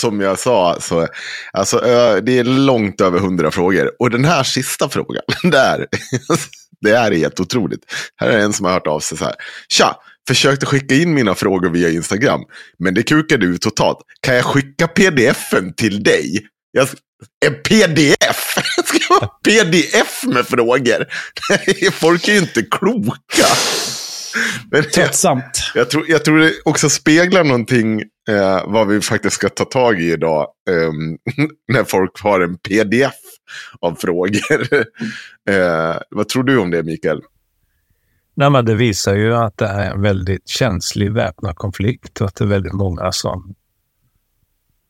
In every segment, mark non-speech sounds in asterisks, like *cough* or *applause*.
Som jag sa, så, alltså, det är långt över hundra frågor. Och den här sista frågan, *laughs* där, *laughs* det är helt otroligt. Här är en som har hört av sig så här. Tja, försökte skicka in mina frågor via Instagram, men det kukade ut totalt. Kan jag skicka pdf-en till dig? Jag, en pdf? *laughs* Ska det vara pdf med frågor? Folk är ju inte kloka. *laughs* Men jag, Tröttsamt. jag, tror, jag tror det också speglar någonting eh, vad vi faktiskt ska ta tag i idag. ehm, *laughs* när folk har en pdf av frågor. *laughs* eh, vad tror du om det Mikael? Nej, men det visar ju att det är en väldigt känslig väpnad konflikt och att det är väldigt många som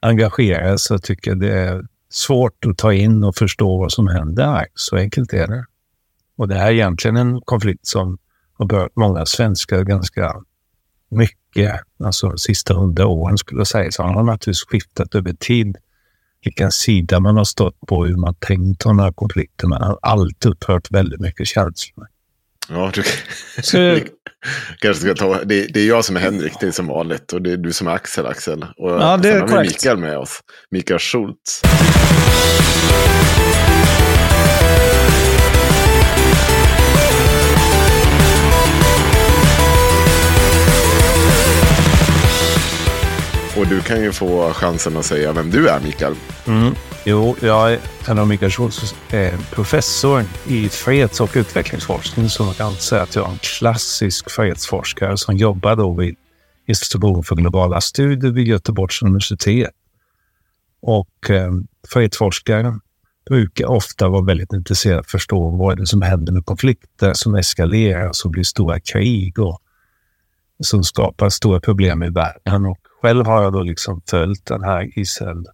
engagerar sig och tycker det är svårt att ta in och förstå vad som händer här. Så enkelt är det. Och det här är egentligen en konflikt som har berört många svenskar ganska mycket. Alltså de sista hundra åren skulle jag säga. Så han har naturligtvis skiftat över tid vilken sida man har stått på, hur man tänkt om den här konflikten. Man har alltid upprört väldigt mycket känslor. Ja, du, Så, *laughs* kanske ska ta, det, det är jag som är Henrik, det är som vanligt. Och det är du som är Axel, Axel. Och Ja, det är sen har vi korrekt. Mikael med oss. Mikael Schultz. Och du kan ju få chansen att säga vem du är, Mikael. Mm. Jo, jag är en av Mikael Schultz, eh, professor i freds och utvecklingsforskning. Så man kan säga att jag är en klassisk fredsforskare som jobbar då vid Institutionen för globala studier vid Göteborgs universitet. Och eh, fredsforskare brukar ofta vara väldigt intresserade av att förstå vad är det som händer med konflikter som eskalerar, som blir stora krig och som skapar stora problem i världen. Och själv har jag då liksom följt den här Israel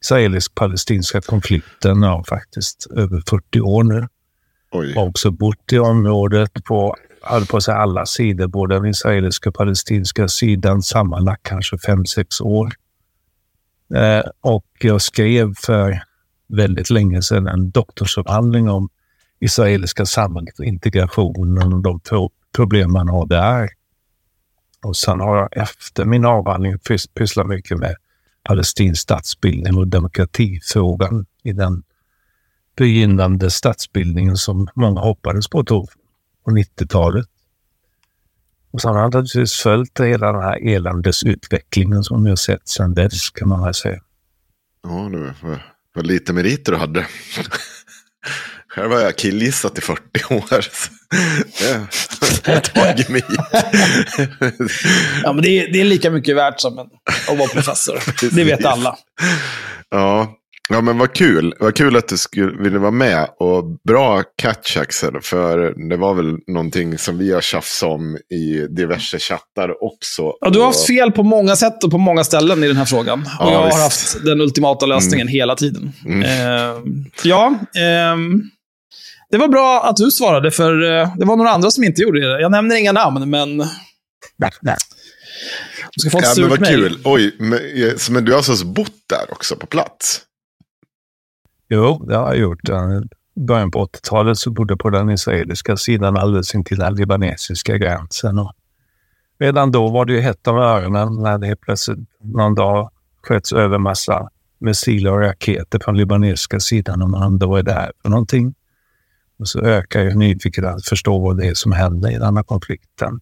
israelisk-palestinska konflikten ja, faktiskt över 40 år nu. Oj. Jag har också bott i området på, höll på säga alla sidor, både den israeliska och palestinska sidan, sammanlagt kanske fem sex år. Eh, och jag skrev för väldigt länge sedan en doktorsavhandling om israeliska samhället och integrationen och de pro- problem man har där. Och sen har jag efter min avhandling pysslat mycket med palestinsk statsbildning och demokratifrågan i den begynnande statsbildningen som många hoppades på då på 90-talet. Och sen har jag naturligtvis följt hela den här eländesutvecklingen som vi har sett sedan dess kan man väl säga. Ja, du, vad, vad lite meriter du hade. *laughs* Själv har jag killgissat i 40 år har tagit mig ja, men det, är, det är lika mycket värt som en, att vara professor. *laughs* Det vet alla. Ja. ja, men vad kul. Vad kul att du skulle, ville vara med. Och bra catch Axel. För det var väl någonting som vi har tjafsat om i diverse chattar också. Ja, du har Och- haft fel på många sätt och på många ställen i den här frågan. Och Ja, jag har visst. haft den ultimata lösningen hela tiden. Mm. Eh, ja, ehm, det var bra att du svarade, för eh, det var några andra som inte gjorde det. Jag nämner inga namn, men Du ska få ett Ja, men surt vad mejl. kul. Oj, men, eh, men du har alltså bott där också på plats? Jo, det har jag gjort. I början på 80-talet så bodde jag på den israeliska sidan alldeles intill den libanesiska gränsen. Och redan då var det ju hett om öronen när det helt plötsligt någon dag sköts över massa missiler och raketer från libanesiska sidan och man det är för någonting. Och så ökar ju nyfikenheten att förstå vad det är som händer i den här konflikten.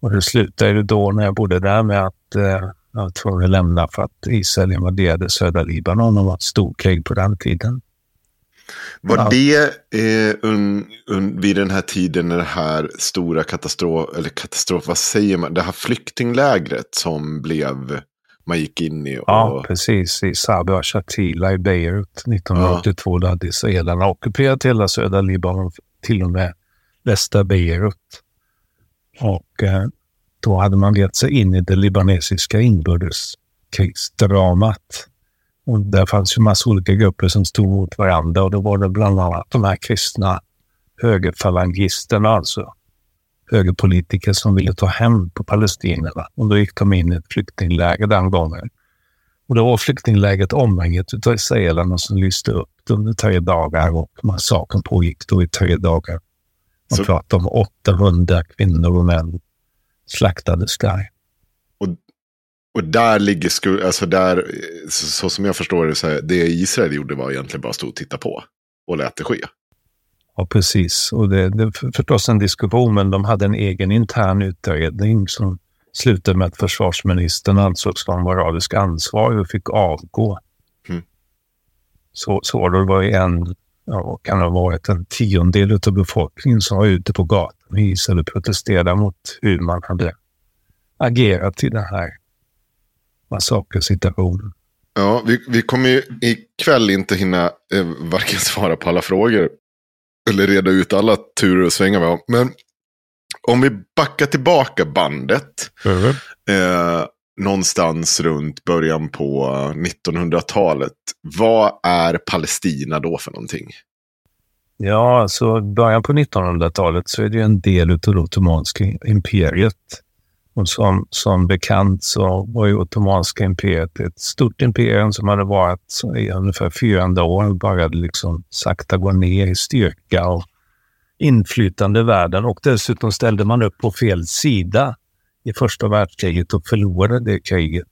Och det slutade ju då när jag bodde där med att eh, jag var tvungen att lämna för att Israel invaderade södra Libanon och var ett storkrig på den tiden. Var Ja. det eh, un, un, vid den här tiden när det här stora katastrof, eller katastrof, vad säger man, det här flyktinglägret som blev, man gick in i? Och, Ja, precis. I Sabra Shatila i Beirut 1982 då hade israelerna ockuperat hela södra Libanon, till och med västra Beirut. Och eh, då hade man gett sig in i det libanesiska inbördeskrigsdramat. Och där fanns ju massa olika grupper som stod mot varandra och då var det bland annat de här kristna högerfalangisterna, alltså högerpolitiker som ville ta hem på palestinierna. Och då gick de in i ett flyktingläger den gången. Och då var flyktinglägret omringat av israelerna som lyste upp under tre dagar och massakern pågick då i tre dagar. Man Så- pratar om 800 kvinnor och män slaktades där. och där ligger skuld, alltså där, så, så som jag förstår det, så här, det Israel gjorde var egentligen bara att stå och titta på. Och lät det ske. Ja, precis. Och det, det är förstås en diskussion, men de hade en egen intern utredning som slutade med att försvarsministern ansågs vara moralisk ansvarig och fick avgå. Mm. Så, så det var ju en, ja, kan det ha varit, en tiondel av befolkningen som var ute på gatan i Israel och protesterade mot hur man hade agerat i den här massakersituationen. Ja, vi, vi kommer ju ikväll inte hinna eh, varken svara på alla frågor eller reda ut alla turer och svängar vi har. Men om vi backar tillbaka bandet eh, någonstans runt början på 1900-talet. Vad är Palestina då för någonting? Ja, alltså början på 1900-talet så är det ju en del av det ottomanska imperiet. Och som, som bekant så var ju ottomanska imperiet ett stort imperium som hade varit i ungefär 400 år och började liksom sakta gå ner i styrka och inflytande i världen. Och dessutom ställde man upp på fel sida i första världskriget och förlorade det kriget.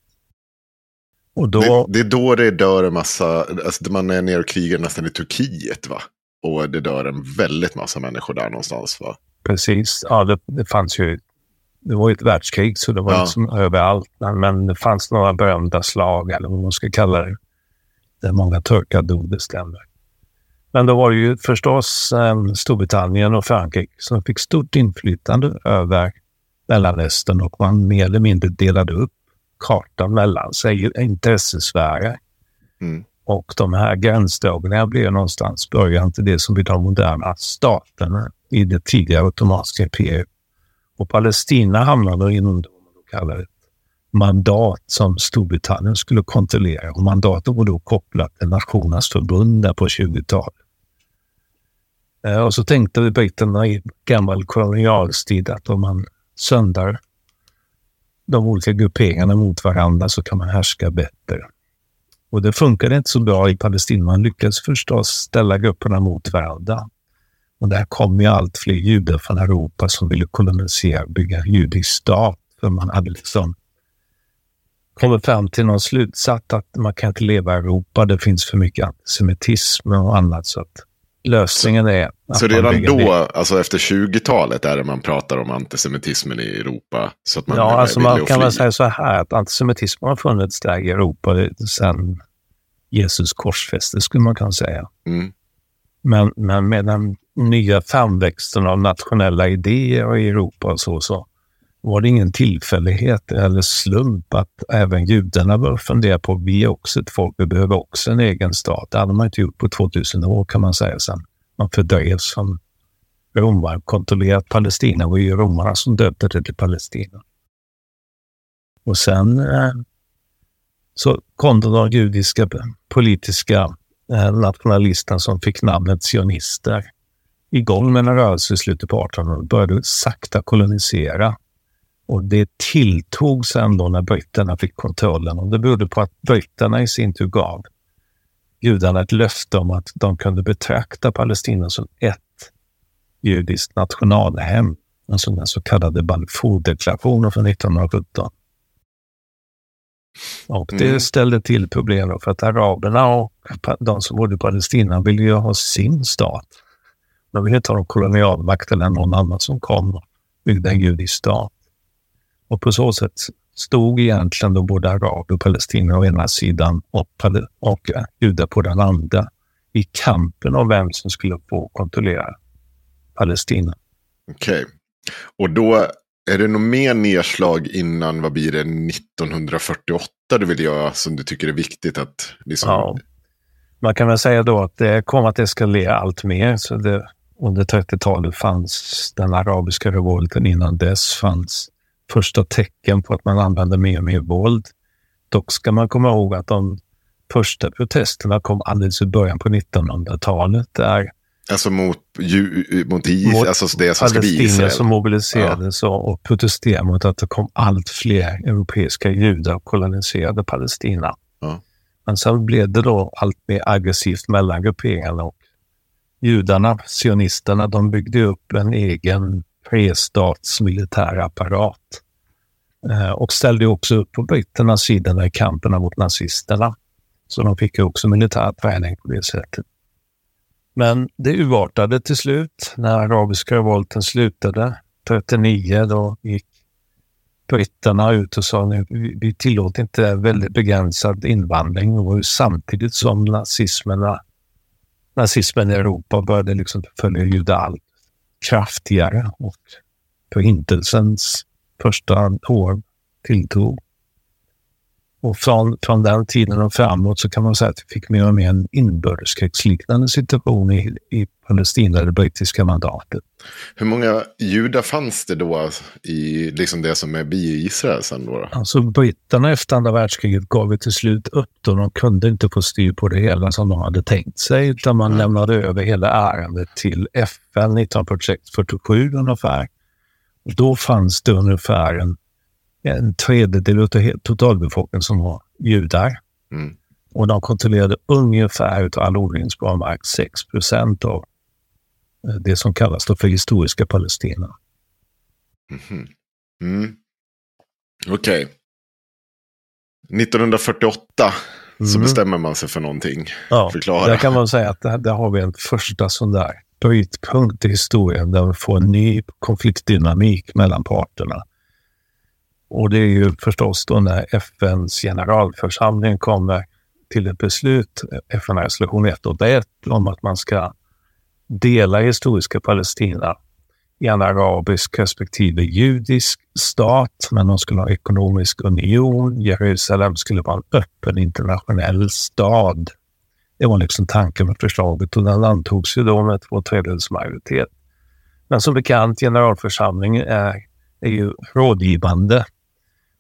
Och då... Det, det är då det dör en massa, alltså man är nere och krigar nästan i Turkiet va? Och det dör en väldigt massa människor där någonstans va? Precis. Ja, det, det fanns ju... Det var ju ett världskrig, så det var Ja. liksom överallt. Men, det fanns några berömda slag, eller vad man ska kalla det. Där många turkar dog, det stämmer. Men då var det ju förstås eh, Storbritannien och Frankrike som fick stort inflytande över Mellanöstern och man mer eller mindre delade upp kartan mellan sig intressesfärer. Mm. Och de här gränsdragningarna blev någonstans början till det som blir de moderna staterna i det tidigare ottomanska imperiet. Och Palestina hamnade inom det man då kallar ett mandat som Storbritannien skulle kontrollera. Och mandatet var då kopplat till Nationernas förbund där på 20-talet. Eh, och så tänkte britterna i gammal kolonialstid att om man söndrar de olika grupperingarna mot varandra så kan man härska bättre. Och det funkade inte så bra i Palestina. Man lyckades förstås ställa grupperna mot varandra. Och där kom ju allt fler judar från Europa som ville kolonisera och bygga en judisk stat. För man hade liksom kommit fram till någon slutsats att man kan inte leva i Europa. Det finns för mycket antisemitism och annat. Så att lösningen är att Så redan då, ner- alltså efter 20-talet, är det man pratar om antisemitismen i Europa. Så att man Ja, alltså man kan väl säga så här att antisemitismen har funnits där i Europa sedan Jesus korsfästes, skulle man kunna säga. Mm. Men, men med den nya framväxten av nationella idéer i Europa och så, så var det ingen tillfällighet eller slump att även judarna bör fundera på att vi är också ett folk, vi behöver också en egen stat. Det hade man inte gjort på 2000 år kan man säga sen. Man fördrevs som romare, kontrollerat Palestina. Det var ju romarna som döpte det till Palestina. Och sen eh, så kom de judiska politiska eh, nationalisterna som fick namnet sionister igång med en rörelse i slutet på 1800-talet började sakta kolonisera Och det tilltog sen då när britterna fick kontrollen. Och det berodde på att britterna i sin tur gav judarna ett löfte om att de kunde betrakta Palestina som ett judiskt nationalhem. Alltså den så kallade Balfourdeklarationen från 1917. Och det Mm. ställde till problem för att araberna och de som bodde i Palestina ville ju ha sin stat. De ville inte ha någon kolonialmakt eller någon annan som kom och byggde en judisk stat. Och på så sätt stod egentligen då både araber och palestinier å ena sidan och, och eh, judar på den andra i kampen om vem som skulle få kontrollera Palestina. Okej. Och då är det nog mer nedslag innan, vad blir det, 1948 du vill göra som du tycker är viktigt att... Liksom... Ja. Man kan väl säga då att det kom att eskalera allt mer. Så det, under 30-talet fanns den arabiska revolten. Innan dess fanns första tecken på att man använde mer och mer våld. Dock ska man komma ihåg att de första protesterna kom alldeles i början på 1900-talet. Där Alltså mot, ju, mot is, Mot alltså det som ska bli Israel. som mobiliserades och, och protesterade mot att det kom allt fler europeiska judar och koloniserade Palestina. Ja. Men sen blev det då allt mer aggressivt mellan grupperingarna och judarna, sionisterna, de byggde upp en egen trestatsmilitär apparat eh, och ställde också upp på britternas sida i kampen mot nazisterna. Så de fick ju också militär träning på det sättet. Men det urartade till slut när arabiska revolten slutade 39. Då gick britterna ut och sa nu vi tillåter inte väldigt begränsad invandring. och samtidigt som nazismerna, nazismen i Europa började liksom förfölja judar allt kraftigare och förintelsens första år tilltog. Och från, från den tiden och framåt så kan man säga att vi fick mer och mer en inbördeskrigsliknande situation i, i Palestina, det brittiska mandatet. Hur många judar fanns det då i liksom det som är bi Israel sen då? då? Alltså britterna efter andra världskriget gav ju till slut upp och de kunde inte få styr på det hela som de hade tänkt sig utan man lämnade över hela ärendet till FN 1947 ungefär. Och då fanns det ungefär en, en tredjedel av totalbefolkningen som var judar. Mm. Och de kontrollerade ungefär utav all odlingsbar mark 6 procent av eh, det som kallas för historiska Palestina. Mm. Okej. 1948 så Mm. bestämmer man sig för någonting. Ja, Förklara. där kan man säga att där, där har vi en första sån där brytpunkt i historien där vi får en ny konfliktdynamik mellan parterna. Och det är ju förstås då när FNs generalförsamling kommer till ett beslut, FN-resolution 181, om att man ska dela historiska Palestina i en arabisk respektive judisk stat, men de skulle ha ekonomisk union. Jerusalem skulle vara en öppen internationell stad. Det var liksom tanken med förslaget och den antogs ju då med två tredjedels majoritet. Men som bekant, generalförsamlingen är, är ju rådgivande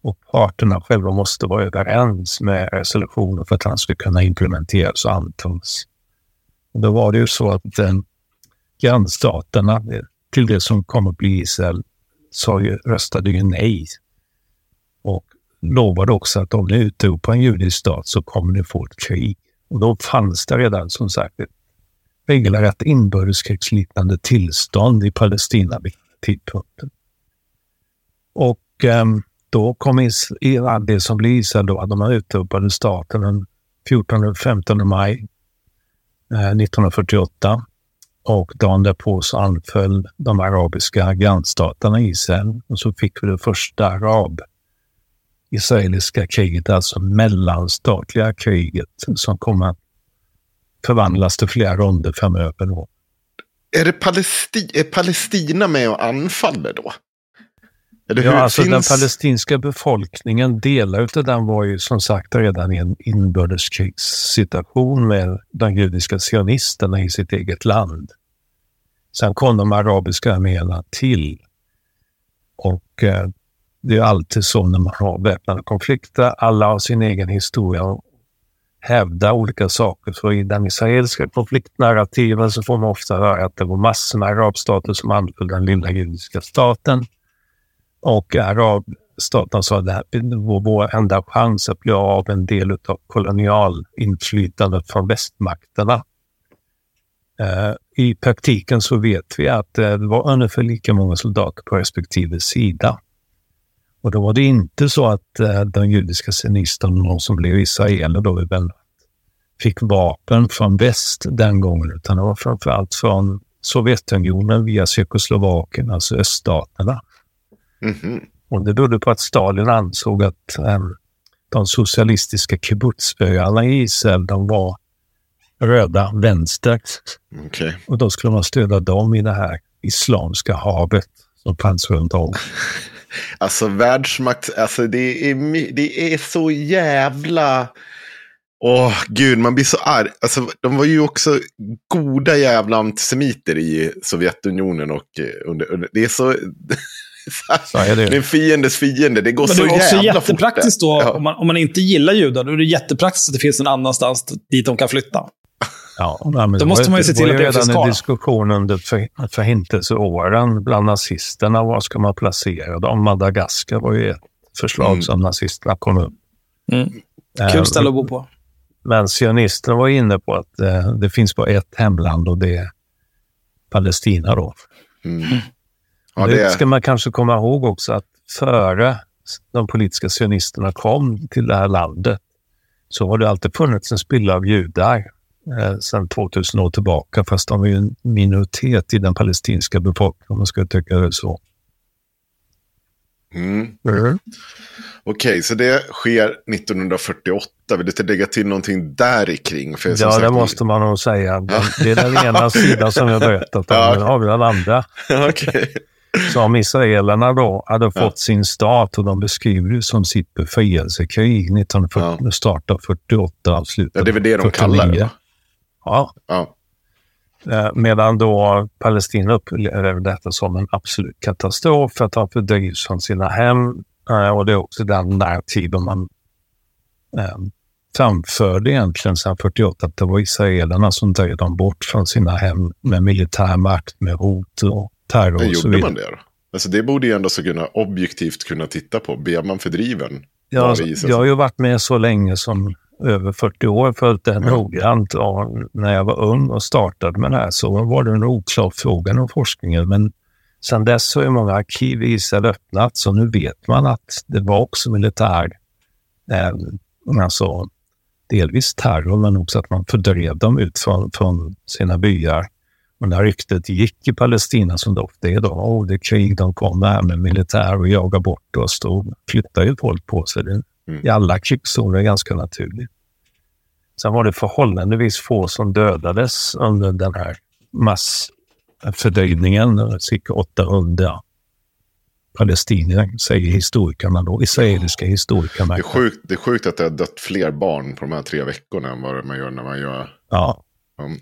och parterna själva måste vara överens med resolutionen för att han ska kunna implementeras och antas. Och då var det ju så att eh, grannstaterna eh, till det som kom att bli Israel sa ju, röstade ju nej. Och lovade också att om ni utropar en judisk stat så kommer ni få ett krig. Och då fanns det redan som sagt ett regelrätt inbördeskrigsliknande tillstånd i Palestina vid tidpunkten. Och ehm, då kom is, i- det som blev Israel då, att de utropade staten den 14-15 maj eh, 1948. Och dagen därpå så anföll de arabiska grannstaterna Israel och så fick vi det första arab israeliska kriget, alltså mellanstatliga kriget som kommer att förvandlas till flera ronder framöver. Då. Är, det Palesti är Palestina med och anfaller då? Eller Ja, hur? alltså den Finns- palestinska befolkningen, delar av den var ju som sagt redan i en inbördeskrigssituation med de judiska sionisterna i sitt eget land. Sen kom de arabiska arméerna till. Och eh, det är alltid så när man har väpnade konflikter. Alla har sin egen historia och hävdar olika saker. Så i den israeliska konfliktnarrativen så får man ofta höra att det var massor med arabstater som anföll den lilla judiska staten. Och arabstaterna alltså sa att det här var vår enda chans att bli av en del av kolonialinflytandet från västmakterna. Eh, I praktiken så vet vi att eh, det var ungefär lika många soldater på respektive sida. Och då var det inte så att eh, de judiska sionisterna, de som blev israeler då, fick vapen från väst den gången, utan det var framförallt från Sovjetunionen via Tjeckoslovakien, alltså öststaterna. Mm -hmm. Och det berodde på att Stalin ansåg att um, de socialistiska kibbutzöarna i Israel, de var röda vänster. Okay. Och då skulle man stödja dem i det här islamska havet som fanns runt om. *laughs* Alltså världsmakt, alltså det är, det är så jävla... Åh, oh, gud, man blir så arg. Alltså, de var ju också goda jävla antisemiter i Sovjetunionen. Och eh, under, under, det är så... *laughs* så är det. det är en fiendes fiende. Det går så jävla fort. Det är också jättepraktiskt då, ja. om, man, om man inte gillar judar, då är det jättepraktiskt att det finns en annanstans dit de kan flytta. Ja, men Då måste man ju se till att det finns kvar. en diskussion under för, förintelseåren bland nazisterna. Var ska man placera dem? Madagaskar var ju ett förslag mm. som nazisterna kom upp. Mm. Kul ställe att bo på. Men sionisterna var inne på att eh, det finns bara ett hemland och det är Palestina. Då. Mm. Ja, det... det ska man kanske komma ihåg också att före de politiska sionisterna kom till det här landet så har det alltid funnits en spilla av judar eh, sedan 2000 år tillbaka, fast de är ju en minoritet i den palestinska befolkningen om man ska tycka det så. Mm. Mm. Okej, okay, så det sker 1948. Vill du inte lägga till någonting där kring? För ja, sagt, det måste man nog säga. Det är den ena sidan som jag berättat om. *laughs* Ja. Men har vi den andra. *laughs* okay. Så om israelerna då hade fått sin stat och de beskriver det som sitt befrielsekrig 1940, ja. start av 48 och slutet Ja, det är väl det de 49. kallar det. Ja. ja. Eh, medan då Palestina upplever detta som en absolut katastrof för att de fördrivs från sina hem. Eh, och det är också den narrativen man eh, framförde egentligen sedan 48, att det var israelerna som drev dem bort från sina hem med militär makt, med hot och terror Men och gjorde man det då? Alltså det borde ju ändå så kunna objektivt kunna titta på. Blir man fördriven? Ja, alltså, jag har ju varit med så länge som över 40 år, följt det mm. noggrant. Och när jag var ung och startade med det här så var det en oklar fråga om forskningen. Men sedan dess så är många arkiv i Israel öppnat, så nu vet man att det var också militär, eh, alltså delvis terror, men också att man fördrev dem ut från, från sina byar. Och när ryktet gick i Palestina, som det ofta är då, oh, det är krig, de kommer här med militär och jagar bort oss, då flyttar ju folk på sig. Det mm. i alla krigszoner ganska naturligt. Sen var det förhållandevis få som dödades under den här massfördrivningen, cirka 800 palestinier, säger historikerna då, israeliska historikerna. Det är, sjukt, det är sjukt att det har dött fler barn på de här tre veckorna än vad man gör när man gör... Ja. Um.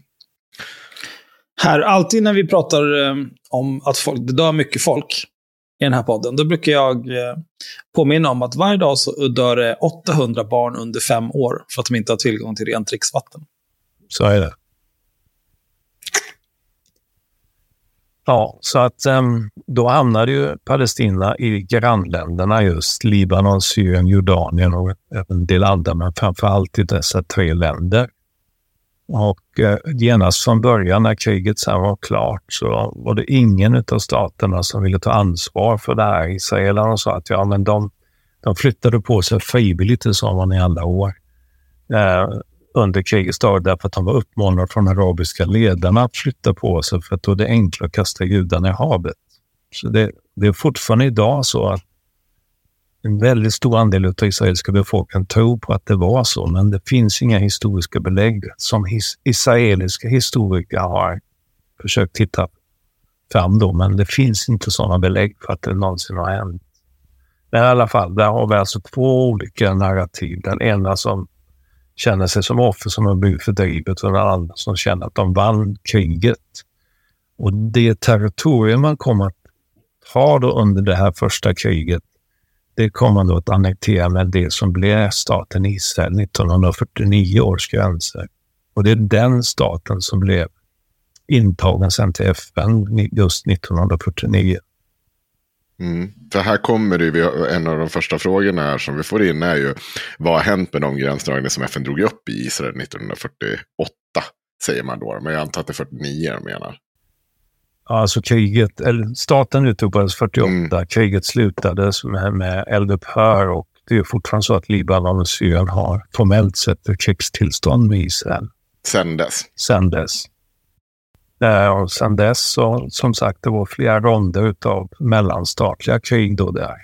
Här, alltid när vi pratar eh, om att folk, det dör mycket folk, i den här podden, då brukar jag eh, påminna om att varje dag så dör det 800 barn under fem år för att de inte har tillgång till rent dricksvatten. Så är det. Ja, så att ehm, då hamnade ju Palestina i grannländerna just Libanon, Syrien, Jordanien och även en del andra, men framför allt i dessa tre länder. Och eh, genast från början när kriget sen var klart så var det ingen av staterna som ville ta ansvar för det här. Israelerna sa att ja, men de, de flyttade på sig frivilligt, det sa man i alla år, eh, under krigets dagar, därför att de var uppmanade från arabiska ledarna att flytta på sig för att då är det enklare att kasta judarna i havet. Så det, det är fortfarande idag så att en väldigt stor andel av israeliska befolkningen tror på att det var så, men det finns inga historiska belägg som his israeliska historiker har försökt titta fram då, men det finns inte sådana belägg för att det någonsin har hänt. Men i alla fall, där har vi alltså två olika narrativ. Den ena som känner sig som offer som har blivit fördrivet och den andra som känner att de vann kriget. Och det territorium man kommer att ha då under det här första kriget det kom man då att annektera med det som blev staten Israel 1949 års gränser. Och det är den staten som blev intagen sen till FN just 1949. Mm. För här kommer det, vi- en av de första frågorna här som vi får in är ju vad har hänt med de gränsdragningar som FN drog upp i Israel 1948? Säger man då, men jag antar att det är 49 de menar. Alltså kriget, eller staten utropades 48, Mm. kriget slutades med, med eldupphör och det är fortfarande så att Libanon och Syrien har formellt sett ett krigstillstånd med Israel Sen dess. sedan dess. Eh, och sen dess så, som sagt, det var flera ronder av mellanstatliga krig då där.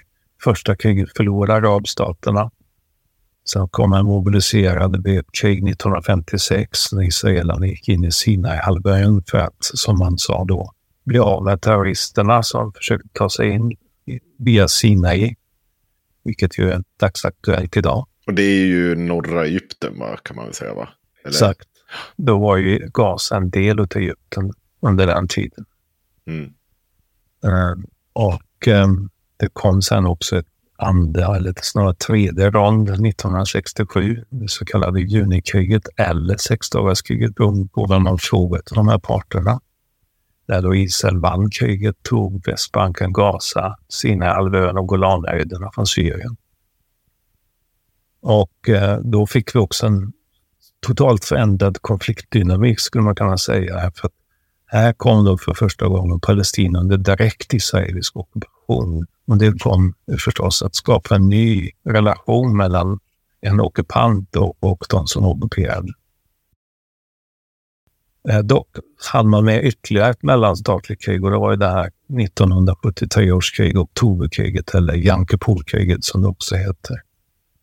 Första kriget förlorade arabstaterna. Sen kom en mobiliserad krig 1956 när israelerna gick in i Sinai-halvön för att, som man sa då, bli av med terroristerna som försökte ta sig in via Sinai, vilket ju är dagsaktuellt idag. Och det är ju norra Egypten, kan man väl säga, va? Eller? Exakt. Då var ju Gaza en del av Egypten under den tiden. Mm. Eh, och eh, det kom sen också ett andra, eller snarare tredje rond 1967, det så kallade junikriget eller sexdagarskriget beroende på vem man frågat de här parterna. Där då Israel vann kriget, tog Västbanken, Gaza, Sinaihalvön och Golanhöjderna från Syrien. Och eh, då fick vi också en totalt förändrad konfliktdynamik skulle man kunna säga. här, För att här kom då för första gången Palestina under direkt israelisk ockupation. Och det kom förstås att skapa en ny relation mellan en ockupant och, och de som ockuperade. Eh, dock hade man med ytterligare ett mellanstatligt krig och det var ju det här 1973 års krig, oktoberkriget eller Yom Kippur-kriget som det också heter.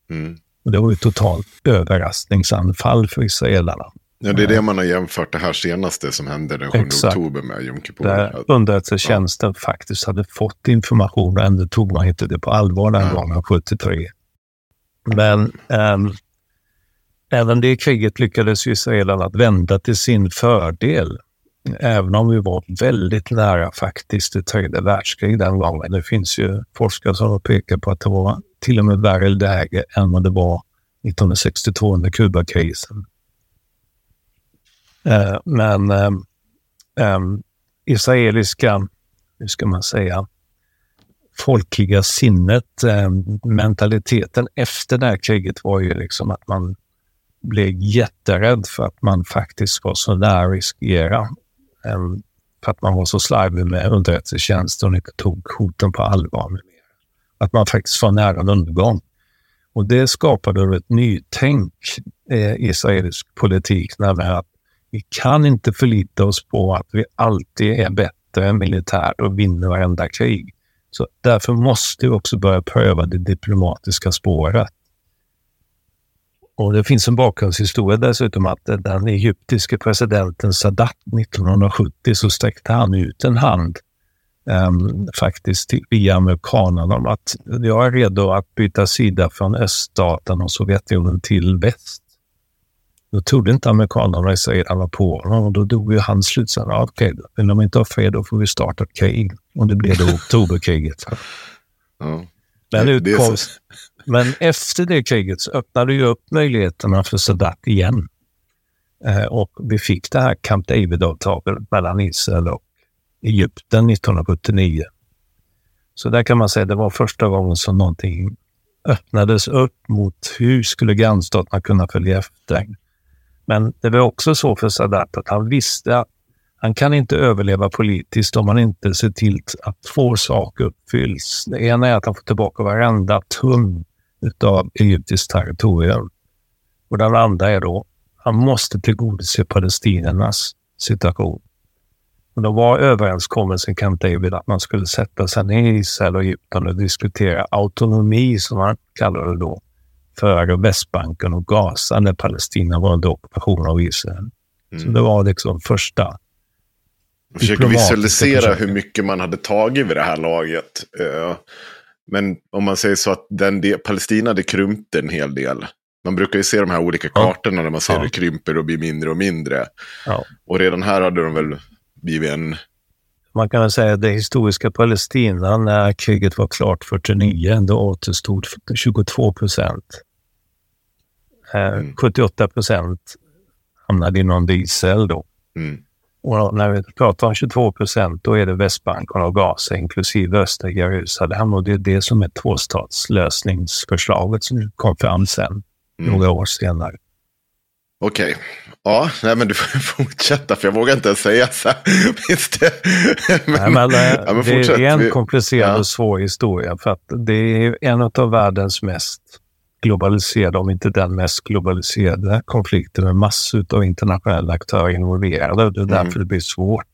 Mm. Och det var ju totalt överraskningsanfall för israelerna. Ja, det är det man har jämfört det här senaste som hände den 7 Exakt. oktober med Jom Kippur. Där underrättelsetjänsten faktiskt hade fått information och ändå tog man inte det på allvar den Ja. gången, 73. Men äm, även det kriget lyckades ju israelerna att vända till sin fördel. Även om vi var väldigt nära faktiskt ett tredje världskrig den gången. Det finns ju forskare som har pekat på att det var till och med värre läge än vad det var 1962 under Kubakrisen. Eh, men ehm, ehm, israeliska, hur ska man säga, folkliga sinnet, ehm, mentaliteten efter det här kriget var ju liksom att man blev jätterädd för att man faktiskt var så nära att riskera. Eh, för att man var så slarvig med underrättelsetjänsten och inte tog hoten på allvar. Med mer. Att man faktiskt var nära en undergång. Och det skapade ett nytänk eh, i israelisk politik, nämligen att vi kan inte förlita oss på att vi alltid är bättre än militärt och vinner varenda krig. Så därför måste vi också börja pröva det diplomatiska spåret. Och det finns en bakgrundshistoria dessutom att den egyptiske presidenten Sadat 1970 så sträckte han ut en hand ehm, faktiskt via amerikanerna om att jag är redo att byta sida från öststaten och Sovjetunionen till väst. Då trodde inte amerikanerna och israelerna på honom och då dog ju hans slutsats. Ja, Okej, då. vill de inte ha fred då får vi starta ett krig. Och det blev då *laughs* oktoberkriget. Ja. Men, Det- men efter det kriget så öppnade ju upp möjligheterna för Sadat igen. Eh, och vi fick det här Camp David-avtalet mellan Israel och Egypten 1979. Så där kan man säga att det var första gången som någonting öppnades upp mot hur skulle grannstaterna kunna följa efter. Men det var också så för Sadat att han visste att han kan inte överleva politiskt om han inte ser till att två saker uppfylls. Det ena är att han får tillbaka varenda tum utav egyptiskt territorium. Och den andra är då han måste tillgodose palestiniernas situation. Och då var överenskommelsen Camp David att man skulle sätta sig ner i Israel och Egypten och diskutera autonomi, som man kallar det då, för Västbanken och Gaza när Palestina var under ockupation av Israel. Så det var liksom första Jag försöker visualisera hur mycket man hade tagit vid det här laget. Men om man säger så att den del, Palestina hade krympt en hel del. Man brukar ju se de här olika Ja. kartorna där man ser Ja. det krymper och blir mindre och mindre. Ja. Och redan här hade de väl blivit en... Man kan väl säga att det historiska Palestina när kriget var klart 49, då återstod 22 procent. Eh, Mm. 78 procent hamnade inom Israel då. Mm. Och när vi pratar om 22 procent, då är det Västbanken och Gaza inklusive östra Jerusalem. Och det är det som är tvåstatslösningsförslaget som kom fram sen, mm. några år senare. Okej. Okay. Ja, nej men du får *laughs* fortsätta för jag vågar inte ens säga så här. *laughs* men, nej, men, eh, ja, men det är en komplicerad och svår historia för att det är en av världens mest globaliserade, om inte den mest globaliserade konflikten med massor av internationella aktörer involverade. Det är därför mm. det blir svårt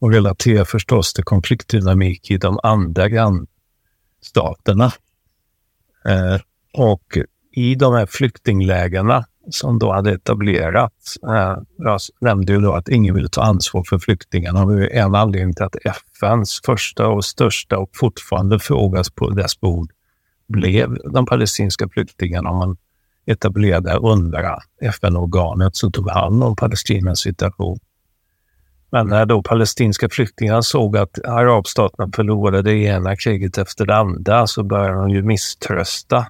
att relatera förstås till konfliktdynamik i de andra grannstaterna. Eh, och i de här flyktinglägren som då hade etablerats. Eh, jag nämnde ju då att ingen ville ta ansvar för flyktingarna. Det är en anledning till att FNs första och största och fortfarande frågas på dess bord blev de palestinska flyktingarna. Man etablerade UNRWA, FN-organet som tog hand om Palestinas situation. Men när då palestinska flyktingar såg att arabstaterna förlorade det ena kriget efter det andra så började de ju misströsta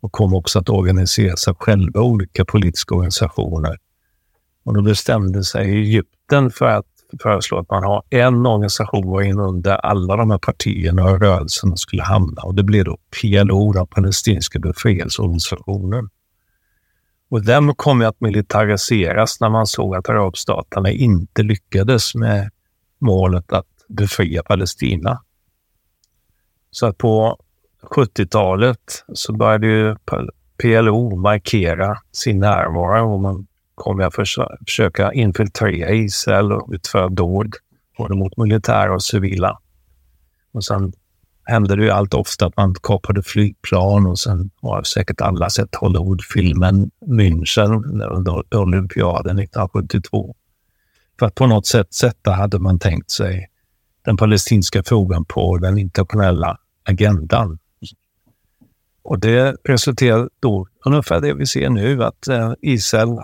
och kom också att organisera sig själva, olika politiska organisationer. Och då bestämde sig Egypten för att föreslå att man har en organisation var in under alla de här partierna och rörelserna skulle hamna. Och det blir då PLO, den palestinska befrielseorganisationen. Och den kom att militariseras när man såg att arabstaterna inte lyckades med målet att befria Palestina. Så att på 70-talet så började ju PLO markera sin närvaro och man kommer att försöka infiltrera Israel och utföra dåd både mot militära och civila. Och sen hände det ju allt ofta att man kapade flygplan och sen har säkert alla sett Hollywoodfilmen München under olympiaden 1972. För att på något sätt sätta hade man tänkt sig den palestinska frågan på den internationella agendan. Och det resulterar då ungefär det vi ser nu, att eh, Israel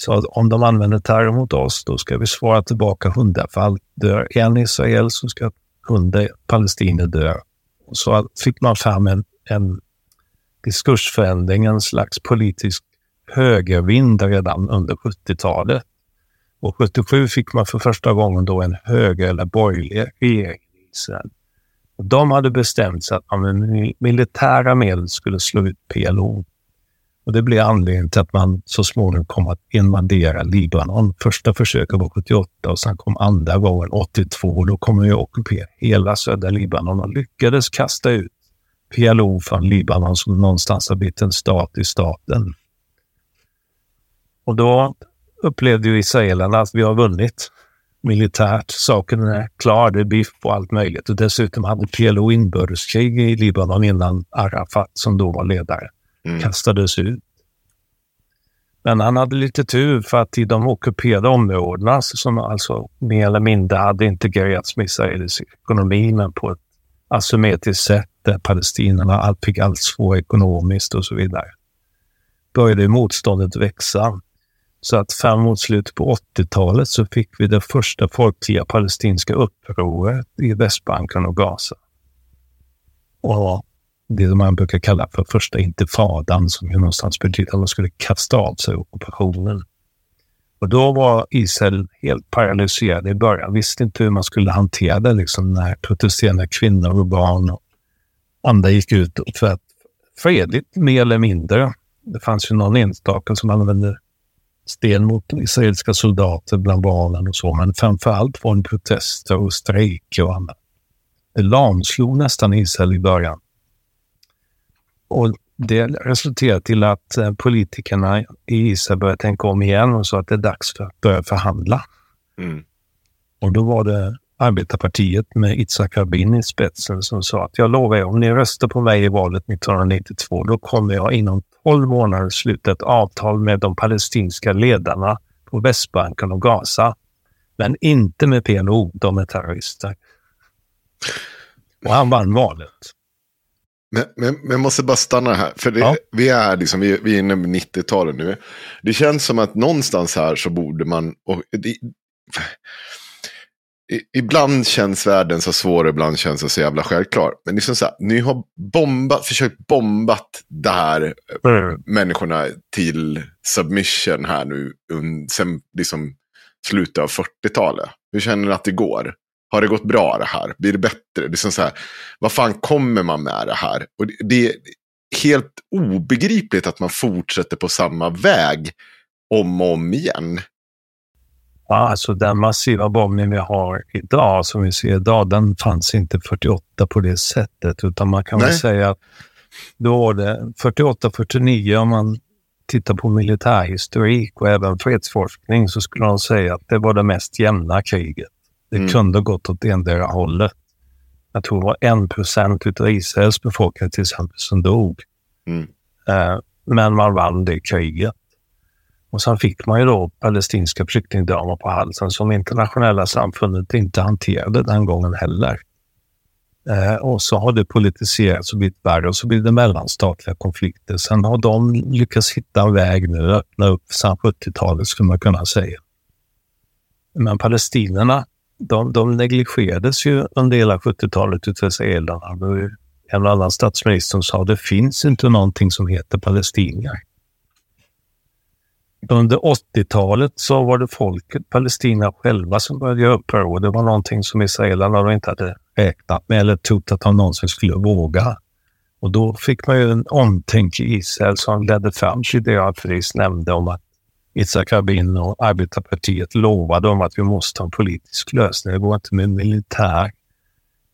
så att om de använder terror mot oss, då ska vi svara tillbaka hundrafalt. Dör en Israel så ska hundra palestinier dö. Och så fick man fram en, en diskursförändring, en slags politisk högervind redan under 70-talet. Och 77 fick man för första gången då en höger eller borgerlig regering i Israel. De hade bestämt sig att man med militära medel skulle slå ut PLO. Och det blev anledningen till att man så småningom kom att invadera Libanon. Första försöket var 78 och sen kom andra våren 82 och då kom man ju ockupera hela södra Libanon och lyckades kasta ut PLO från Libanon som någonstans har blivit en stat i staten. Och då upplevde ju israelerna att vi har vunnit militärt. Saken är klar, det är biff och allt möjligt. Och dessutom hade PLO inbördeskrig i Libanon innan Arafat, som då var ledare, mm. kastades ut. Men han hade lite tur för att i de ockuperade områdena, som alltså mer eller mindre hade integrerats med israelisk ekonomi, men på ett asymmetriskt sätt, där palestinierna fick allt svårare ekonomiskt och så vidare, började motståndet växa. Så att fram mot slutet på 80-talet så fick vi det första folkliga palestinska upproret i Västbanken och Gaza. Och det man brukar kalla för första intifadan som ju någonstans betyder att man skulle kasta av sig ockupationen. Och då var Israel helt paralyserad i början. Visste inte hur man skulle hantera det liksom när protesterande kvinnor och barn och andra gick ut för att fredligt, mer eller mindre. Det fanns ju någon enstaka som använde sten mot israeliska soldater bland barnen och så, men framför allt var det protester och strejker och annat. Det lamslog nästan Israel i början. Och det resulterade till att eh, politikerna i Israel började tänka om igen och sa att det är dags för att börja förhandla. Mm. Och då var det arbetarpartiet med Itzhak Rabin i spetsen som sa att jag lovar er, om ni röstar på mig i valet 1992, då kommer jag inom 12 månader sluta ett avtal med de palestinska ledarna på Västbanken och Gaza. Men inte med PLO, de är terrorister. Och han vann valet. Men, men, men måste bara stanna här. För det, ja. vi, är liksom, vi, vi är inne på 90-talet nu. Det känns som att någonstans här så borde man... Och det, ibland känns världen så svår, ibland känns det så jävla självklar. Men liksom så här, ni har bombat, försökt bombat det här mm. människorna till submission här nu. Sen liksom slutet av 40-talet? Hur känner ni att det går? Har det gått bra det här? Blir det bättre? Det är så här, vad fan kommer man med det här? Och det, det är helt obegripligt att man fortsätter på samma väg om och om igen. Ja, alltså den massiva bombning vi har idag, som vi ser idag, den fanns inte 48 på det sättet. Utan man kan Nej. väl säga att då var det 48-49 om man tittar på militärhistorik och även fredsforskning så skulle de säga att det var det mest jämna kriget. Det Mm. kunde ha gått åt endera hållet. Jag tror det var en procent av Israels befolkning till exempel som dog. Mm. Eh, men man vann det kriget. Och sen fick man ju då palestinska flyktingdamer på halsen som internationella samfundet inte hanterade den gången heller. Eh, och så har det politiserats och blivit värre och så blir det mellanstatliga konflikter. Sen har de lyckats hitta en väg nu, öppna upp sedan 70-talet skulle man kunna säga. Men palestinierna, de, de negligerades ju under hela 70-talet utav israelerna. En och En annan statsminister sa det finns inte någonting som heter palestinier. Under 80-talet så var det folket, Palestina själva, som började göra uppror. Det var någonting som israelerna inte hade räknat med eller trott att de någonsin skulle våga. Och då fick man ju en omtänk i Israel som ledde fram till det jag precis nämnde om att Itzhak Rabin och Arbetarpartiet lovade om att vi måste ha en politisk lösning. Det går inte med militär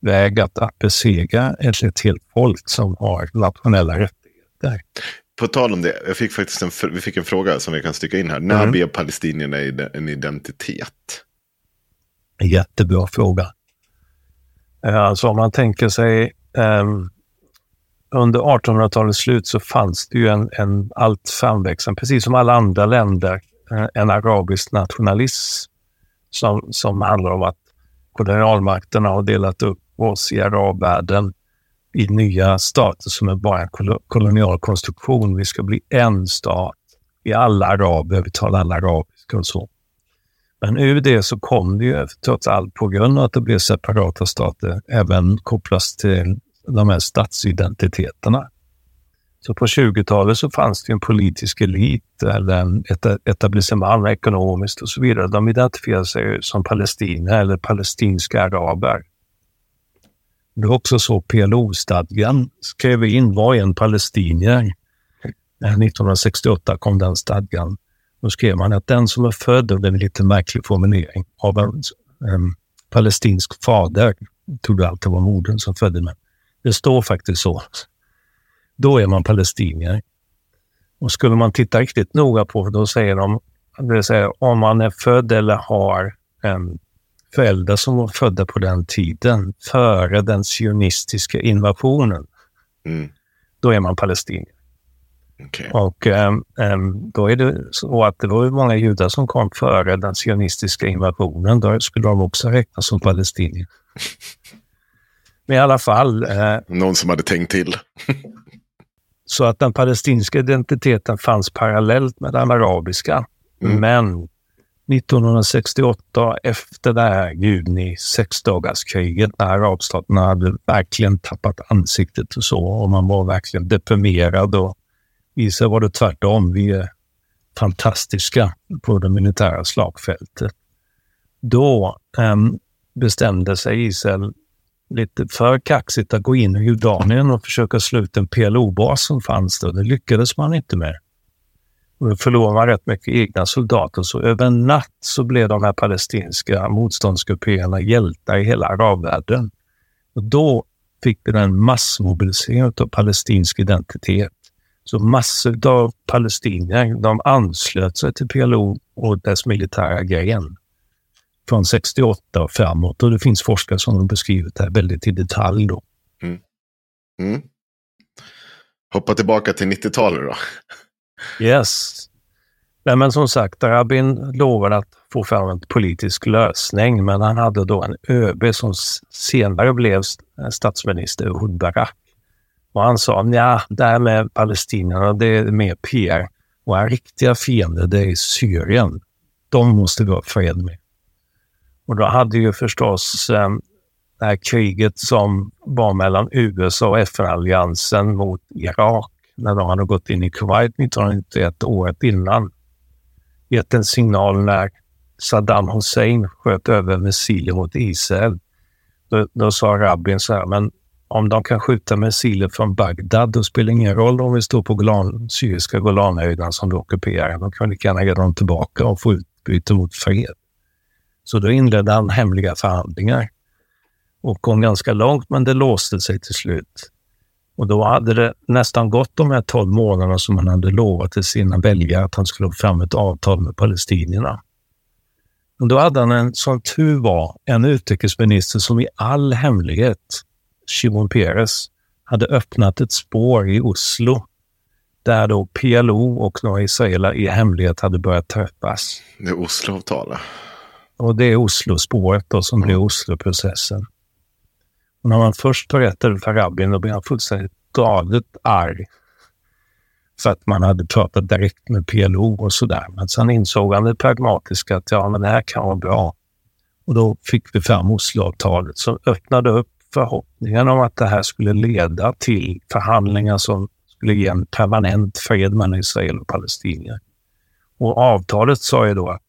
väg att, att besegra ett, ett helt folk som har nationella rättigheter. På tal om det, jag fick faktiskt en, vi fick en fråga som vi kan sticka in här. När Mm. blev palestinierna en identitet? En jättebra fråga. Eh, Alltså om man tänker sig ehm, under 1800-talets slut så fanns det ju en, en allt framväxande, precis som alla andra länder, eh, en arabisk nationalism som, som handlar om att kolonialmakterna har delat upp oss i arabvärlden i nya stater som är bara en kolonial konstruktion. Vi ska bli en stat. Vi är alla araber, vi talar alla arabiska och så. Men ur det så kom det ju trots allt på grund av att det blev separata stater även kopplas till de här statsidentiteterna. Så på 20-talet så fanns det en politisk elit eller en etablissemang ekonomiskt och så vidare. De identifierade sig som palestinier eller palestinska araber. Det var också så PLO-stadgan skrev in Var en palestinier. Eh, 1968 kom den stadgan. Då skrev man att den som är född, och det är en lite märklig formulering, av en en palestinsk fader, trodde alltid var modern som födde mig. Det står faktiskt så. Då är man palestinier. Och skulle man titta riktigt noga på då säger de, det vill säga om man är född eller har en föräldrar som var födda på den tiden, före den sionistiska invasionen, Mm. då är man palestinier. Okej. Och ehm, ehm, då är det så att det var många judar som kom före den sionistiska invasionen. Då skulle de också räknas som palestinier. *laughs* Men i alla fall, eh, Någon som hade tänkt till. så att den palestinska identiteten fanns parallellt med den arabiska. Mm. Men 1968, efter det här juni sexdagarskriget, när arabstaterna hade verkligen tappat ansiktet och så, och man var verkligen deprimerad. Och Israel var det tvärtom. Vi är fantastiska på det militära slagfältet. Då em, bestämde sig Israel lite för kaxigt att gå in i Jordanien och försöka slå ut en PLO-bas som fanns där. Det lyckades man inte med. Och då förlorade man rätt mycket egna soldater. Så över en natt så blev de här palestinska motståndsgrupperna hjältar i hela arabvärlden. Och då fick vi en massmobilisering av palestinsk identitet. Så massor av palestinier de anslöt sig till PLO och dess militära gren från 68 och framåt. Och det finns forskare som har beskrivit det här väldigt i detalj. Då. Mm. Hoppa tillbaka till 90-talet då. Yes. Nej, men som sagt, Rabin lovade att få fram en politisk lösning, men han hade då en ÖB som senare blev statsminister, Ehud Barak. Och han sa, ja, det här med palestinierna, det är mer PR. Våra riktiga fiender, det är Syrien. De måste vi ha fred med. Och då hade ju förstås eh, det här kriget som var mellan USA och FN-alliansen mot Irak när de hade gått in i Kuwait 1991, året innan, gett en signal när Saddam Hussein sköt över missiler mot Israel. Då, då sa Rabin så här, men om de kan skjuta missiler från Bagdad, då spelar det ingen roll om vi står på Golan, syriska Golanhöjden som vi ockuperar. De kan lika gärna ge dem tillbaka och få utbyte mot fred. Så då inledde han hemliga förhandlingar och kom ganska långt, men det låste sig till slut. Och då hade det nästan gått de här tolv månaderna som han hade lovat till sina väljare att han skulle få fram ett avtal med palestinierna. Och då hade han en, som tur var, en utrikesminister som i all hemlighet, Shimon Peres, hade öppnat ett spår i Oslo där då PLO och några israeler i hemlighet hade börjat träffas. Det är Osloavtalet. Och det är Oslo-spåret då som blir Oslo-processen. Och när man först berättade för Rabin då blev han fullständigt galet arg. För att man hade pratat direkt med PLO och sådär. Men sen insåg han det pragmatiska att ja, men det här kan vara bra. Och då fick vi fram Osloavtalet som öppnade upp förhoppningen om att det här skulle leda till förhandlingar som skulle ge en permanent fred mellan Israel och palestinier. Och avtalet sa ju då att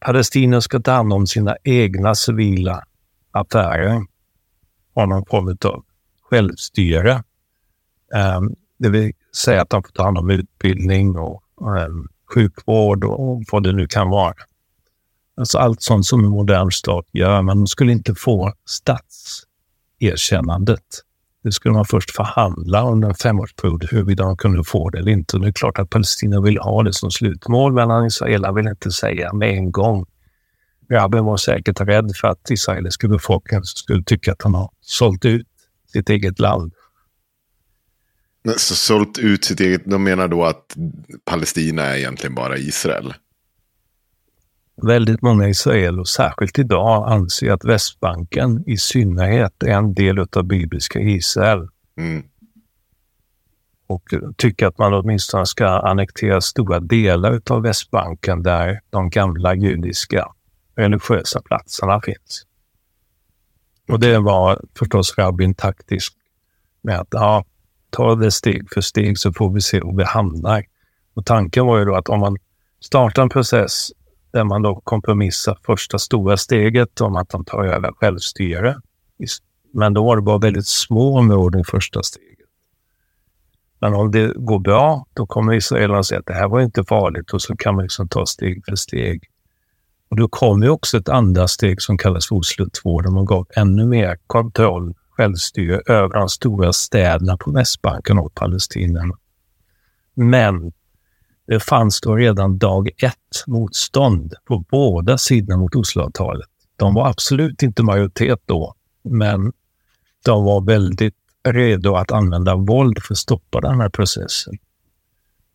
palestinier ska ta hand om sina egna civila affärer har någon form av självstyre. Um, det vill säga att de får ta hand om utbildning och um, sjukvård och vad det nu kan vara. Alltså allt sånt som en modern stat gör, men de skulle inte få statserkännandet. Det skulle man först förhandla under en femårsperiod huruvida de kunde få det eller inte. Och det är klart att Palestina vill ha det som slutmål, men Israel vill inte säga med en gång Rabin var säkert rädd för att israeliska befolkningen skulle tycka att han har sålt ut sitt eget land. Så sålt ut sitt eget, de menar då att Palestina är egentligen bara Israel? Väldigt många israeler, särskilt idag, anser att Västbanken i synnerhet är en del av bibliska Israel. Mm. Och tycker att man åtminstone ska annektera stora delar av Västbanken där de gamla judiska religiösa platserna finns. Och det var förstås Rabin taktisk med att ja, ta det steg för steg så får vi se var vi hamnar. Och tanken var ju då att om man startar en process där man då kompromissar första stora steget om att de tar över självstyre. Men då var det bara väldigt små områden i första steget. Men om det går bra, då kommer israelerna säga att det här var inte farligt och så kan man liksom ta steg för steg. Och då kommer också ett andra steg som kallas för Oslo 2, där man gav ännu mer kontroll, självstyre över de stora städerna på Västbanken och Palestina. Men det fanns då redan dag ett motstånd på båda sidorna mot Osloavtalet. De var absolut inte majoritet då, men de var väldigt redo att använda våld för att stoppa den här processen.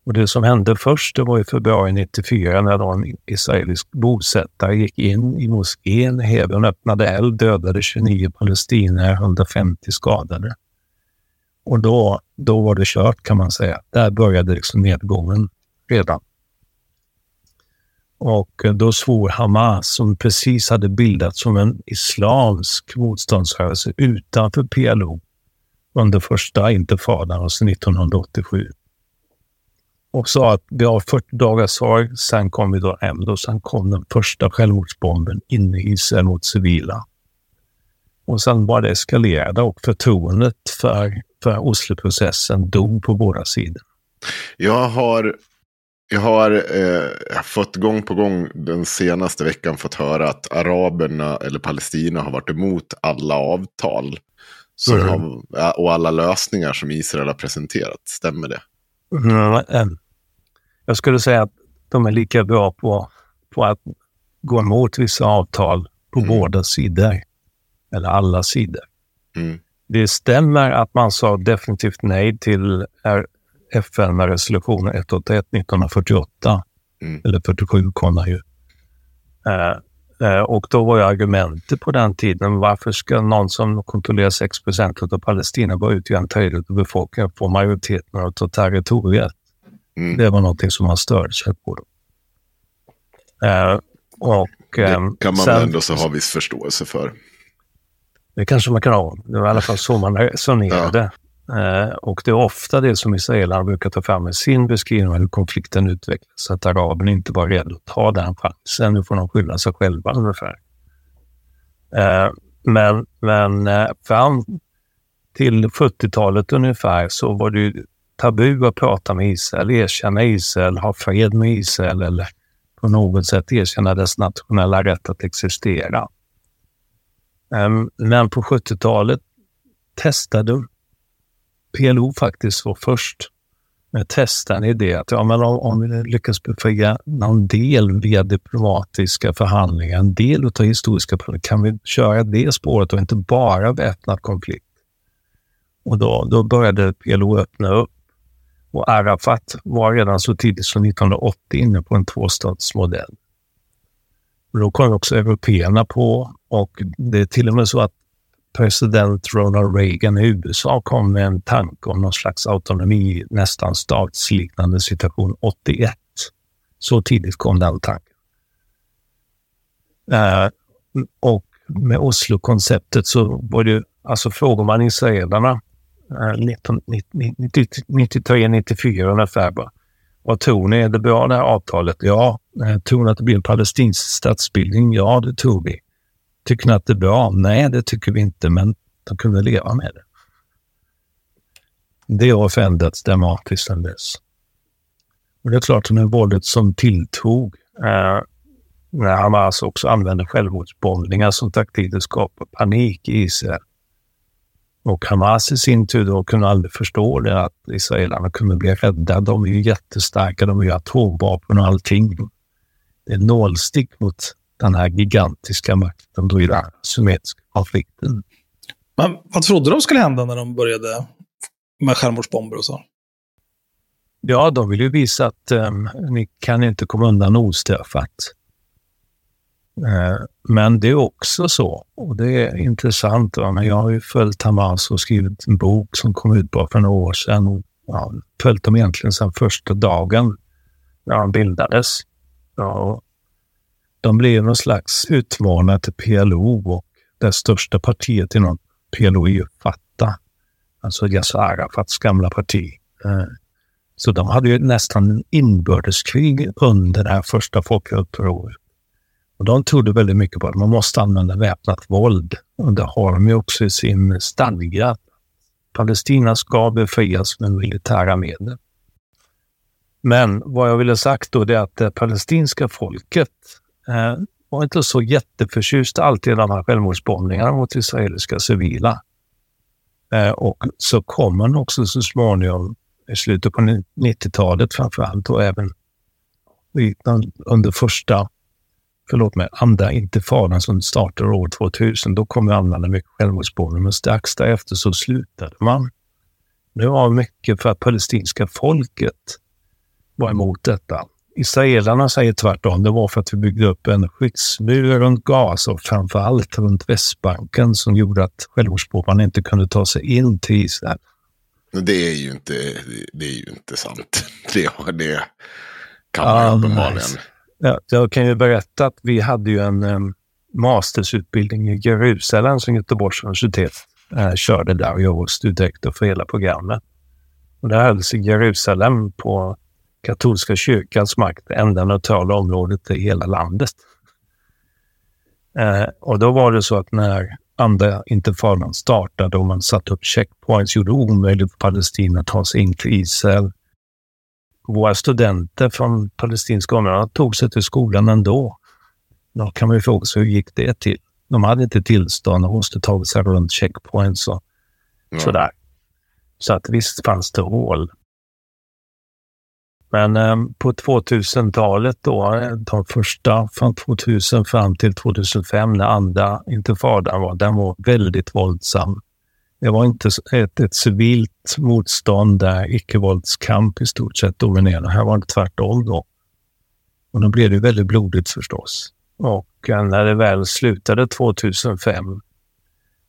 Och det som hände först det var i februari 94 när en israelisk bosättare gick in i moskén. Hebron öppnade eld, dödade 29 palestinier, 150 skadade. Och då, då var det kört kan man säga. Där började liksom nedgången redan. Och då svor Hamas, som precis hade bildats som en islamsk motståndsrörelse utanför PLO under första intifadan, alltså 1987 och sa att vi har 40 dagars sorg, sen kom vi då hem. Då sen kom den första självmordsbomben inne i Israel mot civila. Och sen bara det eskalerade och förtroendet för, för Osloprocessen dog på båda sidor. Jag har, jag har eh, fått gång på gång den senaste veckan fått höra att araberna eller Palestina har varit emot alla avtal. Mm. Har, och alla lösningar som Israel har presenterat. Stämmer det? Mm, jag skulle säga att de är lika bra på, på att gå emot vissa avtal på mm. båda sidor. Eller alla sidor. Mm. Det stämmer att man sa definitivt nej till FN med resolution 181 1948. Mm. Eller 47 kom ju. Uh, uh, och då var ju argumentet på den tiden, varför ska någon som kontrollerar 6% av Palestina bara utgöra en tredjedel av befolkningen få majoriteten av territoriet? Mm. Det var någonting som man störde sig på. Uh, och, det ehm, kan man sen, ändå så ha viss förståelse för. Det kanske man kan ha. Det var i alla fall så man *laughs* resonerade. Eh, och det är ofta det som israelerna brukar ta fram i sin beskrivning av hur konflikten utvecklas. Att araberna inte var redo att ta den chansen. Nu får de skylla sig själva ungefär. Eh, men men eh, fram till 70-talet ungefär så var det ju tabu att prata med Israel, erkänna Israel, ha fred med Israel eller på något sätt erkänna dess nationella rätt att existera. Ehm, men på 70-talet testade PLO faktiskt var först med testa en idé att ja, men om, om vi lyckas befria någon del via diplomatiska förhandlingar, en del av historiska problem, kan vi köra det spåret och inte bara väpnad konflikt? Och då, då började PLO öppna upp. Och Arafat var redan så tidigt som 1980 inne på en tvåstatsmodell. då kom också européerna på och det är till och med så att president Ronald Reagan i USA kom med en tanke om någon slags autonomi, nästan statsliknande situation 81. Så tidigt kom den tanken. Eh, och med Oslo-konceptet så var det, alltså frågar man israelerna eh, 93, 94 ungefär. Bara. Vad tror ni? Är det bra det här avtalet? Ja. Eh, tror ni att det blir en palestinsk statsbildning? Ja, det tror vi. Tycker ni att det är bra? Nej, det tycker vi inte, men de kunde leva med det. Det har förändrats dramatiskt sedan dess. Och det är klart, att våldet som tilltog eh, när Hamas också använde självmordsbombningar som taktik, det skapade panik i Israel. Och Hamas i sin tur då kunde aldrig förstå det, att israelerna kunde bli rädda. De är ju jättestarka, de har ju atomvapen och allting. Det är nålstick mot den här gigantiska makten då i den symmetriska konflikten. Men vad trodde de skulle hända när de började med självmordsbomber och så? Ja, de vill ju visa att um, ni kan inte komma undan ostraffat. Uh, men det är också så, och det är intressant, va? men jag har ju följt Hamas och skrivit en bok som kom ut bara för några år sedan. Och, ja, följt dem egentligen sedan första dagen när de bildades. Ja, de blev någon slags utmanare till PLO och det största partiet inom PLO är ju Fatah. Alltså Yasser Arafats gamla parti. Eh, så de hade ju nästan inbördeskrig under det här första folkupproret. Och de trodde väldigt mycket på att man måste använda väpnat våld. Och det har de ju också i sin stadga. Palestina ska befrias med militära medel. Men vad jag ville sagt då är att det palestinska folket eh, var inte så jätteförtjust alltid i de här självmordsbombningarna mot israeliska civila. Eh, och så kom man också så småningom i slutet på 90-talet framförallt och även under första, förlåt mig, andra intifadan som startade år 2000. Då kom vi använda mycket självmordsbombningar, men strax därefter så slutade man. Det var mycket för att palestinska folket var emot detta. Israelerna säger tvärtom. Det var för att vi byggde upp en skyddsmur runt Gaza och framför allt runt Västbanken som gjorde att självmordsbombarna inte kunde ta sig in till Israel. Det är ju inte, det är ju inte sant. *laughs* Det, det kan man um, uppenbarligen. Ja, jag kan ju berätta att vi hade ju en um, mastersutbildning i Jerusalem som Göteborgs universitet uh, körde där och jag var studierektor för hela programmet. Och det hölls i Jerusalem på katolska kyrkans makt, enda neutrala området i hela landet. Eh, och då var det så att när andra intifadan startade och man satte upp checkpoints, gjorde det omöjligt för Palestina att ta sig in till Israel. Våra studenter från palestinska områden tog sig till skolan ändå. Då kan man ju fråga sig hur gick det till? De hade inte tillstånd och måste ta sig runt checkpoints och ja. sådär. Så att visst fanns det hål. Men eh, på 2000-talet då, de första från 2000 fram till 2005 när andra intifadan var, den var väldigt våldsam. Det var inte ett, ett civilt motstånd där icke-våldskamp i stort sett dominerade. Här var det tvärtom då. Och då blev det väldigt blodigt förstås. Och eh, när det väl slutade 2005,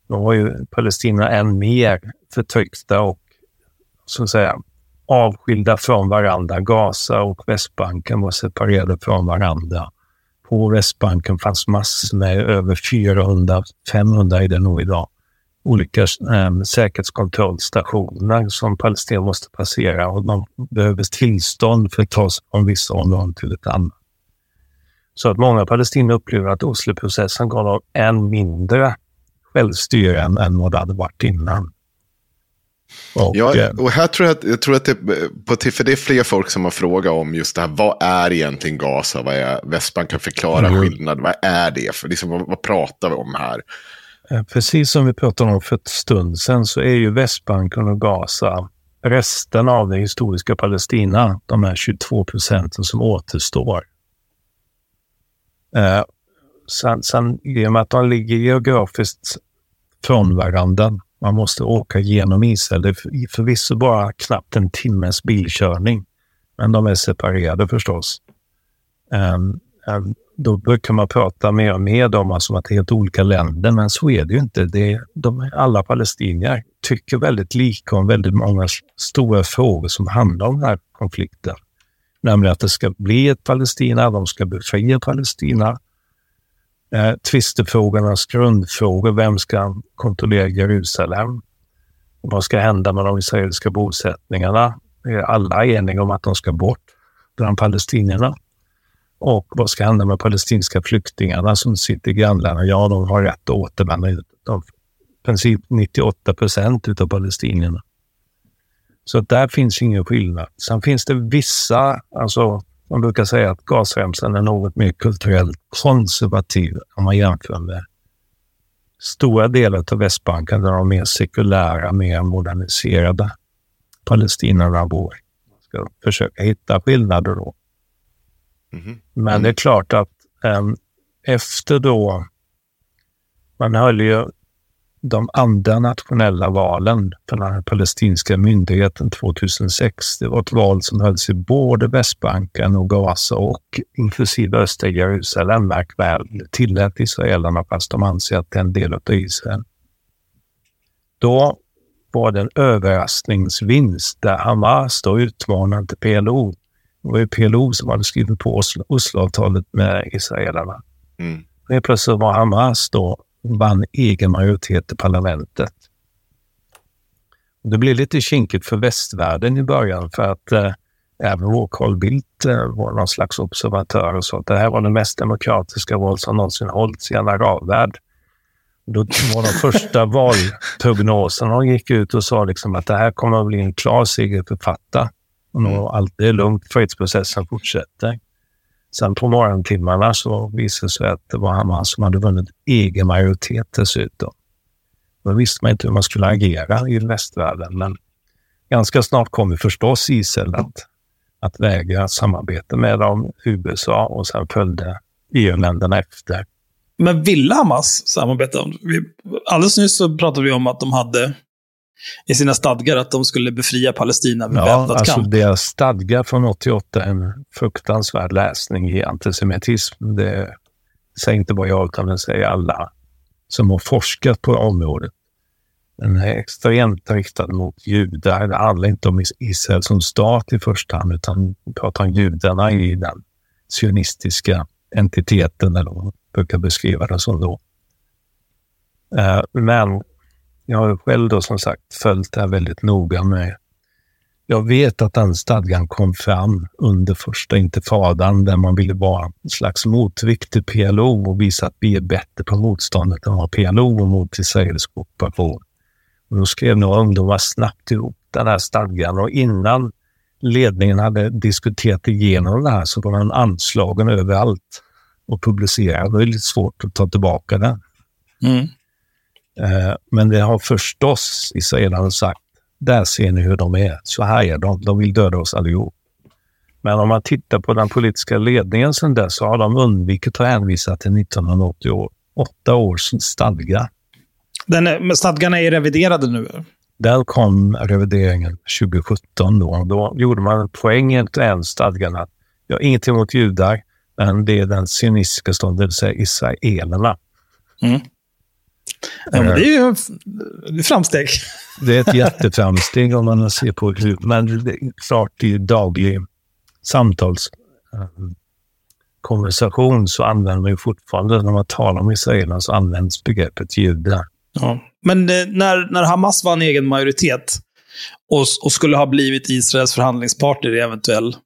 då var ju Palestina än mer förtryckta och så att säga avskilda från varandra. Gaza och Västbanken var separerade från varandra. På Västbanken fanns massor med över 400, 500 är det nog idag, olika eh, säkerhetskontrollstationer som Palestina måste passera och man behöver tillstånd för att ta sig från vissa områden till ett annat. Så att många palestinier upplever att Osloprocessen gav dem än mindre självstyre än, än vad det hade varit innan. Och, ja, eh, och här tror jag, att, jag tror att det, på, för det är fler folk som har frågat om just det här, vad är egentligen Gaza, vad är Västbanken, förklara mm. skillnad, vad är det för, liksom, vad, vad pratar vi om här? Eh, precis som vi pratade om för ett stund sedan så är ju Västbanken och Gaza resten av det historiska Palestina, de här 22 procenten som återstår. Eh, sen, sen, I och med att de ligger geografiskt från varandra, man måste åka genom Israel, det är förvisso bara knappt en timmes bilkörning, men de är separerade förstås. Um, um, då brukar man prata mer och mer om alltså att det är helt olika länder, men så är det ju inte. Det är, de, alla palestinier tycker väldigt lika om väldigt många stora frågor som handlar om den här konflikten. Nämligen att det ska bli ett Palestina, de ska befria Palestina. Eh, tvistefrågornas grundfrågor, vem ska kontrollera Jerusalem? Vad ska hända med de israeliska bosättningarna? Är Alla eniga om att de ska bort bland palestinierna. Och vad ska hända med palestinska flyktingarna som sitter i grannländerna? Ja, de har rätt att återvända. De, I princip 98 procent av palestinierna. Så där finns ingen skillnad. Sen finns det vissa, alltså man brukar säga att Gazaremsan är något mer kulturellt konservativ om man jämför med stora delar av Västbanken där de mer sekulära, mer moderniserade palestinierna bor. Man ska försöka hitta skillnader då. Mm. Men mm. det är klart att um, efter då, man höll ju de andra nationella valen för den här palestinska myndigheten 2006. Det var ett val som hölls i både Västbanken och Gaza och inklusive östra Jerusalem, märk väl, tillät israelerna fast de anser att det är en del av Israel. Då var det en överraskningsvinst där Hamas då utmanade PLO det var ju PLO som hade skrivit på Osloavtalet med israelerna. Mm. Helt plötsligt var Hamas då vann egen majoritet i parlamentet. Det blev lite kinkigt för västvärlden i början för att eh, även vår Carl Bildt eh, var någon slags observatör och sa att det här var det mest demokratiska val som någonsin hållits i en arabvärld. Då var de första *laughs* valprognoserna de gick ut och sa liksom att det här kommer att bli en klar seger för Fatah. Mm. Och allt är lugnt, fredsprocessen fortsätter. Sen på morgontimmarna så visade det sig att det var Hamas som hade vunnit egen majoritet dessutom. Då visste man inte hur man skulle agera i västvärlden, men ganska snart kom förstås Israel att, att vägra samarbeta med dem, USA och sen följde EU-länderna efter. Men ville Hamas samarbeta? Alldeles nyss så pratade vi om att de hade i sina stadgar att de skulle befria Palestina med ja, väpnad alltså kamp. Deras stadgar från 88 är en fruktansvärd läsning i antisemitism. Det säger inte bara jag, utan det säger alla som har forskat på området. Den är extremt riktad mot judar. Det handlar inte om Israel som stat i första hand, utan pratar om judarna i den sionistiska entiteten, eller vad man brukar beskriva det som då. Eh, men jag har själv då som sagt följt det här väldigt noga med. Jag vet att den stadgan kom fram under första intifadan där man ville vara en slags motvikt till PLO och visa att vi är bättre på motståndet än vad PLO och mot israelisk ockupation. Och då skrev några ungdomar snabbt ihop den här stadgan och innan ledningen hade diskuterat igenom det här så var den anslagen överallt och publicerad. Det var lite svårt att ta tillbaka den. Mm. Eh, men det har förstås israelerna sagt, där ser ni hur de är. Så här är de. De vill döda oss allihop. Men om man tittar på den politiska ledningen sedan dess så har de undvikit att hänvisa till 1988 års stadga. Den stadgarna är reviderade nu? Där kom revideringen 2017. Då, då gjorde man poängen till en stadgan att jag ingenting emot judar, men det är den sionistiska stånden, det vill säga israelerna. Mm. Ja, men det är ju ett framsteg. Det är ett *laughs* jätteframsteg om man ser på hur... Men det är klart, i daglig samtalskonversation så använder man ju fortfarande, när man talar om israelerna, så används begreppet judar. Ja. Men eh, när, när Hamas vann egen majoritet och, och skulle ha blivit Israels förhandlingspartner i eventuell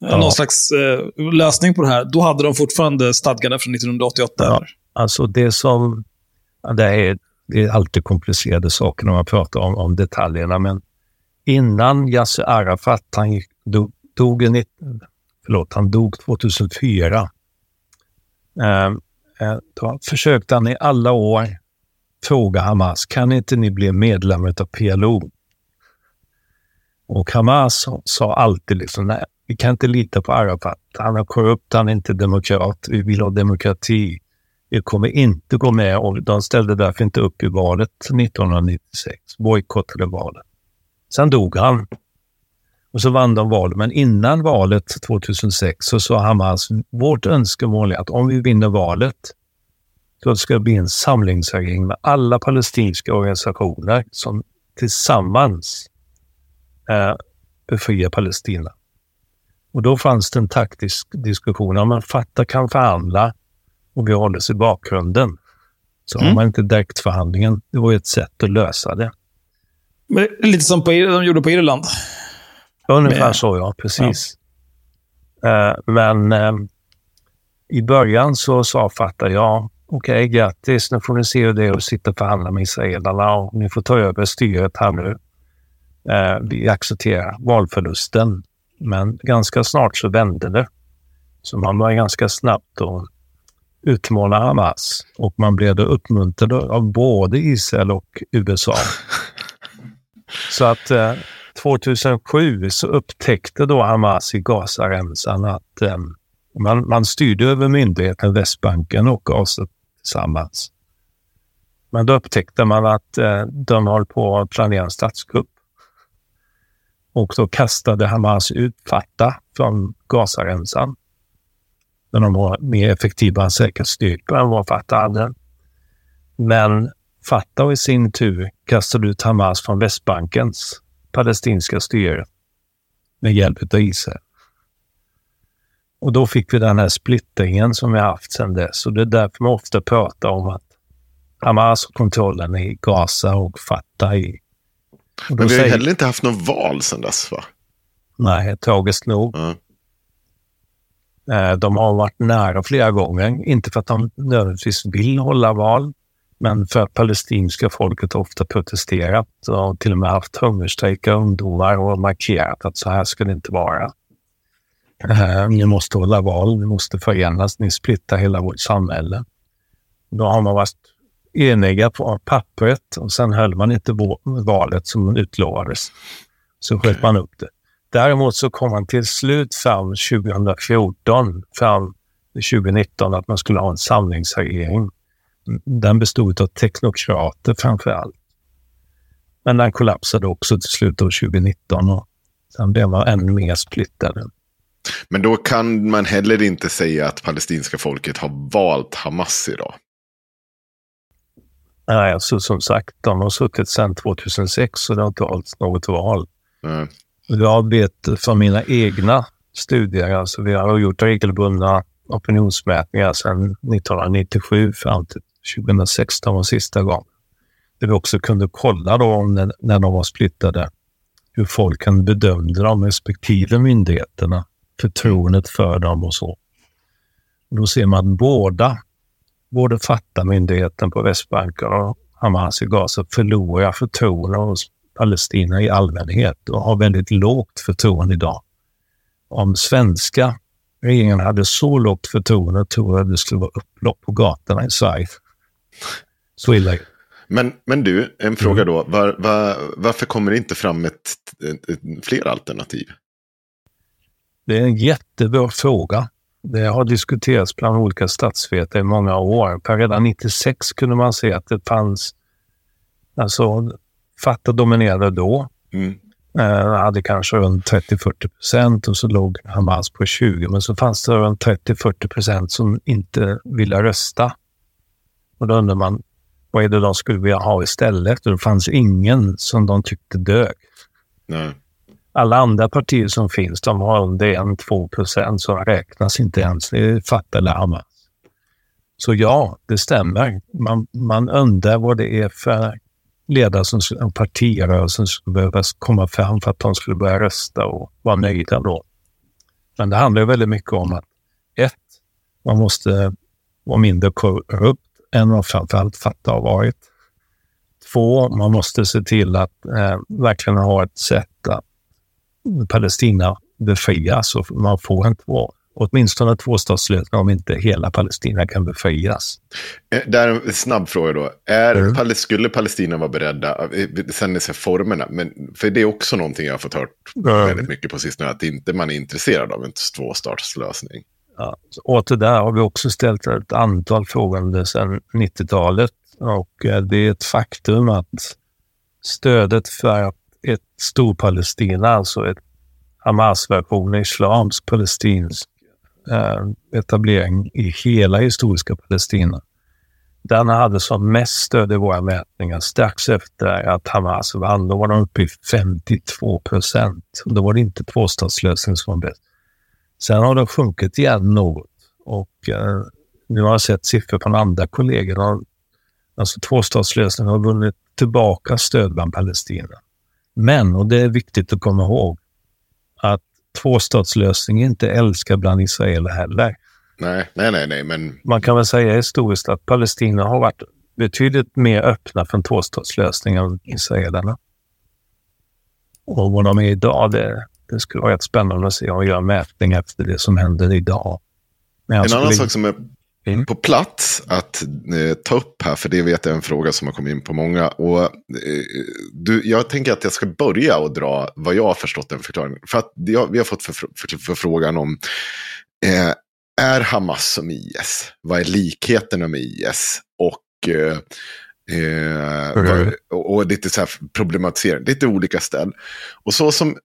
Ja. någon slags eh, lösning på det här, då hade de fortfarande stadgarna från 1988. Ja. Alltså det som... Det är, det är alltid komplicerade saker när man pratar om, om detaljerna, men innan Yasser Arafat, han dog, dog, förlåt, han dog 2004. Ehm, eh, då försökte han i alla år fråga Hamas, kan inte ni bli medlemmar av PLO? Och Hamas sa alltid liksom, nej, vi kan inte lita på Arafat. Han är korrupt, han är inte demokrat. Vi vill ha demokrati. Vi kommer inte gå med och de ställde därför inte upp i valet 1996. Bojkottade valet. Sen dog han. Och så vann de valet. Men innan valet 2006 så sa Hamas, vårt önskemål är att om vi vinner valet så ska det bli en samlingsregering med alla palestinska organisationer som tillsammans eh, befriar Palestina. Och då fanns det en taktisk diskussion om man fattar kan förhandla och vi håller sig i bakgrunden. Så har Mm. man inte direktförhandlingen. Det var ju ett sätt att lösa det. Men lite som på, de gjorde på Irland. Ungefär Med- så, ja. Precis. Eh, men eh, i början så sa Fatah, ja, okej, grattis, nu får ni se hur det är att sitta och förhandla med israelerna och ni får ta över styret här nu. Eh, vi accepterar valförlusten, men ganska snart så vände det. Så man var ganska snabbt att utmana Hamas och man blev då uppmuntrad av både Israel och USA. *laughs* Så att eh, 2007 så upptäckte då Hamas i Gazaremsan att eh, man, man styrde över myndigheten Västbanken och Gaza tillsammans. Men då upptäckte man att eh, de höll på att planera en statskupp. Och då kastade Hamas ut Fatah från Gazaremsan. När de var mer effektiva säkerhetsstyrkor än vad Fatah hade. Men Fatah i sin tur kastade ut Hamas från Västbankens palestinska styre med hjälp av Israel. Och då fick vi den här splittringen som vi haft sedan dess. Och det är därför man ofta pratar om att Hamas har kontrollen i Gaza och Fatah i... Men vi har säger- heller inte haft något val sedan dess va? Nej, tragiskt nog. Ja. Eh, De har varit nära flera gånger. Inte för att de nödvändigtvis vill hålla val, men för att palestinska folket ofta protesterat och till och med haft hungerstrejker ungdomar och markerat att så här ska det inte vara. Eh, Ni måste hålla val, ni måste förenas, ni splittar hela vårt samhälle. Då har man varit eniga på pappret och sen höll man inte valet som utlovades. Så sköt man upp det. Däremot så kom man till slut fram 2014, fram till 2019 att man skulle ha en samlingsregering. Den bestod av teknokrater framför allt. Men den kollapsade också till slutet av 2019 och sen blev man ännu mer splittrad. Men då kan man heller inte säga att palestinska folket har valt Hamas idag. Nej, alltså som sagt, de har suttit sedan 2006 och det har inte hållits något val. Nej. Jag vet från mina egna studier, alltså vi har gjort regelbundna opinionsmätningar sedan 1997 fram till 2016 var sista gången. Där vi också kunde kolla då när, när de var splittrade hur folken bedömde de respektive myndigheterna, förtroendet för dem och så. Och då ser man att båda, både Fatah-myndigheten på Västbanken och Hamas i Gaza förlorar förtroende hos Palestina i allmänhet och har väldigt lågt förtroende idag. Om svenska regeringen hade så lågt förtroende tror jag det skulle vara upplopp på gatorna i Sverige. Så illa. Men, men du, en fråga Mm. då. Var, var, varför kommer det inte fram ett, ett, ett, fler alternativ? Det är en jättebra fråga. Det har diskuterats bland olika statsvetare i många år. Redan 96 kunde man se att det fanns... Alltså, Fatah dominerade då. Mm. Eh, hade kanske runt 30-40 procent och så låg Hamas på 20. Men så fanns det runt 30-40 procent som inte ville rösta. Och då undrar man, vad är det de skulle vilja ha istället? Och det fanns ingen som de tyckte dög. Nej. Alla andra partier som finns, de har under 1-2 procent, så räknas inte ens. Det är Fatah eller Hamas. Så ja, det stämmer. Man, man undrar vad det är för ledare som en partirörelse skulle behöva komma fram för att de skulle börja rösta och vara nöjda då. Men det handlar väldigt mycket om att ett, man måste vara mindre korrupt än vad framförallt Fatah har varit. Två, man måste se till att eh, verkligen ha ett sätt att Palestina befrias och man får inte vara åtminstone tvåstatslösning om inte hela Palestina kan befrias. Eh, där en snabb fråga då. Är, mm. Skulle Palestina vara beredda, eh, sen är formerna, men för det är också någonting jag har fått hört mm. väldigt mycket på sistone, att inte man är intresserad av en tvåstatslösning. Ja, åt det där har vi också ställt ett antal frågor sedan 90-talet och eh, det är ett faktum att stödet för ett Storpalestina, alltså ett Hamas-version, islamsk palestinsk Eh, etablering i hela historiska Palestina. Den hade som mest stöd i våra mätningar strax efter att Hamas vann. Då var de uppe i 52 procent. Då var det inte tvåstatslösning som var bäst. Sen har de sjunkit igen något och eh, nu har jag sett siffror från andra kollegor. Alltså tvåstatslösningen har vunnit tillbaka stöd bland Palestina. Men, och det är viktigt att komma ihåg, att tvåstatslösning inte älskar bland israeler heller. Nej, nej, nej, nej, men... Man kan väl säga historiskt att Palestina har varit betydligt mer öppna för en tvåstatslösning än israelerna. Och vad de är idag, det, det skulle vara rätt spännande att se om vi gör mätning efter det som händer idag. en annan sak som är mm. på plats att eh, ta upp här, för det vet jag är en fråga som har kommit in på många. Och, eh, du, jag tänker att jag ska börja och dra vad jag har förstått en förklaring. För att jag, vi har fått förfrågan för, för om, eh, är Hamas som IS? Vad är likheterna med IS? Och mm. och, och lite så här problematisering, lite olika ställ. Och så som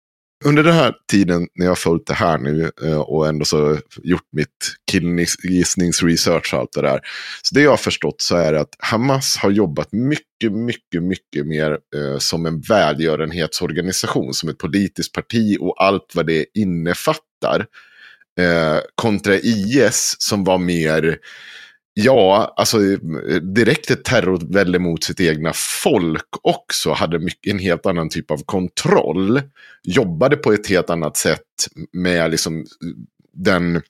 under den här tiden när jag har följt det här nu eh, och ändå så gjort mitt killgissningsresearch och allt det där. Så det jag har förstått så är att Hamas har jobbat mycket, mycket, mycket mer eh, som en välgörenhetsorganisation, som ett politiskt parti och allt vad det innefattar. Eh, kontra IS som var mer Ja, alltså direkt ett terrorvälde mot sitt egna folk också hade mycket, en helt annan typ av kontroll. Jobbade på ett helt annat sätt med liksom den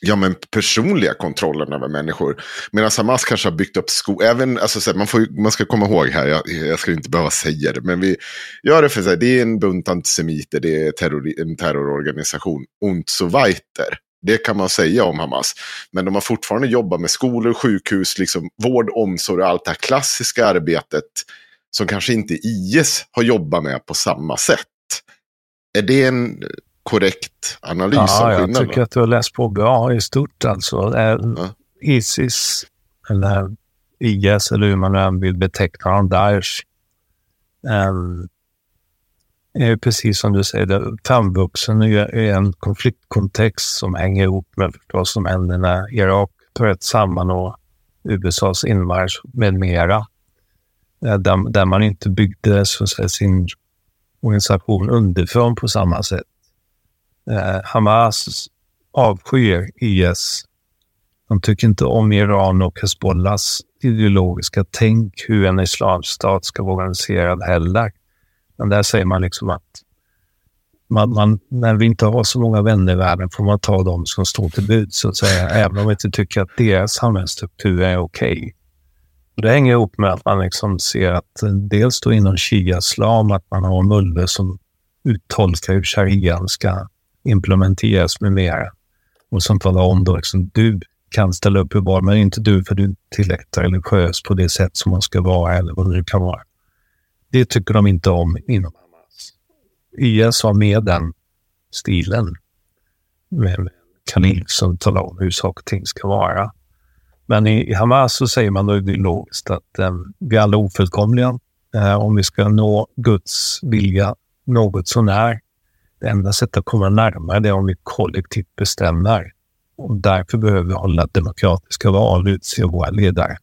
ja, men personliga kontrollen över människor. Medan Hamas kanske har byggt upp sko... Även, alltså, man, får, man ska komma ihåg här, jag, jag ska inte behöva säga det, men vi gör det för att det är en bunt antisemiter, det är terror, en terrororganisation, ont so weiter. Det kan man säga om Hamas. Men de har fortfarande jobbat med skolor, sjukhus, liksom vård, omsorg och allt det här klassiska arbetet som kanske inte IS har jobbat med på samma sätt. Är det en korrekt analys ja, av skillnaden? Jag tycker att du har läst på bra i stort alltså. Ja. Isis, eller IS, eller hur man än vill beteckna dem, Daesh. Är precis som du säger, framvuxen i en konfliktkontext som hänger ihop med vad som händer när Irak bröt samman och USAs inmarsch med mera. Eh, där, där man inte byggde så säga, sin organisation underifrån på samma sätt. Eh, Hamas avskyr IS. De tycker inte om Iran och Hezbollahs ideologiska tänk hur en islamstat ska vara organiserad heller. Men där säger man liksom att man, man, när vi inte har så många vänner i världen får man ta dem som står till bud, så att säga, även om vi inte tycker att deras samhällsstruktur är okej. Okay. Det hänger ihop med att man liksom ser att eh, dels då inom shia-islam att man har mullor som uttolkar hur sharian ska implementeras med mera. Och som talar om då liksom, du kan ställa upp hur bra, men inte du för du är inte tillräckligt religiös på det sätt som man ska vara eller vad det kan vara. Det tycker de inte om inom Hamas. IS har med den stilen. Med en kanin som talar om hur saker och ting ska vara. Men i, Hamas så säger man då ideologiskt att eh, vi är alla ofullkomliga. Eh, om vi ska nå Guds vilja något sånär. Det enda sättet att komma närmare det är om vi kollektivt bestämmer. Och därför behöver vi hålla demokratiska val och utse våra ledare.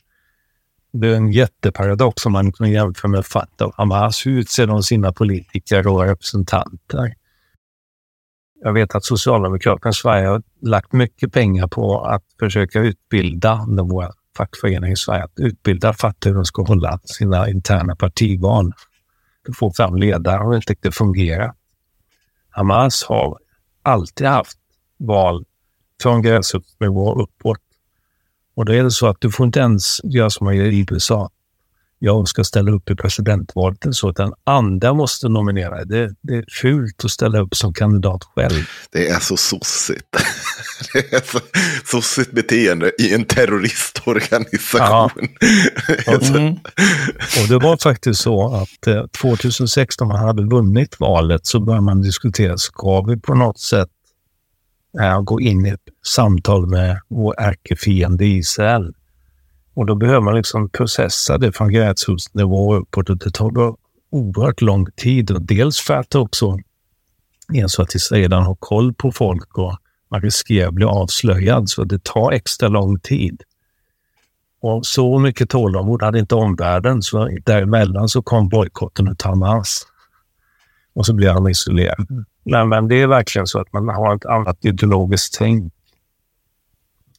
Det är en jätteparadox om man kan jämföra med Fatah och Hamas. Hur utser de sina politiker och representanter? jag vet att Socialdemokraterna i Sverige har lagt mycket pengar på att försöka utbilda våra fackföreningar i Sverige, att utbilda Fatah hur de ska hålla sina interna partival. Få fram ledare och inte riktigt fungera. Hamas har alltid haft val från gräsrotsnivå uppåt. Och då är det så att du får inte ens göra som man gör i USA jag ska ställa upp i presidentvalet eller så, utan andra måste nominera. Det, det är fult att ställa upp som kandidat själv. Det är så sossigt. *laughs* Det är så sossigt beteende i en terroristorganisation. Ja. *laughs* Mm. Och det var faktiskt så att 2016, när man hade vunnit valet, så började man diskutera, ska vi på något sätt äh, gå in i ett samtal med vår ärkefiende Israel? Och då behöver man liksom processa det från gräsrotsnivå uppåt och det tar oerhört lång tid. Och dels för att det också är så att redan har koll på folk och man riskerar att bli avslöjad, så det tar extra lång tid. Och så mycket tålamod hade inte omvärlden, så däremellan så kom bojkotten av Hamas. Och så blev han isolerad. Men, men det är verkligen så att man har ett annat ideologiskt tänk.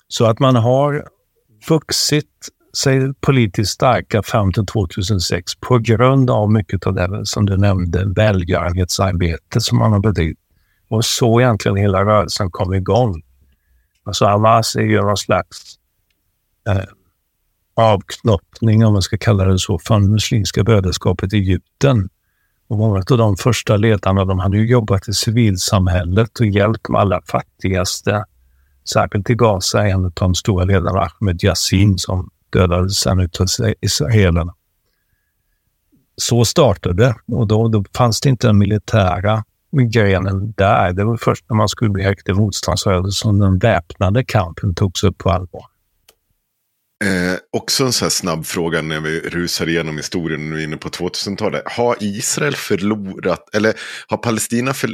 Så att man har vuxit sig politiskt starka fram till 2006 på grund av mycket av det som du nämnde, välgörenhetsarbete som man har bedrivit. Och så egentligen hela rörelsen kom igång. Alltså Hamas är ju någon slags eh, avknoppning, om man ska kalla det så, från Muslimska brödraskapet i Egypten. Och många av de första ledarna de hade ju jobbat i civilsamhället och hjälpt de allra fattigaste särskilt i Gaza, en av de stora ledarna, Ahmed Yassin, som dödades sen av israelerna. Så startade det och då, då fanns det inte den militära grenen där. Det var först när man skulle bli riktig motståndsrörelse som den väpnade kampen togs upp på allvar. Eh, också en så här snabb fråga när vi rusar igenom historien nu inne på 2000-talet. Har Israel förlorat, eller har Palestina för,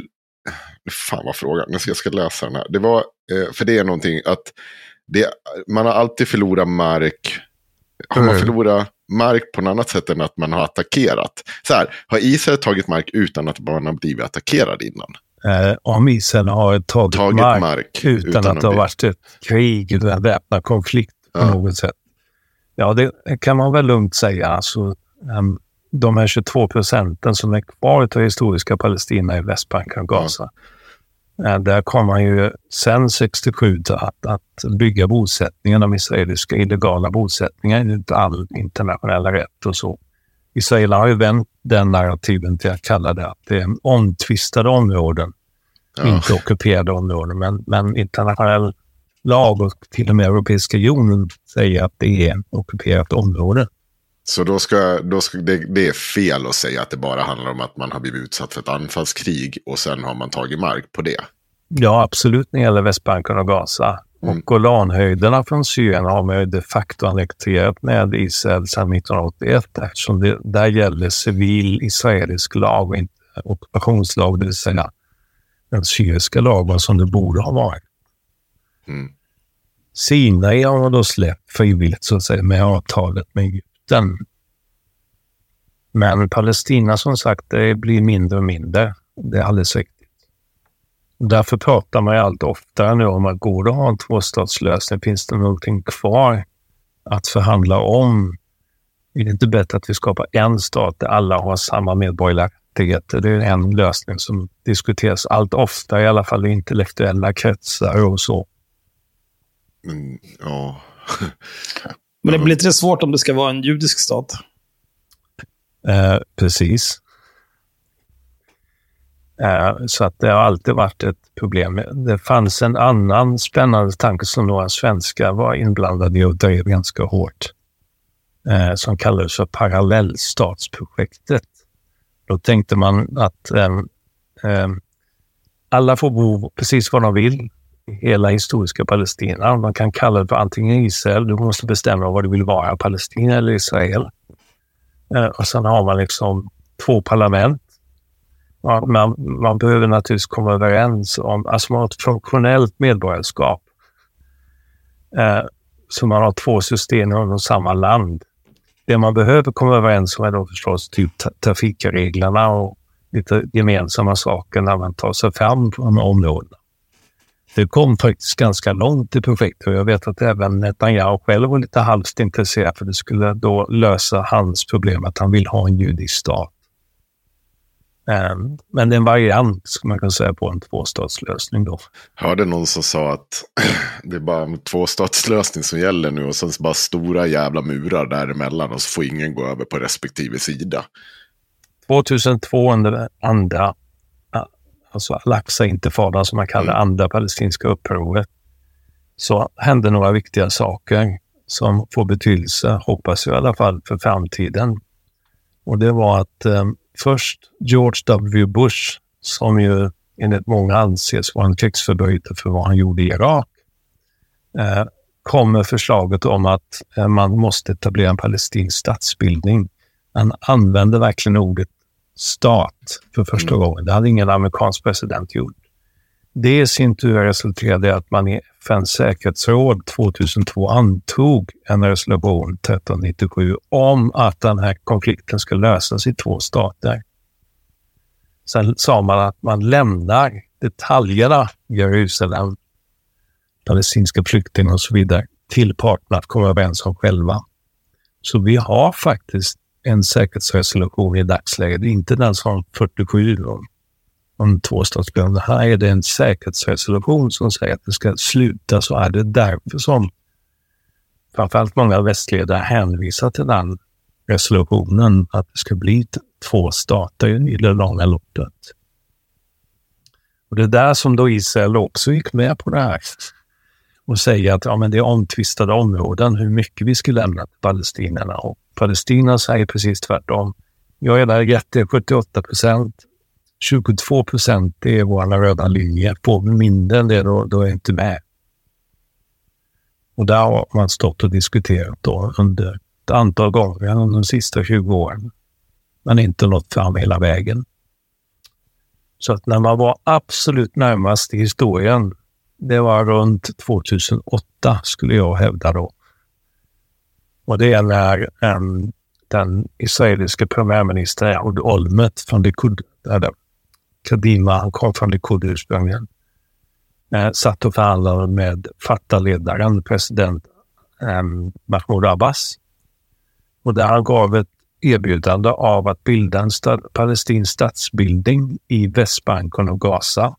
Fan vad frågan, nu ska jag ska läsa den här. Det var, eh, för det är någonting att det, man har alltid förlorat mark. Har man mm. förlorat mark på något annat sätt än att man har attackerat? Så här, har Israel tagit mark utan att man har blivit attackerad innan? Eh, om Israel har tagit, tagit mark, mark, utan, utan att det har varit ett krig eller en väpnad konflikt på ja. något sätt. Ja, det kan man väl lugnt säga. Alltså, um, de här 22 procenten som är kvar av historiska Palestina i Västbanken och Gaza. Mm. Där kom man ju sen 67 att, att bygga bosättningar, de israeliska illegala bosättningar enligt all internationella rätt och så. Israel har ju vänt den narrativen till att kalla det att det är omtvistade områden, ja. inte ockuperade områden. Men, men internationell lag och till och med Europeiska unionen säger att det är ockuperat område. Så då ska, då ska det, det, är fel att säga att det bara handlar om att man har blivit utsatt för ett anfallskrig och sen har man tagit mark på det. Ja, absolut när det gäller Västbanken och Gaza. Mm. Och Golanhöjderna från Syrien har man ju de facto annekterat med Israel sedan 1981 eftersom det, där gäller civil israelisk lag och inte ockupationslag, det vill säga den syriska lagen som det borde ha varit. Mm. Sinai har man då släppt frivilligt så att säga med avtalet med Egypten. Men Palestina som sagt, det blir mindre och mindre. Det är alldeles riktigt. Därför pratar man ju allt oftare nu om att går det att ha en tvåstatslösning, finns det någonting kvar att förhandla om? Är det inte bättre att vi skapar en stat där alla har samma medborgerliga rättigheter? Det är en lösning som diskuteras allt oftare, i alla fall i intellektuella kretsar och så. Mm, ja. *laughs* Men det blir lite svårt om det ska vara en judisk stat. Eh, precis. Eh, så att det har alltid varit ett problem. Det fanns en annan spännande tanke som några svenskar var inblandade i och drev ganska hårt. Eh, som kallades för parallellstatsprojektet. Då tänkte man att ehm, ehm, alla får bo precis var de vill hela historiska Palestina. Man kan kalla det för antingen Israel, du måste bestämma vad du vill vara, Palestina eller Israel. Eh, och sen har man liksom två parlament. Man, man behöver naturligtvis komma överens om, alltså man har ett funktionellt medborgarskap. Eh, så man har två system inom samma land. Det man behöver komma överens om är då förstås typ trafikreglerna och lite gemensamma saker när man tar sig fram på de här områdena. Kom faktiskt ganska långt i projektet och jag vet att även Netanyahu själv var lite halvt intresserad för det skulle då lösa hans problem att han vill ha en judisk stat. Ehm, men det är en variant, ska man kunna säga, på en tvåstatslösning då. Hörde någon som sa att *clears throat* det är bara en tvåstatslösning som gäller nu och sen bara stora jävla murar däremellan och så får ingen gå över på respektive sida. 2200 andra, alltså Al-Aqsa-intifadan som man kallar mm. andra palestinska upproret, så hände några viktiga saker som får betydelse, hoppas jag i alla fall, för framtiden. Och det var att eh, först George W. Bush, som ju enligt många anses vara en krigsförbrytare för vad han gjorde i Irak, eh, kom med förslaget om att eh, man måste etablera en palestinsk statsbildning. Han använde verkligen ordet stat för första mm. gången. Det hade ingen amerikansk president gjort. Det i sin tur resulterade i att man i FNs säkerhetsråd 2002 antog en resolution 1397 om att den här konflikten ska lösas i två stater. Sen sa man att man lämnar detaljerna i Jerusalem, palestinska flyktingar och så vidare till parterna att komma överens om själva. Så vi har faktiskt en säkerhetsresolution i dagsläget, inte den som 47 om, om tvåstatsplan. Här är det en säkerhetsresolution som säger att det ska sluta. Så är det därför som framförallt många västledare hänvisar till den resolutionen, att det ska bli två stater i det långa loppet. Och det är där som då Israel också gick med på det här och säger att ja, men det är omtvistade områden, hur mycket vi skulle lämna till palestinierna. Och Palestina säger precis tvärtom. Jag är där jätte 78 procent. 22 procent är vår röda linje. På mindre än det, då, då är jag inte med. Och där har man stått och diskuterat då under ett antal gånger under de sista 20 åren. Men inte nått fram hela vägen. Så att när man var absolut närmast i historien, det var runt 2008 skulle jag hävda då. Och det är när um, den israeliska premiärministern Ehud från Likud, eller äh, Kadima, han kom från Likud ursprungligen, eh, satt och förhandlade med Fatah-ledaren, president um, Mahmoud Abbas. Och där han gav ett erbjudande av att bilda en stad, palestinsk statsbildning i Västbanken och Gaza.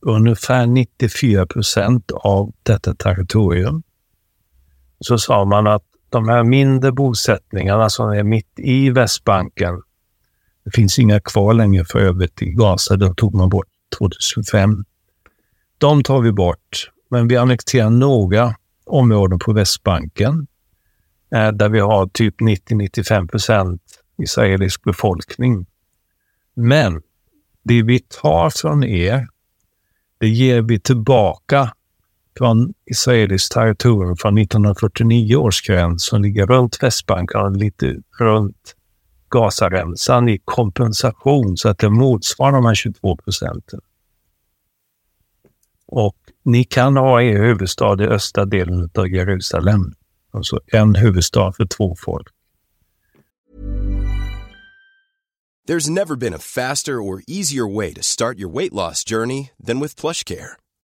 Ungefär 94 procent av detta territorium. Så sa man att de här mindre bosättningarna som är mitt i Västbanken, det finns inga kvar längre för övrigt i Gaza, de tog man bort 2005. De tar vi bort, men vi annekterar några områden på Västbanken eh, där vi har typ 90-95 procent israelisk befolkning. Men det vi tar från er, det ger vi tillbaka från israeliskt territorium från 1949 års gräns som ligger runt Västbanken och lite runt Gazaremsan i kompensation så att det motsvarar de här 22 procenten. Och ni kan ha er huvudstad i östra delen av Jerusalem. Alltså en huvudstad för två folk. There's never been a faster or easier way to start your weight loss journey than with plush care.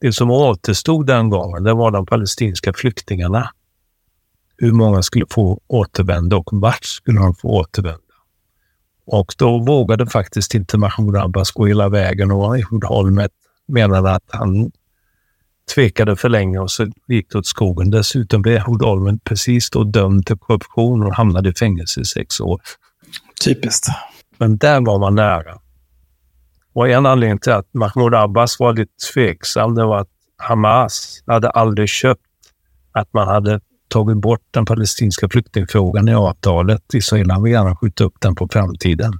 Det som återstod den gången, det var de palestinska flyktingarna. Hur många skulle få återvända och vart skulle de få återvända? Och då vågade faktiskt inte Mahmoud Abbas gå hela vägen och Holmet menade att han tvekade för länge och så gick det åt skogen. Dessutom blev Olmen precis då dömd till korruption och hamnade i fängelse i sex år. Typiskt. Men där var man nära. Och en anledning till att Mahmoud Abbas var lite tveksam, det var att Hamas hade aldrig köpt att man hade tagit bort den palestinska flyktingfrågan i avtalet. Israelerna vill gärna skjuta upp den på framtiden.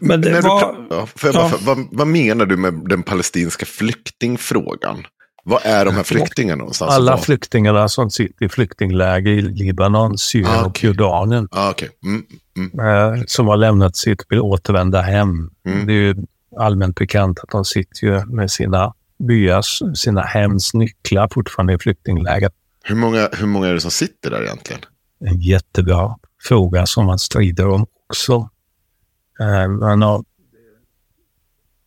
Men det var- ja, bara, ja. vad, vad menar du med den palestinska flyktingfrågan? Vad är de här flyktingarna någonstans? Alla flyktingarna som sitter i flyktingläger i Libanon, Syrien Ah, och okej. Jordanien Ah, okej. Mm, mm. eh, som har lämnat sitt vill återvända hem. Mm. Det är allmänt bekant att de sitter ju med sina byars, sina hems nycklar fortfarande i flyktingläger. Hur, många, hur många är det som sitter där egentligen? En jättebra fråga som man strider om också. Eh, man har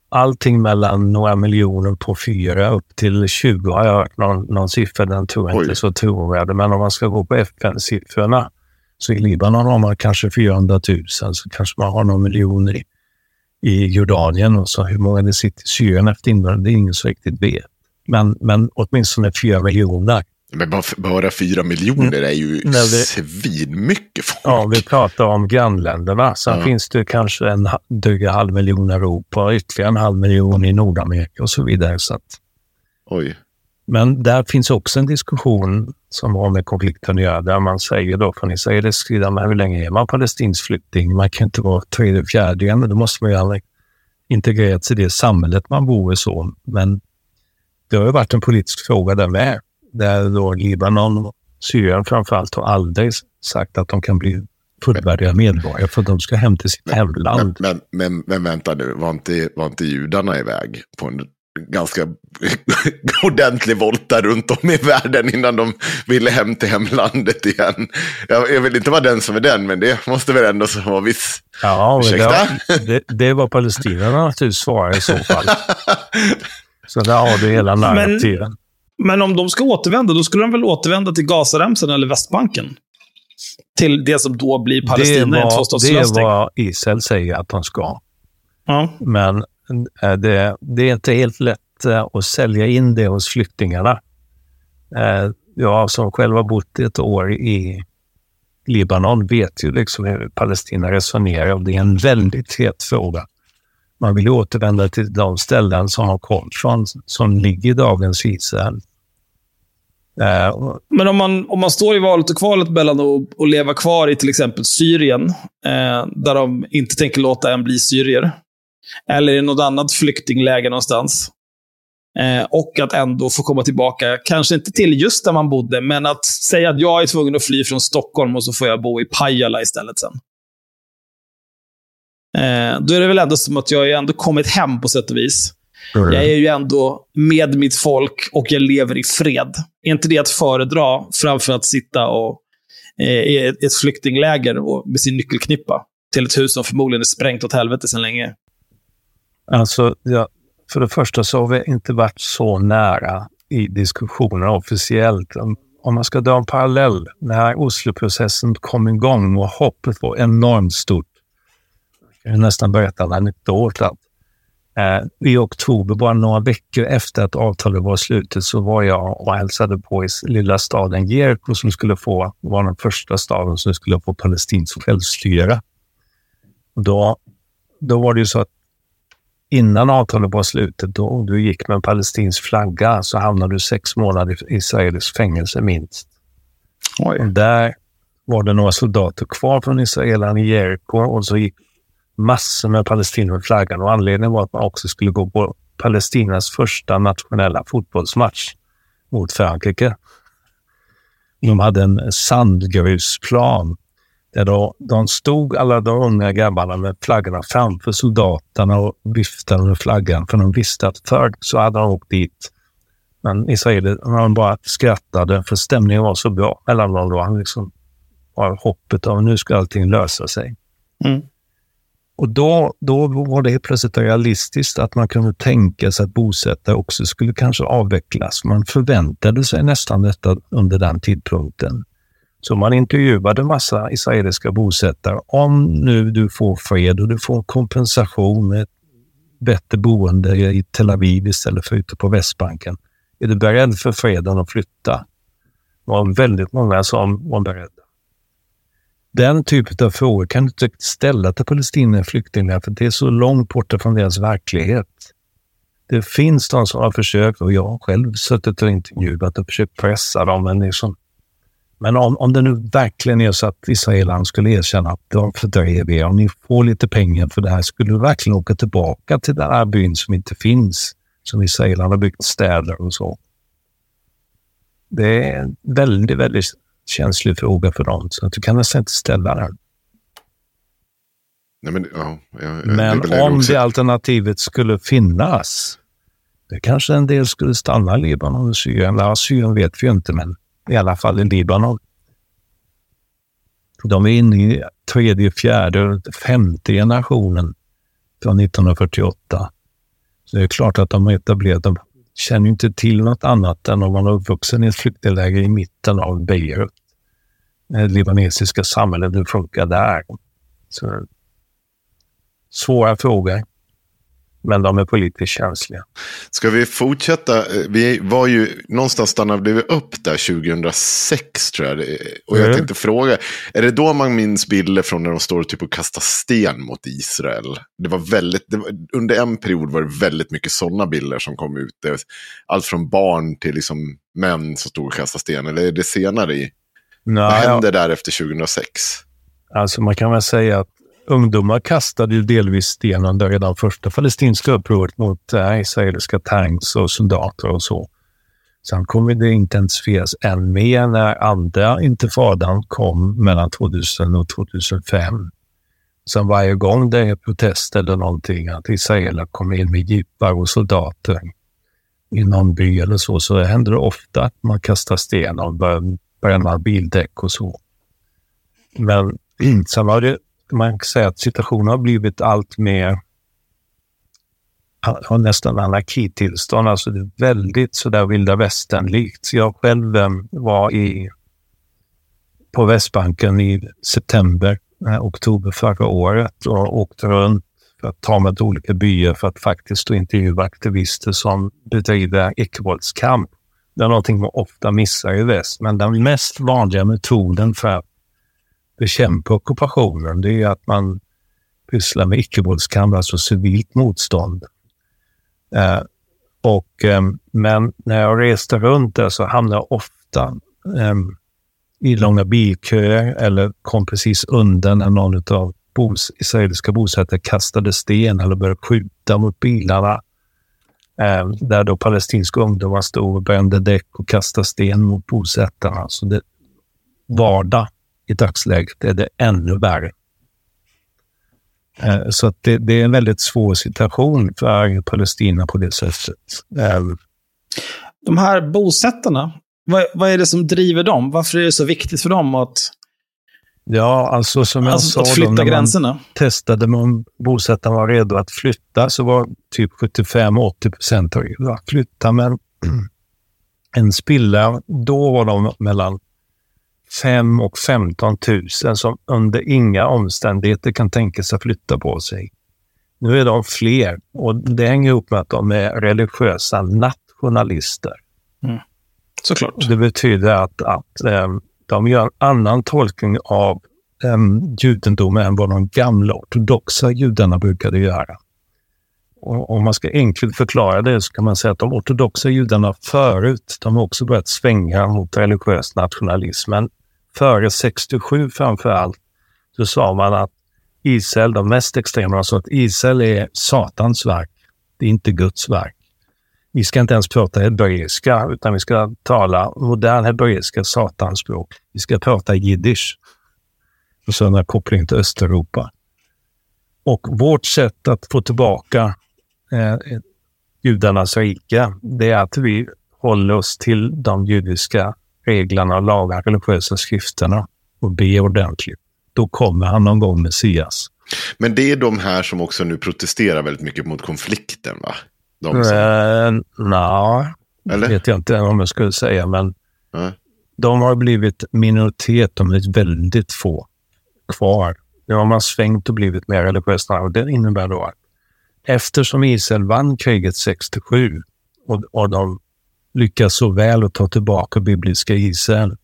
allting mellan några miljoner på fyra upp till 20 har jag hört någon, någon siffra, den tror jag Oj. inte så trovärdig. Men om man ska gå på FN-siffrorna så i Libanon har man kanske 400 000, så kanske man har några miljoner i, i Jordanien och så hur många det sitter i Syrien efter invasionen, det är ingen som riktigt vet. Men, men åtminstone fyra miljoner. Men bara, fyra miljoner är ju Nej, det- svinmycket folk. Ja, vi pratar om grannländerna. Sen Ja. finns det kanske en dryga halv miljon i Europa ytterligare en halv miljon i Nordamerika och så vidare. Så att, Oj. Men där finns också en diskussion som har med konflikten att göra, där man säger då från israelisk sida, men hur länge är man palestinsk flykting? Man kan inte vara tredje, fjärde igen, då måste man ju ha integrerat sig i det samhället man bor i. så. Men det har ju varit en politisk fråga där med, där då Libanon och Syrien framförallt har aldrig sagt att de kan bli fullvärdiga medborgare för att de ska hem till sitt hemland. Men, men, men, men vänta nu, var inte, var inte judarna iväg på en ganska *laughs* ordentlig volta runt om i världen innan de ville hem till hemlandet igen? Jag, jag vill inte vara den som är den, men det måste väl ändå vara viss... Ja, Ursäkta? det, det, det var palestinierna naturligtvis svarar i så fall. *laughs* Så där har du hela narrativen. Men om de ska återvända, då skulle de väl återvända till Gazaremsan eller Västbanken? Till det som då blir Det Palestina, en var, det är tvåstatslösning. vad Israel säger att de ska. Ja. Men Eh, det, det är inte helt lätt eh, att sälja in det hos flyktingarna. Eh, jag som själv har bott ett år i Libanon vet ju liksom hur Palestina resonerar och det är en väldigt het fråga. Man vill ju återvända till de ställen som har kom från, som ligger i dagens Israel. Men om man, om man står i valet och kvalet mellan att, att leva kvar i till exempel Syrien, eh, där de inte tänker låta en bli syrier, eller i något annat flyktingläger någonstans, eh, och att ändå få komma tillbaka, kanske inte till just där man bodde, men att säga att jag är tvungen att fly från Stockholm och så får jag bo i Pajala istället sen. Eh, då är det väl ändå som att jag har ändå kommit hem på sätt och vis. Jag är ju ändå med mitt folk och jag lever i fred. Är inte det att föredra framför att sitta och, eh, i ett flyktingläger och, med sin nyckelknippa till ett hus som förmodligen är sprängt åt helvete sedan länge? Alltså, ja, för det första så har vi inte varit så nära i diskussionerna officiellt. Om, om man ska dra en parallell, när Osloprocessen kom igång och hoppet var enormt stort. Jag kan nästan berätta en anekdot. Eh, I oktober, bara några veckor efter att avtalet var slutet, så var jag och hälsade på i lilla staden Jeriko som skulle få, var den första staden som skulle få palestinskt självstyre. Då, då var det ju så att innan avtalet var slutet, då du gick med en palestinsk flagga, så hamnade du sex månader i israeliskt fängelse minst. Och där var det några soldater kvar från israelerna i Jeriko och så gick massor med palestinier med flaggan. Och anledningen var att man också skulle gå på Palestinas första nationella fotbollsmatch mot Frankrike. De hade en sandgrusplan där då, de stod, alla de unga grabbarna med flaggorna framför soldaterna och viftade med flaggan. För de visste att förr så hade de åkt dit. Men israelerna bara skrattade för stämningen var så bra mellan dem. Då. Han liksom var hoppet av nu ska allting lösa sig. Mm. Och då, då var det helt plötsligt realistiskt att man kunde tänka sig att bosättare också skulle kanske avvecklas. Man förväntade sig nästan detta under den tidpunkten. Så man intervjuade massa israeliska bosättare. Om nu du får fred och du får kompensation med bättre boende i Tel Aviv istället för ute på Västbanken? Är du beredd för freden att flytta? Det var väldigt många som var beredda. Den typen av frågor kan du inte ställa till palestinier flyktingar för det är så långt borta från deras verklighet. Det finns de som har försökt och jag har själv suttit och intervjuat och försökt pressa dem. Men, liksom, men om, om det nu verkligen är så att israelerna skulle erkänna att de fördrev er, om ni får lite pengar för det här, skulle du verkligen åka tillbaka till den här byn som inte finns, som israelerna har byggt städer och så. Det är en väldigt, väldigt känslig fråga för dem, så att du kan nästan inte ställa den. Nej, men ja, jag, Men det om det alternativet skulle finnas, det kanske en del skulle stanna i Libanon och Syrien. Ja, Syrien vet vi ju inte, men i alla fall i Libanon. De är inne i tredje, fjärde, femte generationen från 1948. Så det är klart att de har etablerat, de känner inte till något annat än om man är uppvuxen i ett flyktingläger i mitten av Beirut. Det libanesiska samhället, hur funkar där? Så svåra frågor, men de är politiskt känsliga. Ska vi fortsätta? Eh, Vi var ju någonstans stannade vi upp där 2006 tror jag. Och jag Mm. tänkte fråga, är det då man minns bilder från när de står typ och kastar sten mot Israel? Det var väldigt, det var, under en period var det väldigt mycket sådana bilder som kom ut. Allt från barn till liksom män som stod och kastade sten. Eller är det senare i? Vad Nej, hände där efter 2006? Alltså man kan väl säga att ungdomar kastade ju delvis sten under redan första palestinska upproret mot äh, israeliska tanks och soldater och så. Sen kommer det intensifieras än mer när andra intifadan kom mellan 2000 och 2005. Sen varje gång det är protest eller någonting, att israeler kommer in med jeepar och soldater i någon by eller så, så händer det ofta att man kastar sten och börjar bränna bildäck och så. Men *clears throat* sen har det, man kan säga att situationen har blivit allt mer har nästan anarkitillstånd. Alltså det är väldigt sådär vilda västern-likt. Jag själv ehm, var i, på Västbanken i september, eh, oktober förra året och åkte runt för att ta mig till olika byar för att faktiskt intervjua aktivister som bedriver icke-våldskamp. Det är någonting man ofta missar i väst, men den mest vanliga metoden för att bekämpa ockupationen, det är att man pysslar med icke-våldskamp, alltså civilt motstånd. Eh, och, eh, men när jag reste runt där så hamnade jag ofta eh, i långa bilköer eller kom precis under när någon av bos, israeliska bosättare kastade sten eller började skjuta mot bilarna. Eh, där då palestinska ungdomar stod och brände däck och kastade sten mot bosättarna. Så det, vardag i dagsläget är det ännu värre. Eh, Så det, det är en väldigt svår situation för Palestina på det sättet. Eh, De här bosättarna, vad, vad är det som driver dem? Varför är det så viktigt för dem att, Ja, alltså som jag alltså, sa, att då, flytta när man gränserna? testade om bosättarna var redo att flytta så var typ 75-80 procent redo att flytta. Men *clears throat* en spilla, då var de mellan 5 och 15 000 som under inga omständigheter kan tänka sig att flytta på sig. Nu är de fler och det hänger ihop med att de är religiösa nationalister. Såklart. Det betyder att, att eh, de gör en annan tolkning av eh, judendomen än vad de gamla ortodoxa judarna brukade göra. Och om man ska enkelt förklara det så kan man säga att de ortodoxa judarna förut, de har också börjat svänga mot religiös nationalism. Men före 67 framför allt, så sa man att Israel, de mest extrema, sa att Israel är Satans verk. Det är inte Guds verk. Vi ska inte ens prata hebreiska, utan vi ska tala modern hebreiska, Satans språk. Vi ska prata jiddisch. Och så kopplingar till Östeuropa. Och vårt sätt att få tillbaka eh, judarnas rike, det är att vi håller oss till de judiska reglerna lagar, religiösa skrifterna och ber ordentligt. Då kommer han någon gång Messias. Men det är de här som också nu protesterar väldigt mycket mot konflikten, va? De som, Eh, Nej, Eller? vet jag inte om jag skulle säga, men Ja. de har blivit minoritet. De är väldigt få kvar. Nu har man svängt och blivit mer religiösa och det innebär då att eftersom Israel vann kriget 67 och, och de lyckas så väl att ta tillbaka bibliska Israel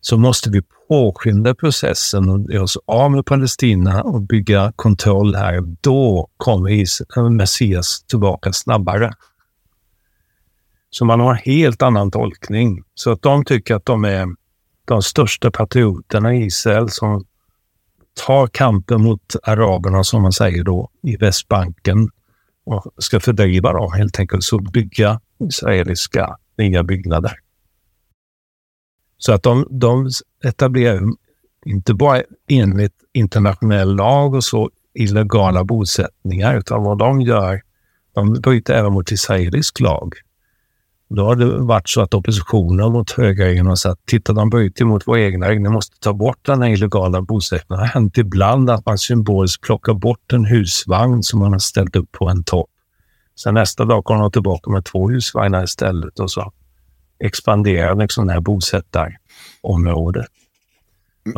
så måste vi påskynda processen och göra oss av med Palestina och bygga kontroll här. Då kommer Israel, eh, Messias tillbaka snabbare. Så man har en helt annan tolkning. Så att de tycker att de är de största patrioterna i Israel som tar kampen mot araberna, som man säger då, i Västbanken och ska fördriva dem helt enkelt. Så bygga israeliska nya byggnader. Så att de, de etablerar inte bara enligt internationell lag och så illegala bosättningar, utan vad de gör, de bryter även mot israelisk lag. Då har det varit så att oppositionen mot högerregeringen har sagt, titta de bryter mot våra egna regler, ni måste ta bort den här illegala bosättningen. Det har hänt ibland att man symboliskt plockar bort en husvagn som man har ställt upp på en topp. Sen nästa dag kommer de tillbaka med två husvagnar istället och så expanderar liksom det här bosättarområdet.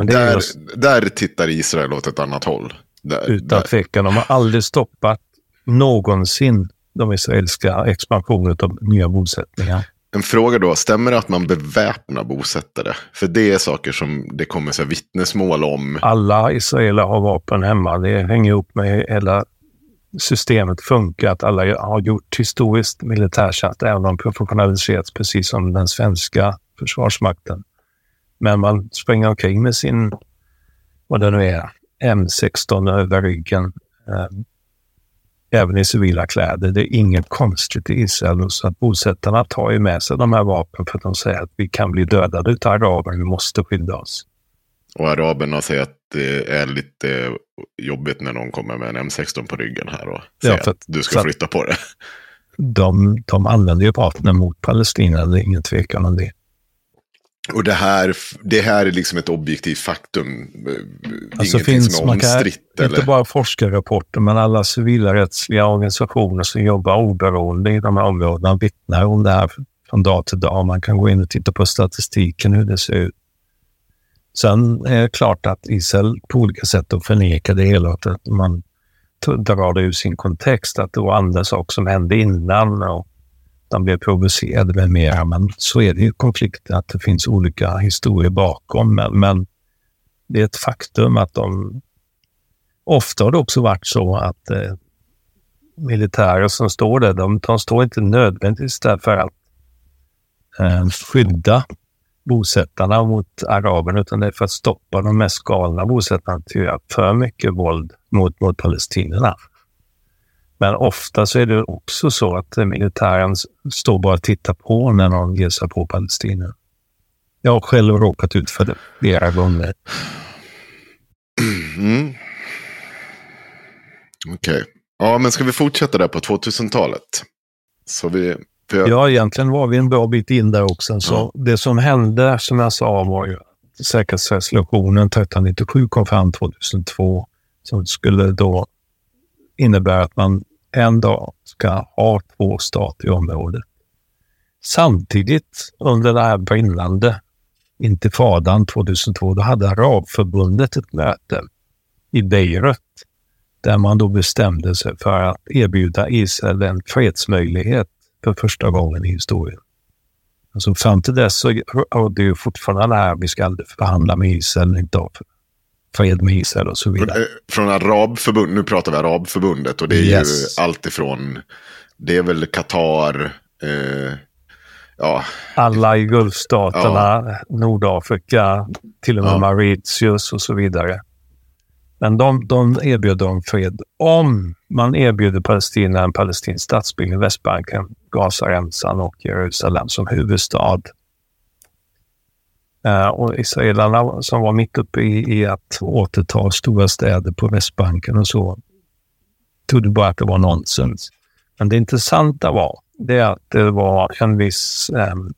Där, just, där tittar Israel åt ett annat håll. Där, utan där. tvekan. De har aldrig stoppat någonsin de israeliska expansionen av nya bosättningar. En fråga då, stämmer det att man beväpnar bosättare? För det är saker som det kommer så vittnesmål om. Alla israeler har vapen hemma. Det hänger ihop med hela systemet funkar, att alla har gjort historiskt militärtjänst, även om de professionaliserats precis som den svenska försvarsmakten. Men man springer omkring med sin, vad det nu är, M16 över ryggen eh, även i civila kläder. Det är inget konstigt i Israel. Så att bosättarna tar ju med sig de här vapnen för att de säger att vi kan bli dödade av araber, vi måste skydda oss. Och araberna säger att det är lite jobbigt när någon kommer med en M16 på ryggen här och säger ja, att, att, du ska flytta på det. De, de använder ju vapnen mot Palestina, det är ingen tvekan om det. Och det här, det här är liksom ett objektivt faktum. Alltså Ingenting finns, som är omstritt. Man kan, Inte bara forskarrapporter, men alla civilrättsliga organisationer som jobbar oberoende i de här områdena vittnar om det här från dag till dag. Man kan gå in och titta på statistiken, hur det ser ut. Sen är det klart att Israel på olika sätt förnekar det hela. Att man drar det ur sin kontext, att det var andra saker som hände innan. Och de blev provocerade med mera. Men så är det i konflikter, att det finns olika historier bakom. Men, men det är ett faktum att de... Ofta har det också varit så att eh, militärer som står där, de, de står inte nödvändigtvis där för att eh, skydda bosättarna mot araberna, utan det är för att stoppa de mest galna bosättarna att göra för mycket våld mot, mot palestinierna. Men ofta så är det också så att militären står bara och tittar på när någon ger sig på palestinier. Jag har själv råkat ut för det flera gånger. Mm. Okej. Okay. Ja, men ska vi fortsätta där på 2000-talet? Så vi... Jag... Ja, egentligen var vi en bra bit in där också. Så ja. Det som hände, som jag sa, var ju att säkerhetsresolutionen 1397 kom fram 2002. Som skulle då innebära att man en dag ska ha två stater i området. Samtidigt under det här brinnande intifadan 2002, då hade Arabförbundet ett möte i Beirut där man då bestämde sig för att erbjuda Israel en fredsmöjlighet för första gången i historien. Alltså fram till dess så rådde ju fortfarande det här, vi ska aldrig förhandla med Israel, inte ha fred med Israel och så vidare. Eh, från Arabförbundet, nu pratar vi Arabförbundet och det är yes. ju allt ifrån, det är väl Qatar, eh, ja. Alla i Gulfstaterna, ja. Nordafrika, till och med ja. Mauritius och så vidare. Men de, de erbjöd dem fred om man erbjuder Palestina en palestinsk statsbildning, Västbanken, Gazaremsan och Jerusalem som huvudstad. Uh, och israelerna som var mitt uppe i, i, att återta stora städer på Västbanken och så trodde bara att det var nonsens. Men det intressanta var det att det var en viss um,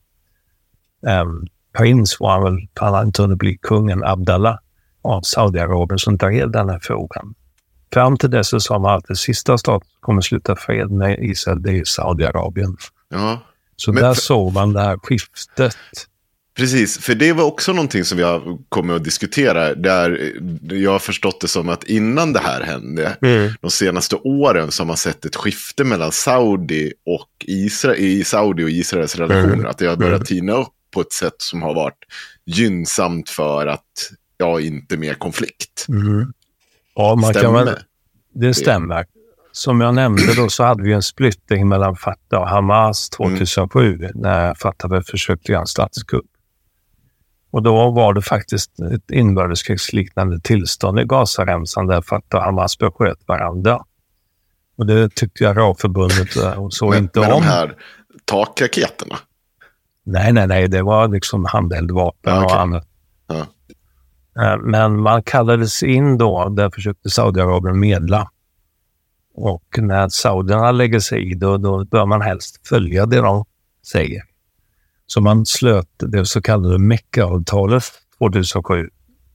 um, prins, var han väl, han inte hunnit bli kungen, Abdallah av Saudiarabien som drev den här frågan. Fram till dess så sa man att det sista staten som kommer sluta fred med Israel, det är Saudiarabien. Ja. Så Men där såg man det här skiftet Precis, för det var också någonting som vi har kommit att diskutera. Där jag har förstått det som att innan det här hände, Mm. de senaste åren, så har man sett ett skifte mellan Saudi och Israel, i Saudi och Israels relationer. Mm. Att det har börjat tina upp på ett sätt som har varit gynnsamt för att, ja, inte mer konflikt. Mm. Ja, man kan Stämmer väl, det stämmer. Som jag nämnde då så hade vi en splittring mellan Fatah och Hamas 2007 när Fatah försökte göra en statskupp. Och då var det faktiskt ett inbördeskrigsliknande tillstånd i Gazaremsan där Fatah och Hamas besköt varandra. Och det tyckte jag Arabförbundet eh, så med, inte med om. de här takraketerna. Nej, nej, nej. Det var liksom handeldvapen Ja, okej. och annat. Ja. Eh, men man kallades in då, där försökte Saudiarabien medla. Och när saudierna lägger sig i, då, då bör man helst följa det de säger. Så man slöt det så kallade Mecca-avtalet 2007.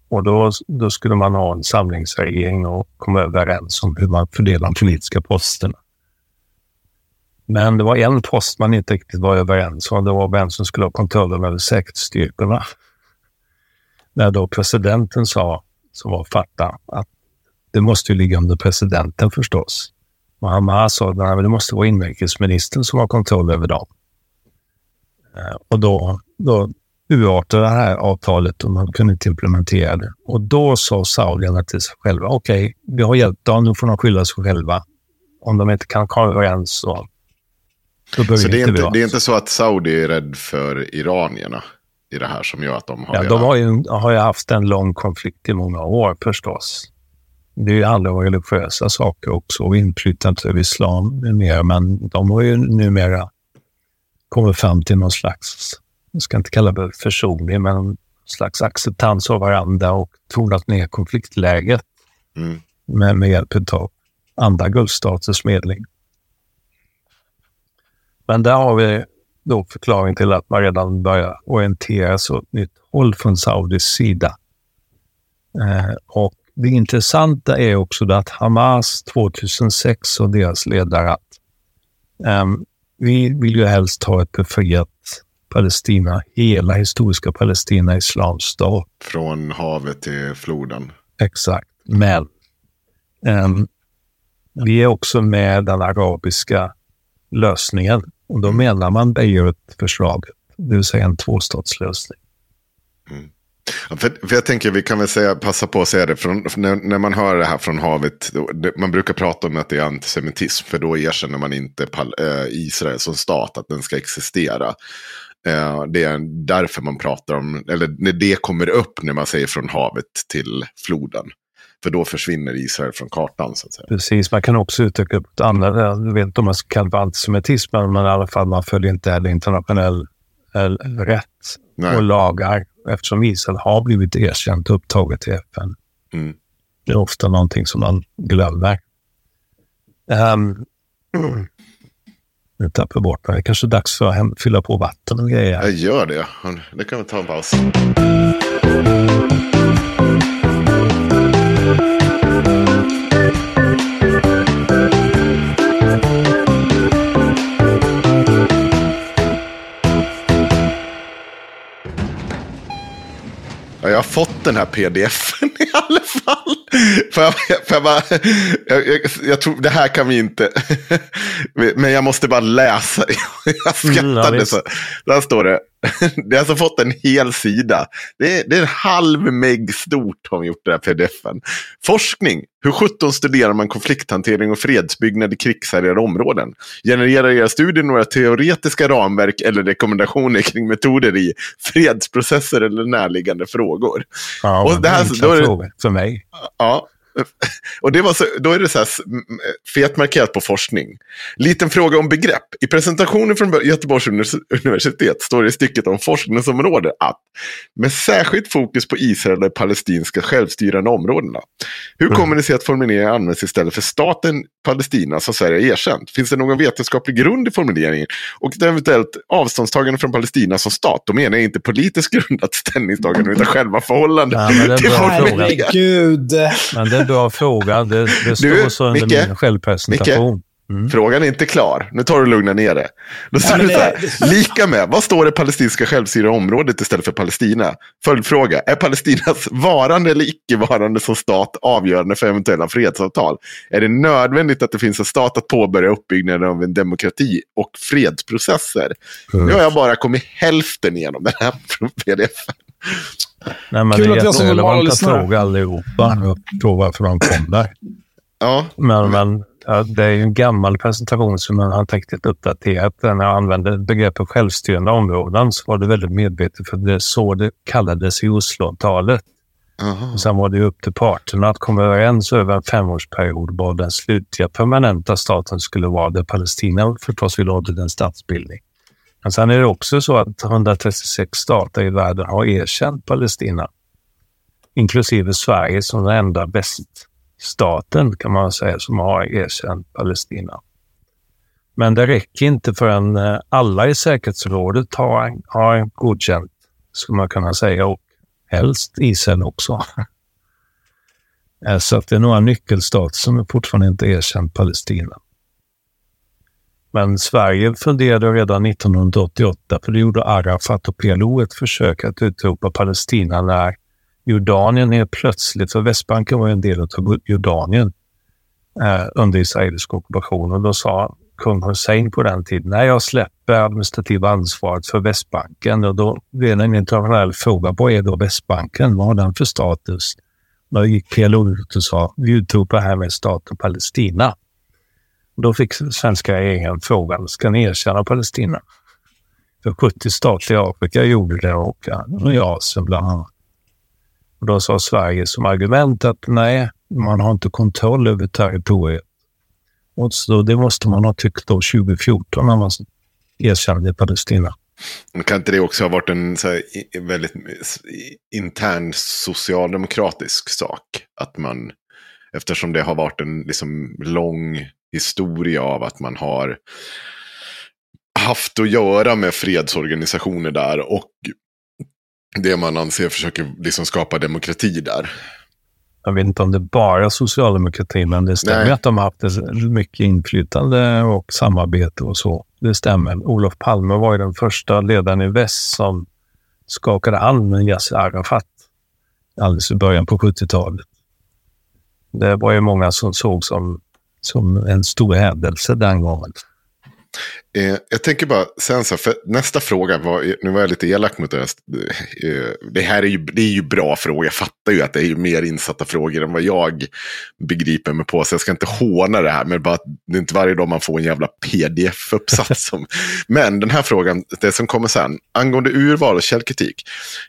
Och då, då skulle man ha en samlingsregering och komma överens om hur man fördelar de politiska posterna. Men det var en post man inte riktigt var överens om. Det var vem som skulle ha kontrollen över säkerhetsstyrkorna. När då presidenten sa, som var Fatah, att det måste ju ligga under presidenten förstås. Och Hamas sa att det måste vara inrikesministern som har kontroll över dem. Eh, Och då, då urartade det här avtalet och man kunde inte implementera det. Och då sa saudierna till sig själva, okej, vi har hjälpt dem, nu får de skylla sig själva. Om de inte kan komma överens så Så det är, inte det är inte så att Saudi är rädd för iranierna i det här som gör att de har Ja, de har ju, har ju haft en lång konflikt i många år förstås. Det är ju handlar om religiösa saker också och inflytandet över islam med mera. Men de har ju numera kommit fram till någon slags, jag ska inte kalla det försoning, men en slags acceptans av varandra och tonat ner konfliktläget Mm. med, med hjälp av andra gulfstaters medling. Men där har vi då förklaring till att man redan börjar orientera sig åt nytt håll från Saudis sida. Eh, och det intressanta är också att Hamas 2006 och deras ledare att ehm, vi vill ju helst ha ett befriat Palestina, hela historiska Palestina, islams stat. Från havet till floden. Exakt. Men ehm, vi är också med den arabiska lösningen. Och då menar man Beirut-förslaget, det vill säga en tvåstatslösning. Mm. För, för jag tänker, vi kan väl säga, passa på att säga det, från, när, när man hör det här från havet, då, det, man brukar prata om att det är antisemitism, för då erkänner man inte pal, eh, Israel som stat, att den ska existera. Eh, det är därför man pratar om, eller när det kommer upp när man säger från havet till floden. För då försvinner Israel från kartan, så att säga. Precis, man kan också uttrycka det på ett annat Jag vet inte om man ska kalla det antisemitism, men i alla fall man följer inte heller internationell eh, rätt Nej. och lagar eftersom Israel har blivit erkänt och upptaget i FN. Mm. Det är ofta någonting som man glömmer. Um, *clears throat* nu tappar bort mig. Det är kanske är dags för att fylla på vatten och grejer. Jag gör det. Det kan vi ta en paus. Jag har fått den här pdfen i alla fall. För jag, för jag, bara, jag, jag, jag tror, det här kan vi inte. Men jag måste bara läsa. Jag Mm, ja, skrattade så. Där står det. Det har alltså fått en hel sida. Det är, det är en halv meg stort har de gjort det här pdf-en. Forskning. Hur 17 studerar man konflikthantering och fredsbyggnad i krigshärjade områden? Genererar era studier några teoretiska ramverk eller rekommendationer kring metoder i fredsprocesser eller närliggande frågor? Ja, och det här- då är det- frågor mig. Ja. *laughs* Och det var så, då är det så här s- m- fet markerat på forskning. Liten fråga om begrepp. I presentationen från Göteborgs univers- universitet står det i stycket om forskningsområde att med särskilt fokus på Israel och de palestinska självstyrande områdena. Hur kommer det sig att formuleringen används istället för staten Palestina som Sverige erkänt? Finns det någon vetenskaplig grund i formuleringen? Och ett eventuellt avståndstagande från Palestina som stat? Då menar jag inte politiskt *laughs* grundat ställningstagande utan själva förhållandet Ja, till formuleringen. Herregud. Men det bra fråga. Det, det står Du, så under Micke? min självpresentation. Mm. Frågan är inte klar. Nu tar du och lugna ner det. Då står Ja, det det- så här, lika med, vad står det palestinska självstyrelseområdet istället för Palestina? Följdfråga, är Palestinas varande eller icke-varande som stat avgörande för eventuella fredsavtal? Är det nödvändigt att det finns en stat att påbörja uppbyggnaden av en demokrati och fredsprocesser? Nu har jag bara kommit hälften igenom den här *laughs* pdf. Nej, men Kul det är att lyssnare. frågor allihopa. Jag förstår varför de kom där. Ja, Men, men ja, det är ju en gammal presentation som man har riktigt uppdaterat. När jag använde begreppet självstyrande områden så var det väldigt medvetet för det är så det kallades i Osloavtalet. Aha. Och sen var det upp till parterna att komma överens över en femårsperiod vad den slutliga permanenta staten skulle vara, där Palestina förstås vill ha en statsbildning. Men sen är det också så att 136 stater i världen har erkänt Palestina, inklusive Sverige som den enda väststaten kan man säga som har erkänt Palestina. Men det räcker inte förrän eh, alla i säkerhetsrådet har, har godkänt, skulle man kunna säga, och helst Israel också. *laughs* Eh, så att det är några nyckelstater som fortfarande inte erkänt Palestina. Men Sverige funderade redan 1988, för det gjorde Arafat och PLO ett försök att utropa Palestina när Jordanien helt plötsligt, för Västbanken var ju en del av Jordanien eh, under israelisk ockupation. Och då sa kung Hussein på den tiden, nej jag släpper administrativa ansvaret för Västbanken. Och då blev det en internationell fråga, vad är då Västbanken? Vad har den för status? Då gick PLO ut och sa, vi utropar härmed staten Palestina. Då fick svenska regeringen frågan, ska ni erkänna Palestina? För 70 stater i Afrika gjorde det och i Asien bland annat. Och då sa Sverige som argument att nej, man har inte kontroll över territoriet. Och så det måste man ha tyckt då 2014 när man erkände Palestina. Men Kan inte det också ha varit en så här, väldigt intern socialdemokratisk sak? Att man, eftersom det har varit en liksom, lång historia av att man har haft att göra med fredsorganisationer där och det man anser försöker liksom skapa demokrati där. Jag vet inte om det bara är socialdemokratin, men det stämmer Nej. att de har haft mycket inflytande och samarbete och så. Det stämmer. Olof Palme var ju den första ledaren i väst som skakade hand med Yasser Arafat alldeles i början på 70-talet. Det var ju många som såg som, som en stor händelse den gången. Eh, jag tänker bara, sen så, för nästa fråga var, nu var jag lite elak mot det. Eh, det här är ju, det är ju bra frågor, jag fattar ju att det är ju mer insatta frågor än vad jag begriper mig på. Så jag ska inte håna det här, men bara det är inte varje dag man får en jävla pdf-uppsats. *laughs* men den här frågan, det som kommer sen, angående urval och källkritik.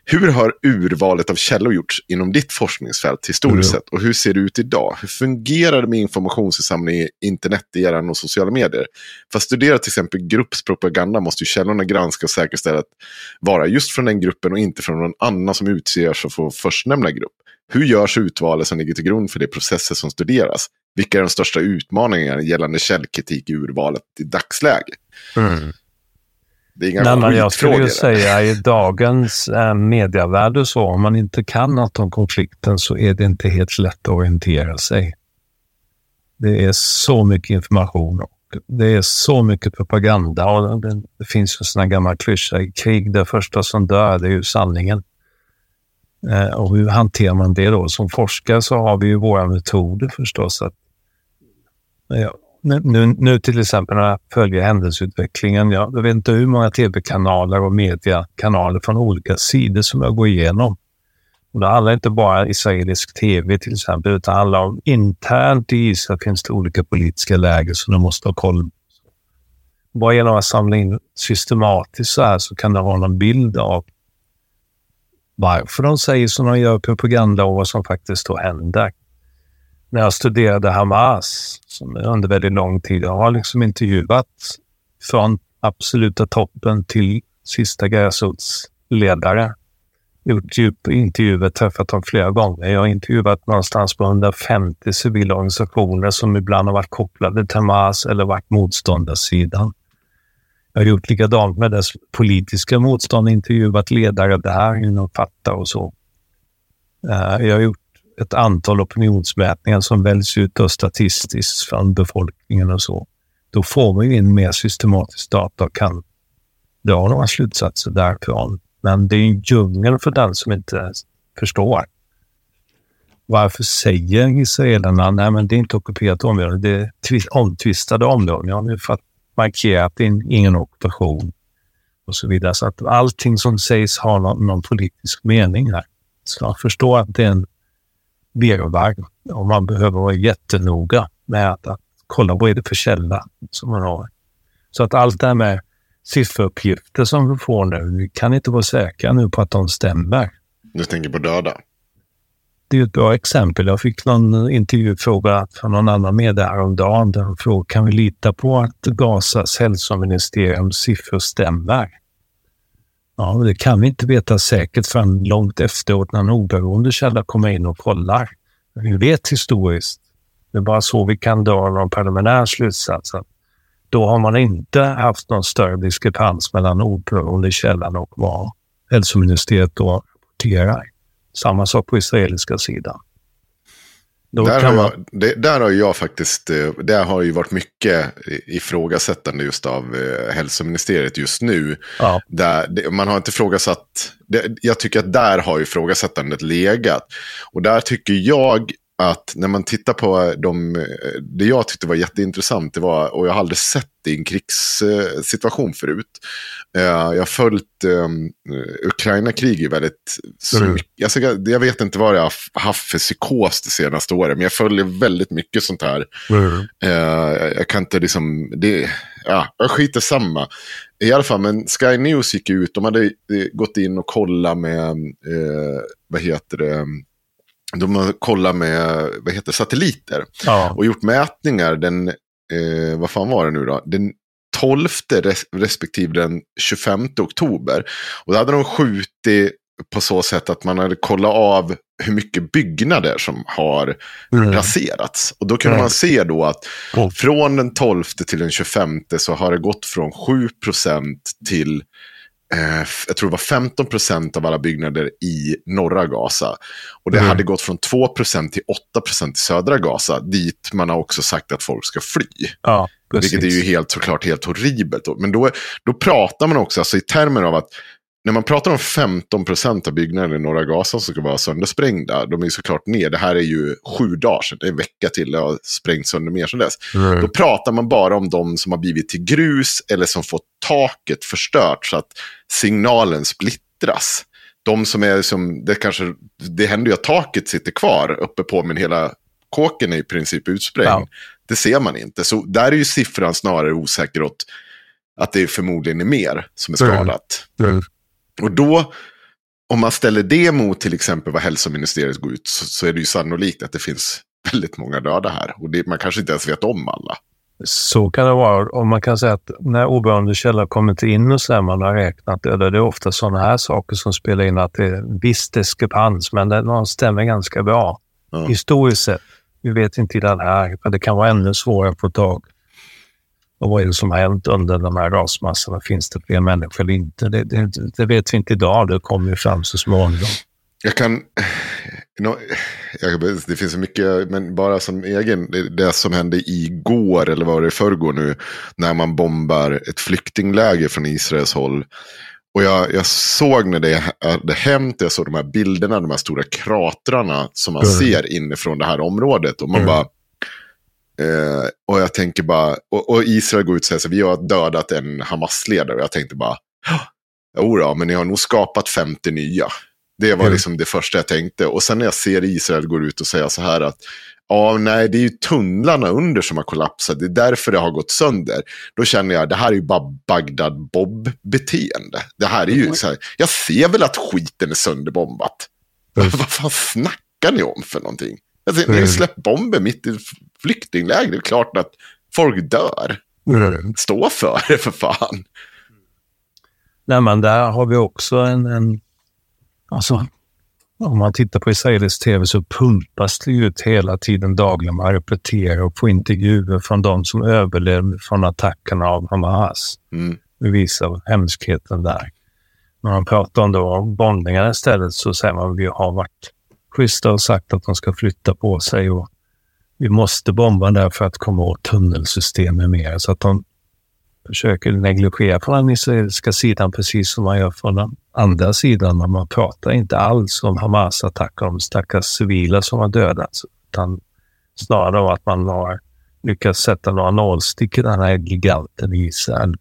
Hur har urvalet av källor gjorts inom ditt forskningsfält historiskt Mm. sett? Och hur ser det ut idag? Hur fungerar det med informationsinsamling i interneteran och sociala medier? För att studera till exempel gruppspropaganda måste ju källorna granska och säkerställa att vara just från den gruppen och inte från någon annan som utses för förstnämnda grupp. Hur görs urvalet som ligger till grund för de processer som studeras? Vilka är de största utmaningarna gällande källkritik i urvalet i dagsläge? Det är inga Nej, men jag skulle ju säga i dagens eh, medievärld och så, om man inte kan något om konflikten så är det inte helt lätt att orientera sig. Det är så mycket information och det är så mycket propaganda och det, det finns ju en sån här gammal klyscha i krig, det första som dör det är ju sanningen. Eh, och hur hanterar man det då? Som forskare så har vi ju våra metoder förstås. Att, ja, nu, nu, nu till exempel när jag följer händelseutvecklingen, jag, jag vet inte hur många tv-kanaler och mediekanaler från olika sidor som jag går igenom. Och det handlar inte bara om israelisk tv till exempel, utan det handlar om internt i Israel finns det olika politiska läger som de måste ha koll på. Bara genom att samla in systematiskt så här så kan det ha någon bild av varför de säger som de gör propaganda och vad som faktiskt då händer. När jag studerade Hamas som under väldigt lång tid, jag har liksom intervjuat från absoluta toppen till sista gräsrotsledare. Gjort djupintervjuer, träffat dem flera gånger. Jag har intervjuat någonstans på 150 civila organisationer som ibland har varit kopplade till Hamas eller varit motståndarsidan. Jag har gjort likadant med dess politiska motstånd, intervjuat ledare där inom Fatah och så. Eh, jag har gjort ett antal opinionsmätningar som väljs ut då statistiskt från befolkningen och så. Då får vi in mer systematisk data och kan dra några slutsatser därifrån. Men det är en djungel för den som inte förstår. Varför säger israelerna nej men det är inte ockuperat område, det är omtvistade områden. Ja, nu för att markera att det är ingen ockupation och så vidare. Så att allting som sägs har någon, någon politisk mening här. Så man förstår att det är en virrvarr och man behöver vara jättenoga med att, att kolla vad är det för källa som man har. Så att allt det här med sifferuppgifter som vi får nu, vi kan inte vara säkra nu på att de stämmer. Du tänker på döda? Det är ett bra exempel. Jag fick någon intervjufråga från någon annan med häromdagen där de frågade kan vi lita på att Gazas hälsoministeriums siffror stämmer? Ja, det kan vi inte veta säkert förrän långt efteråt när en oberoende källa kommer in och kollar. Vi vet historiskt. Det är bara så vi kan dra någon preliminär slutsats. Då har man inte haft någon större diskrepans mellan oberoende källan och vad hälsoministeriet då rapporterar. Samma sak på israeliska sidan. Där har, jag, det, där har jag faktiskt, eh, där har ju varit mycket ifrågasättande just av eh, hälsoministeriet just nu. Ja. Där, det, man har inte ifrågasatt, det, jag tycker att där har ifrågasättandet legat. Och där tycker jag att när man tittar på de, det jag tyckte var jätteintressant, det var, och jag har aldrig sett det i en krigssituation förut. Eh, jag har följt um, Ukraina-krig väldigt mm. Alltså, jag vet inte vad jag har haft för psykos det senaste året, men jag följer väldigt mycket sånt här. Mm. Jag kan inte liksom, det, ja, jag skiter samma. I alla fall, men Sky News gick ut, de hade gått in och kollat med, eh, vad heter det, de har kollat med vad heter, satelliter ja. och gjort mätningar den, eh, vad fan var det nu då? Den 12 res respektive den 25 oktober. Och då hade de skjutit på så sätt att man hade kollat av hur mycket byggnader som har mm. raserats. Och då kunde mm. man se då att från den 12 till den 25 så har det gått från 7% till eh, jag tror det var 15 procent av alla byggnader i norra Gaza. Och det mm. hade gått från 2 procent till 8 procent i södra Gaza, dit man har också sagt att folk ska fly. Ja, Vilket är ju helt såklart helt horribelt. Men då, då pratar man också alltså, i termer av att när man pratar om 15 procent av byggnaderna i norra Gaza som ska vara söndersprängda, de är ju såklart ner. Det här är ju sju dagar sedan, det är en vecka till, det har sprängt sönder mer sedan dess. Mm. Då pratar man bara om de som har blivit till grus eller som fått taket förstört så att signalen splittras. De som är som, det kanske, det händer ju att taket sitter kvar uppe på, men hela kåken är i princip utsprängd. Ja. Det ser man inte. Så där är ju siffran snarare osäker åt att det förmodligen är mer som är skadat. Mm. Mm. Och då, om man ställer det mot till exempel vad hälsoministeriet går ut, så, så är det ju sannolikt att det finns väldigt många döda här. Och det, man kanske inte ens vet om alla. Så kan det vara. Och man kan säga att när oberoende källor kommit in och så man har räknat, eller det är ofta sådana här saker som spelar in, att det är en viss diskrepans, men det, stämmer ganska bra. Ja. Historiskt sett. Vi vet inte i den här, för det kan vara ännu svårare att få tag och vad är det som har hänt under de här rasmassorna? Finns det fler människor eller inte? Det, det, det vet vi inte idag. Det kommer ju fram så småningom. Jag kan... No, det finns så mycket, men bara som egen, det, det som hände igår, eller var det förrgår nu, när man bombar ett flyktingläger från Israels håll. Och jag, jag såg när det hade hänt, jag såg de här bilderna, de här stora kratrarna som man mm. ser inifrån det här området. Och man mm. bara, Eh, och jag tänker bara, och, och, Israel går ut och säger att vi har dödat en Hamas-ledare. Och jag tänkte bara, ja, men ni har nog skapat 50 nya. Det var mm. liksom det första jag tänkte. Och sen när jag ser Israel gå ut och säga så här att ja, nej, det är ju tunnlarna under som har kollapsat. Det är därför det har gått sönder. Då känner jag, det här är ju bara Bagdad Bob-beteende. Det här är ju mm. så här, jag ser väl att skiten är sönderbombat. Mm. *laughs* Vad fan snackar ni om för någonting? Alltså, mm. Ni släppt bomber mitt i flyktingläger. Det är klart att folk dör. Mm. Stå för det för fan. Nej, men där har vi också en, en... Alltså, om man tittar på israelisk tv så pumpas det ut hela tiden dagligen. Man repeterar och får intervjuer från de som överlevde från attackerna av Hamas. Mm. Det visar hemskheten där. När man pratar om då bombningar istället så säger man att vi har varit schyssta och sagt att de ska flytta på sig och vi måste bomba där för att komma åt tunnelsystem med mer. Så att de försöker negligera från den israeliska sidan precis som man gör från den andra sidan. Man pratar inte alls om Hamas-attacker, om stackars civila som har dödats. Utan snarare om att man har lyckats sätta några nålstick i den här giganten i Israel.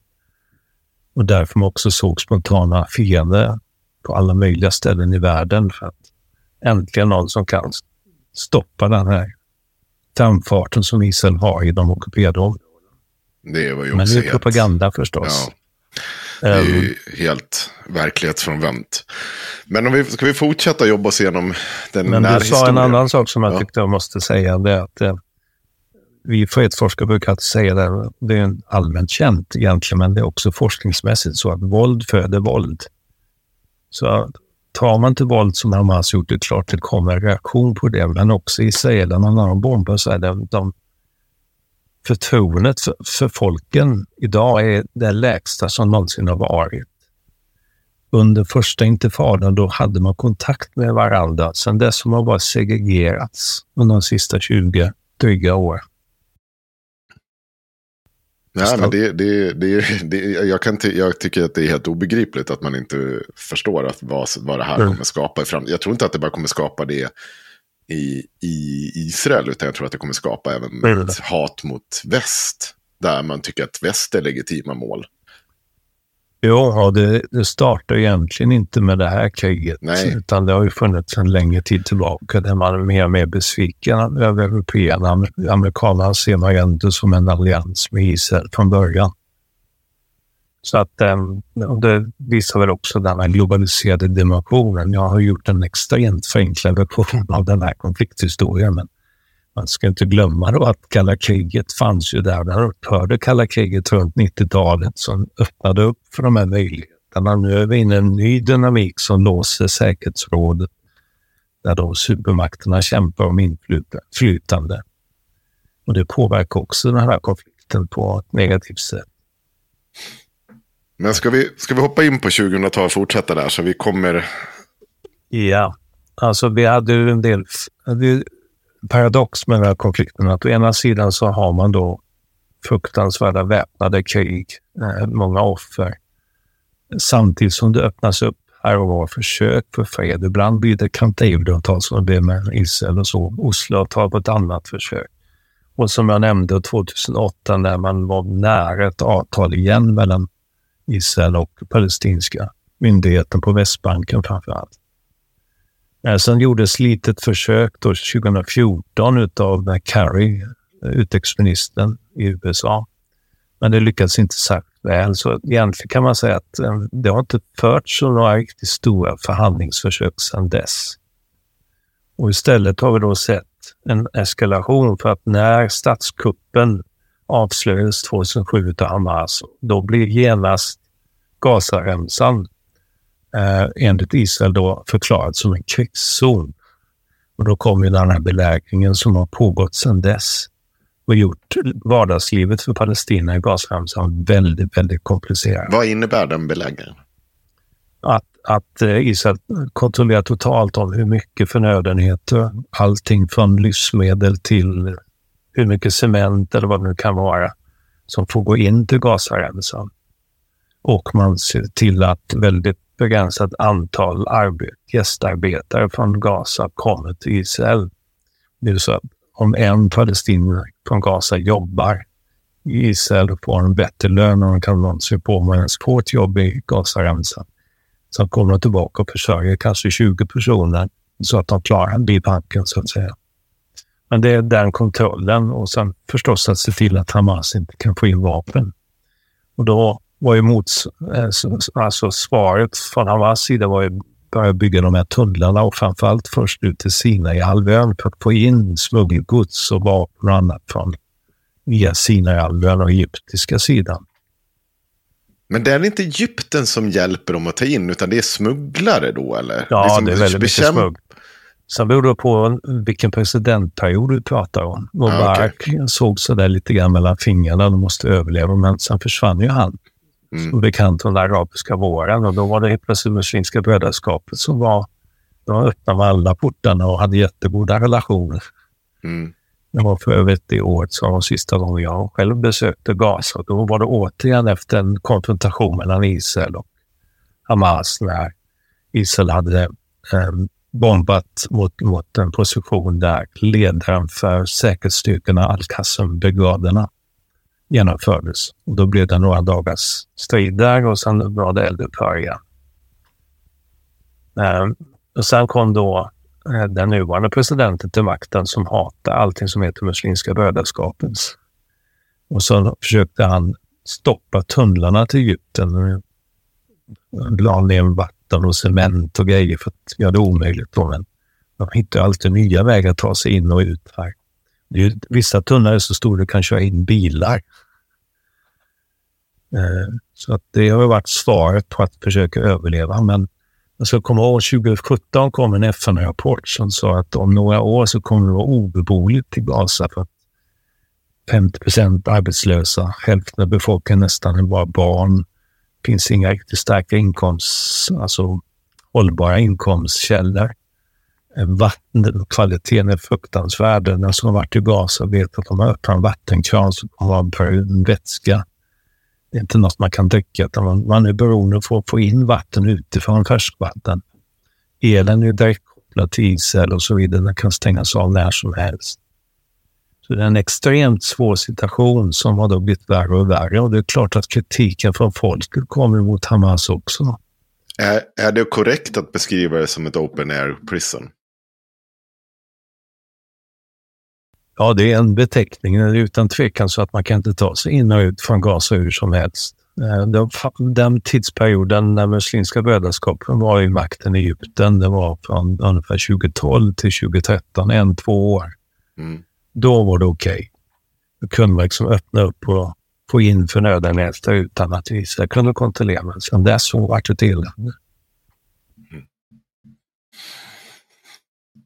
Och därför man också såg spontana fiender på alla möjliga ställen i världen. För att äntligen någon som kan stoppa den här framfarten som Israel har i de ockuperade områdena. Det var ju Men det är propaganda förstås. Ja. Det är Ehm, ju helt verklighetsfrånvänt. Men om vi, ska vi fortsätta jobba oss igenom den Men du sa en annan sak som jag Ja. tyckte jag måste säga. Det är att eh, vi fredsforskare brukar alltid säga det, det är allmänt känt egentligen, men det är också forskningsmässigt så att våld föder våld. Så tar man till våld som Hamas gjort, det är klart det kommer en reaktion på det, men också israelerna när de bombar så är det de förtroendet för, för folken idag är det lägsta som någonsin har varit. Under första intifadan då hade man kontakt med varandra. Sen dess har man bara segregerats under de sista 20 dryga åren. Nej, men det, det, det, *laughs* det, jag, kan ty- jag tycker att det är helt obegripligt att man inte förstår att vad, vad det här Mm. kommer skapa i framtiden. Jag tror inte att det bara kommer skapa det i, i Israel, utan jag tror att det kommer skapa även Mm. hat mot väst. Där man tycker att väst är legitima mål. Jo, det, det startar egentligen inte med det här kriget, Nej. utan det har ju funnits en längre tid tillbaka där man är mer och mer besviken över européerna. Amerikanerna ser man ju ändå som en allians med Israel från början. Så att eh, och det visar väl också den här globaliserade dimensionen. Jag har gjort en extremt förenklad version av den här konflikthistorien, men man ska inte glömma då att kalla kriget fanns ju där. Den upphörde kalla kriget runt 90-talet som öppnade upp för de här möjligheterna. Nu är vi inne i en ny dynamik som låser säkerhetsrådet där de supermakterna kämpar om inflytande. Och det påverkar också den här konflikten på ett negativt sätt. Men ska vi, ska vi hoppa in på 2000-talet och fortsätta där? Så vi kommer... Ja, alltså vi hade ju en del paradox med den här konflikten. Att å ena sidan så har man då fruktansvärda väpnade krig, eh, många offer. Samtidigt som det öppnas upp här och var försök för fred. Ibland blir det Camp David-avtal som det blev med Israel och så. Oslo-avtal på ett annat försök. Och som jag nämnde 2008 när man var nära ett avtal igen mellan Israel och palestinska myndigheten på Västbanken framför allt. Eh, sen gjordes litet försök då 2014 utav Kerry, eh, utrikesministern i USA. Men det lyckades inte särskilt väl. Så egentligen kan man säga att eh, det har inte förts några riktigt stora förhandlingsförsök sedan dess. Och istället har vi då sett en eskalation för att när statskuppen avslöjades 2007 av Hamas, då blir genast Gazaremsan eh, enligt Israel då förklarat som en krigszon. Och då kom ju den här belägringen som har pågått sedan dess och gjort vardagslivet för Palestina i Gazaremsan väldigt, väldigt komplicerat. Vad innebär den beläggningen? Att, att eh, Israel kontrollerar totalt om hur mycket förnödenheter, allting från livsmedel till hur mycket cement eller vad det nu kan vara, som får gå in till Gazaremsan. Och man ser till att väldigt begränsat antal arbet, gästarbetare från Gaza kommer till Israel. Det är så att om en palestinier från Gaza jobbar i Israel och får en bättre lön och kan någonsin få på med ens får ett jobb i Gazaremsan. Så kommer de tillbaka och försörjer kanske 20 personer så att de klarar bibanken så att säga. Men det är den kontrollen och sen förstås att se till att Hamas inte kan få in vapen. Och då var ju mots, alltså svaret från Hamas sida var ju börja bygga de här tunnlarna och framförallt först ut till Sinaihalvön för att få in smuggelgods och vapen och annat från via Sinaihalvön och egyptiska sidan. Men det är inte Egypten som hjälper dem att ta in, utan det är smugglare då, eller? Ja, Liksom det är väldigt mycket smugg. Sen beror det på vilken presidentperiod du pratar om. Mubarak såg sådär lite grann mellan fingrarna, de måste överleva, men sen försvann ju han. Mm. Som bekant från den arabiska våren och då var det helt plötsligt Muslimska brödraskapet som var, de öppnade med alla portarna och hade jättegoda relationer. Mm. Det var för övrigt det året som var sista gången jag själv besökte Gaza. Då var det återigen efter en konfrontation mellan Israel och Hamas när Israel hade eh, bombat mot, mot en position där ledaren för säkerhetsstyrkorna, Al-Qassam-brigaderna, genomfördes. Och då blev det några dagars strid där och sen var det eldupphör igen. Eh, och sen kom då eh, den nuvarande presidenten till makten som hatar allting som heter Muslimska brödraskapets. Och så försökte han stoppa tunnlarna till Egypten. La ner vatten och cement och grejer för att göra det omöjligt. Då. Men de hittar alltid nya vägar att ta sig in och ut här. Det är, vissa tunnlar är så stora att du kan köra in bilar. Eh, så att det har varit svaret på att försöka överleva. Men jag ska komma ihåg 2017 kom en FN-rapport som sa att om några år så kommer det vara obeboeligt i Gaza för att 50 procent arbetslösa, hälften av befolkningen nästan är bara barn. Det finns inga riktigt starka inkomst, alltså hållbara inkomstkällor. Vattenkvaliteten är fruktansvärd. Den som har varit i Gaza vet att om man öppnar en vattenkran så kommer man brun vätska. Det är inte något man kan dricka, utan man, man är beroende av att få in vatten utifrån, färskvatten. Elen är direkt kopplad till isel och så vidare. Den kan stängas av när som helst. Så det är en extremt svår situation som har då blivit värre och värre. Och det är klart att kritiken från folket kommer mot Hamas också. Är, är det korrekt att beskriva det som ett open air prison? Ja, det är en beteckning. Det är utan tvekan så att man kan inte ta sig in och ut från Gaza hur som helst. Eh, den tidsperioden när Muslimska brödraskapen var i makten i Egypten, det var från ungefär 2012 till 2013, en, två år. Mm. Då var det okej. Okay. Då kunde man liksom öppna upp och få in förnödenheter utan att Israel kunde kontrollera. Men sen dess så vart det till. Mm.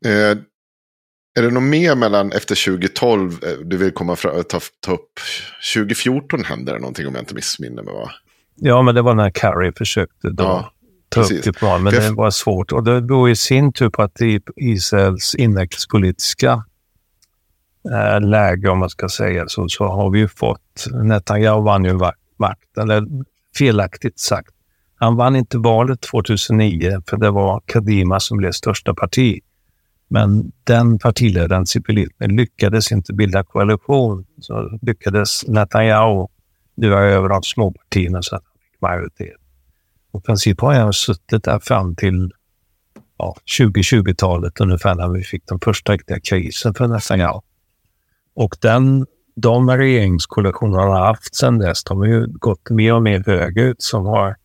Eh, är det något mer mellan efter 2012 eh, du vill komma fram, ta, ta upp? 2014 hände det någonting om jag inte missminner mig va? Ja, men det var när Carrie försökte då ja, ta precis. upp plan, men det var svårt. Och det beror i sin tur på att Israels inrikespolitiska eh, läge, om man ska säga så, så har vi ju fått, Netanyahu vann ju makten, eller felaktigt sagt, han vann inte valet 2009 för det var Kadima som blev största parti. Men den partiledaren, Sipilitny, lyckades inte bilda koalition. Så lyckades Netanyahu lura över de små partierna så att han fick majoritet. Och i princip har jag suttit där fram till ja, 2020-talet ungefär när vi fick den första riktiga krisen för Netanyahu. Och den, de regeringskoalitioner han har haft sedan dess, de har ju gått mer och mer högerut som har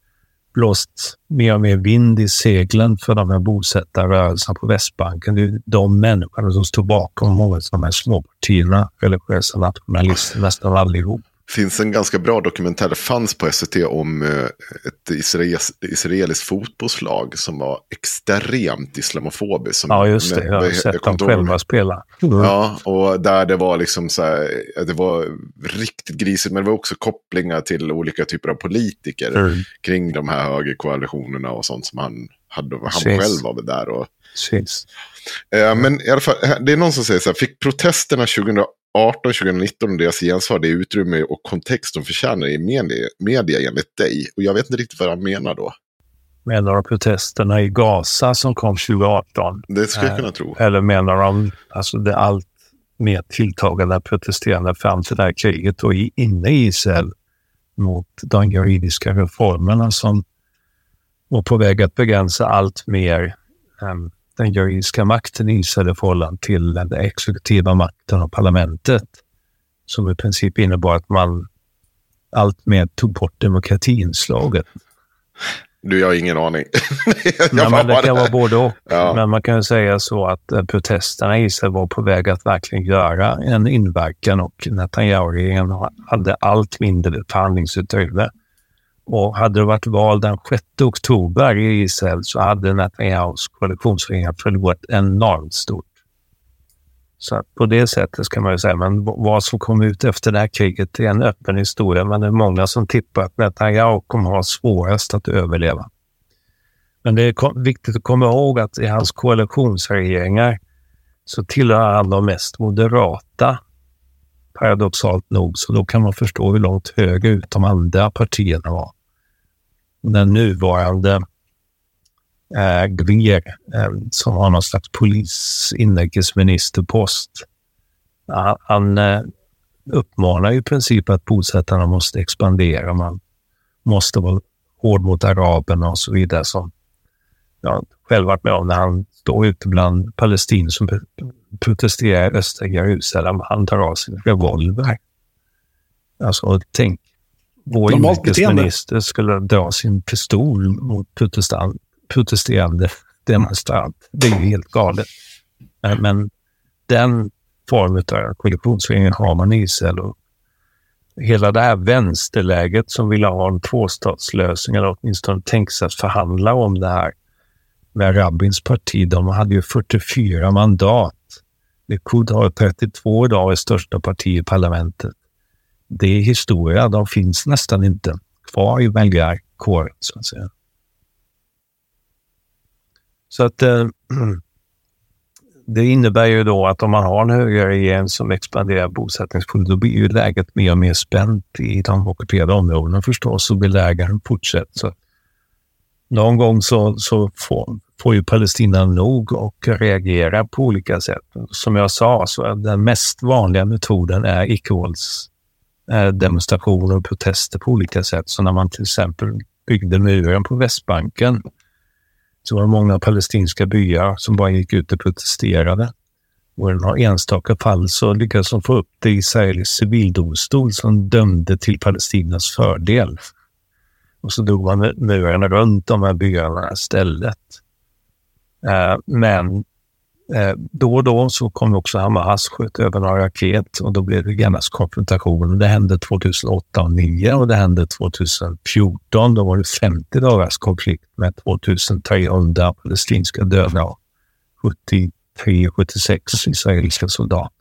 blåst mer och mer vind i seglen för de här bosättarrörelserna på Västbanken. Det är de människorna som står bakom många av de här småpartierna, religiösa nationalister, nästan allihop finns en ganska bra dokumentär, det fanns på SVT om eh, ett israelis, israeliskt fotbollslag som var extremt islamofobiskt. ja, just det. Jag har sett dem själva spela. Mm. Ja, och där det var liksom så här, det var riktigt grisigt, men det var också kopplingar till olika typer av politiker mm. kring de här högerkoalitionerna och sånt som han hade. Han Precis. själv var där och... Eh, men i alla fall, det är någon som säger så här, fick protesterna 2018 2019 och deras gensvar det utrymme och kontext de förtjänar i media, media enligt dig? Och jag vet inte riktigt vad han menar då. Menar de protesterna i Gaza som kom 2018? Det skulle jag kunna tro. Eller menar de alltså det allt mer tilltagande protesterande fram till det här kriget och inne i Israel mot de juridiska reformerna som var på väg att begränsa allt mer um, den juridiska makten i Israel i förhållande till den exekutiva makten och parlamentet. Som i princip innebar att man allt mer tog bort demokratiinslaget. Du, jag har ingen aning. *laughs* Nej, men det kan vara både och. *laughs* Ja. Men man kan säga så att eh, protesterna i Israel var på väg att verkligen göra en inverkan och Netanyahu-regeringen hade allt mindre förhandlingsutrymme. Och hade det varit val den 6 oktober i Israel så hade Netanyahus koalitionsregering förlorat enormt stort. Så på det sättet ska man ju säga, men vad som kom ut efter det här kriget är en öppen historia, men det är många som tippar att Netanyahu kommer ha svårast att överleva. Men det är viktigt att komma ihåg att i hans koalitionsregeringar så tillhör han de mest moderata, paradoxalt nog. Så då kan man förstå hur långt högerut de andra partierna var. Den nuvarande eh, Greer, eh, som har någon slags polis inrikesministerpost, han, han eh, uppmanar i princip att bosättarna måste expandera. Man måste vara hård mot araberna och så vidare. Som jag själv varit med om när han står ute bland palestinier som protesterar i östra Jerusalem. Han tar av sin revolver. Alltså, tänk, vår inrikesminister skulle dra sin pistol mot protesterande demonstrant. Det är ju helt galet. Men den form av koalitionsregering har man i Israel. Och hela det här vänsterläget som vill ha en tvåstatslösning eller åtminstone tänka sig att förhandla om det här med Rabins parti. De hade ju 44 mandat. Likud har 32 idag, är största parti i parlamentet. Det är historia. De finns nästan inte kvar i väljarkåren, så att säga. Så att eh, *clears throat* det innebär ju då att om man har en högerregering som expanderar bosättningspolitik, då blir ju läget mer och mer spänt i de ockuperade områdena förstås och belägaren fortsätter. Så någon gång så, så får, får ju Palestina nog och reagera på olika sätt. Som jag sa, så är den mest vanliga metoden är Eh, demonstrationer och protester på olika sätt. Så när man till exempel byggde muren på Västbanken så var det många palestinska byar som bara gick ut och protesterade. Och i några enstaka fall så lyckades de få upp det i israelisk civildomstol som dömde till Palestinas fördel. Och så drog man murarna runt de här byarna istället. Eh, men eh, då och då så kom också Hamas, sköt över några raket och då blev det genast konfrontation. Det hände 2008 och 2009 och det hände 2014. Då var det 50 dagars konflikt med 2300 palestinska döda och 73-76 israeliska soldater.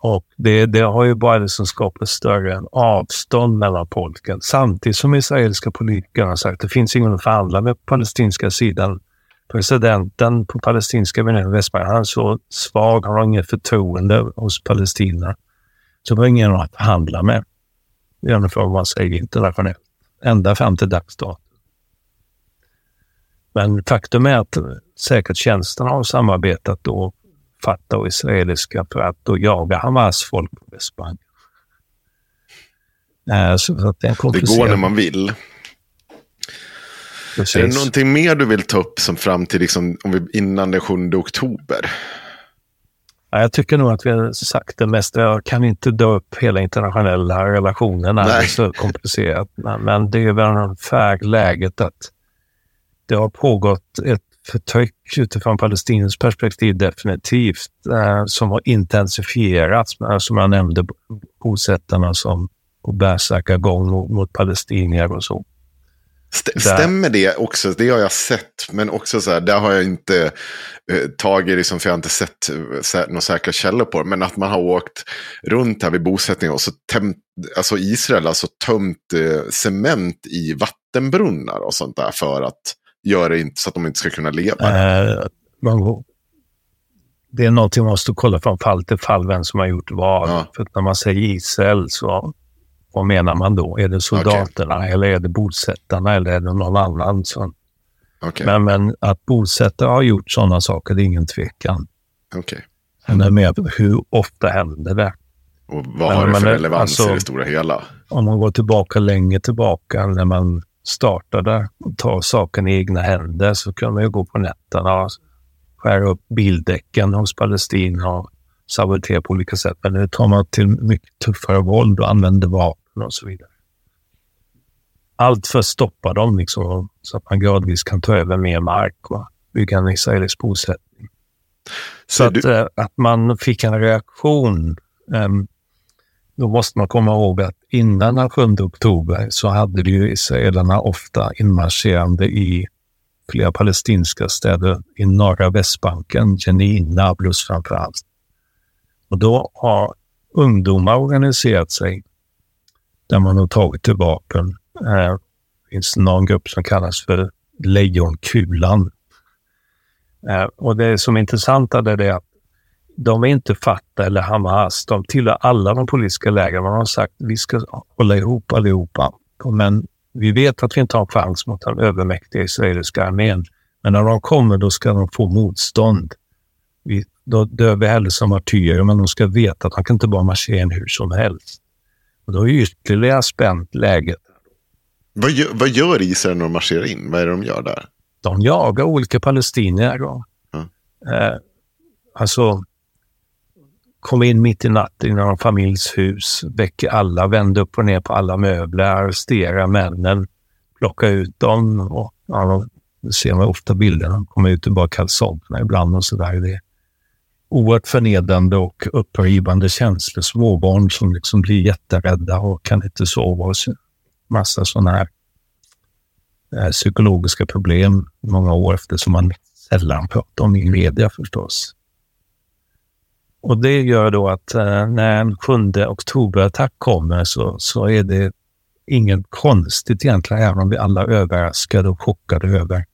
Och det, det har ju bara liksom skapat större avstånd mellan folken. Samtidigt som israeliska politiker har sagt att det finns ingen att förhandla med på palestinska sidan. Presidenten på palestinska Västbanken, han är så svag, han har inget förtroende hos palestinierna. Så det var ingen att förhandla med. Ungefär vad man säger internationellt. Ända fram till dags dato. Men faktum är att säkerhetstjänsten har samarbetat då Fatah och israeliska för att då jaga Hamas folk på Västbanken. Äh, så att det, är det går när man vill. Precis. Är det någonting mer du vill ta upp som fram till liksom, om vi, innan den 7 oktober? Ja, jag tycker nog att vi har sagt det mesta. Jag kan inte dra upp hela internationella relationerna. Det är så komplicerat. Men, det är väl ungefär läget att det har pågått ett förtryck utifrån Palestinas perspektiv definitivt, eh, som har intensifierats. Men som jag nämnde, bosättarna som på bärsärkagång mot, mot palestinier och så. Stämmer det också? Det har jag sett, men också så här, där har jag inte eh, tagit, liksom, för jag har inte sett eh, några säkra källor på det, men att man har åkt runt här vid bosättningen och så tömt, alltså Israel alltså tömt eh, cement i vattenbrunnar och sånt där för att gör det inte så att de inte ska kunna leva? Eh, det är någonting man måste kolla från fall till fall vem som har gjort vad. Ja. För när man säger Israel så vad menar man då? Är det soldaterna okay. eller är det bosättarna eller är det någon annan? Så. Okay. Men, men att bosättare har gjort sådana saker, det är ingen tvekan. Okay. Men det är mer hur ofta händer det? Och vad har det för relevans alltså, i det stora hela? Om man går tillbaka längre tillbaka när man startade och ta saken i egna händer så kunde man ju gå på nätterna och skära upp bildäcken hos Palestina och sabotera på olika sätt. Men nu tar man till mycket tuffare våld och använder vapen och så vidare. Allt för att stoppa dem liksom, så att man gradvis kan ta över mer mark och bygga en israelisk bosättning. Så att, du... Eh, att man fick en reaktion um, då måste man komma ihåg att innan den 7 oktober så hade ju israelerna ofta inmarscherande i flera palestinska städer i norra Västbanken, Jenin, Nablus framför allt. Och då har ungdomar organiserat sig där man har tagit till vapen. Det finns någon grupp som kallas för Lejonkulan. Eh, och det som är intressant är det att de är inte Fatah eller Hamas. De tillhör alla de politiska lägren. Man har sagt att vi ska hålla ihop allihopa. Men vi vet att vi inte har en chans mot den övermäktiga israeliska armén. Men när de kommer, då ska de få motstånd. Vi, då dör vi hellre som martyrer, men de ska veta att de kan inte bara marschera in hur som helst. Och då är ytterligare spänt läget. Vad gör, vad gör Israel när de marscherar in? Vad är det de gör där? De jagar olika palestinier. Mm. Eh, alltså, kom in mitt i natten i någon familjs hus, väcker alla, vänder upp och ner på alla möbler, arresterar männen, plockar ut dem. Och, ja, det ser man ofta bilderna. De kommer ut i bara kalsongerna ibland och sådär. Det är oerhört förnedrande och upprivande känslor. Småbarn som liksom blir jätterädda och kan inte sova. Och massa sådana här eh, psykologiska problem många år efter som man sällan pratar om i media förstås. Och det gör då att eh, när en 7 oktoberattack kommer så, så är det inget konstigt egentligen, även om vi alla är överraskade och chockade över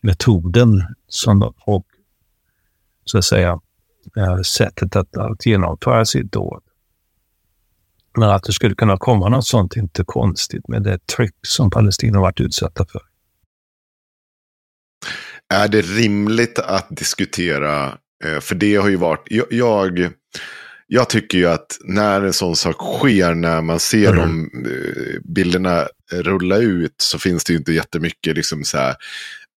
metoden som, och så att säga sättet att, att genomföra sitt dåd. Men att det skulle kunna komma något sånt är inte konstigt med det tryck som Palestina varit utsatta för. Är det rimligt att diskutera, eh, för det har ju varit, jag, jag tycker ju att när en sån sak sker, när man ser mm. de eh, bilderna rulla ut, så finns det ju inte jättemycket liksom så här,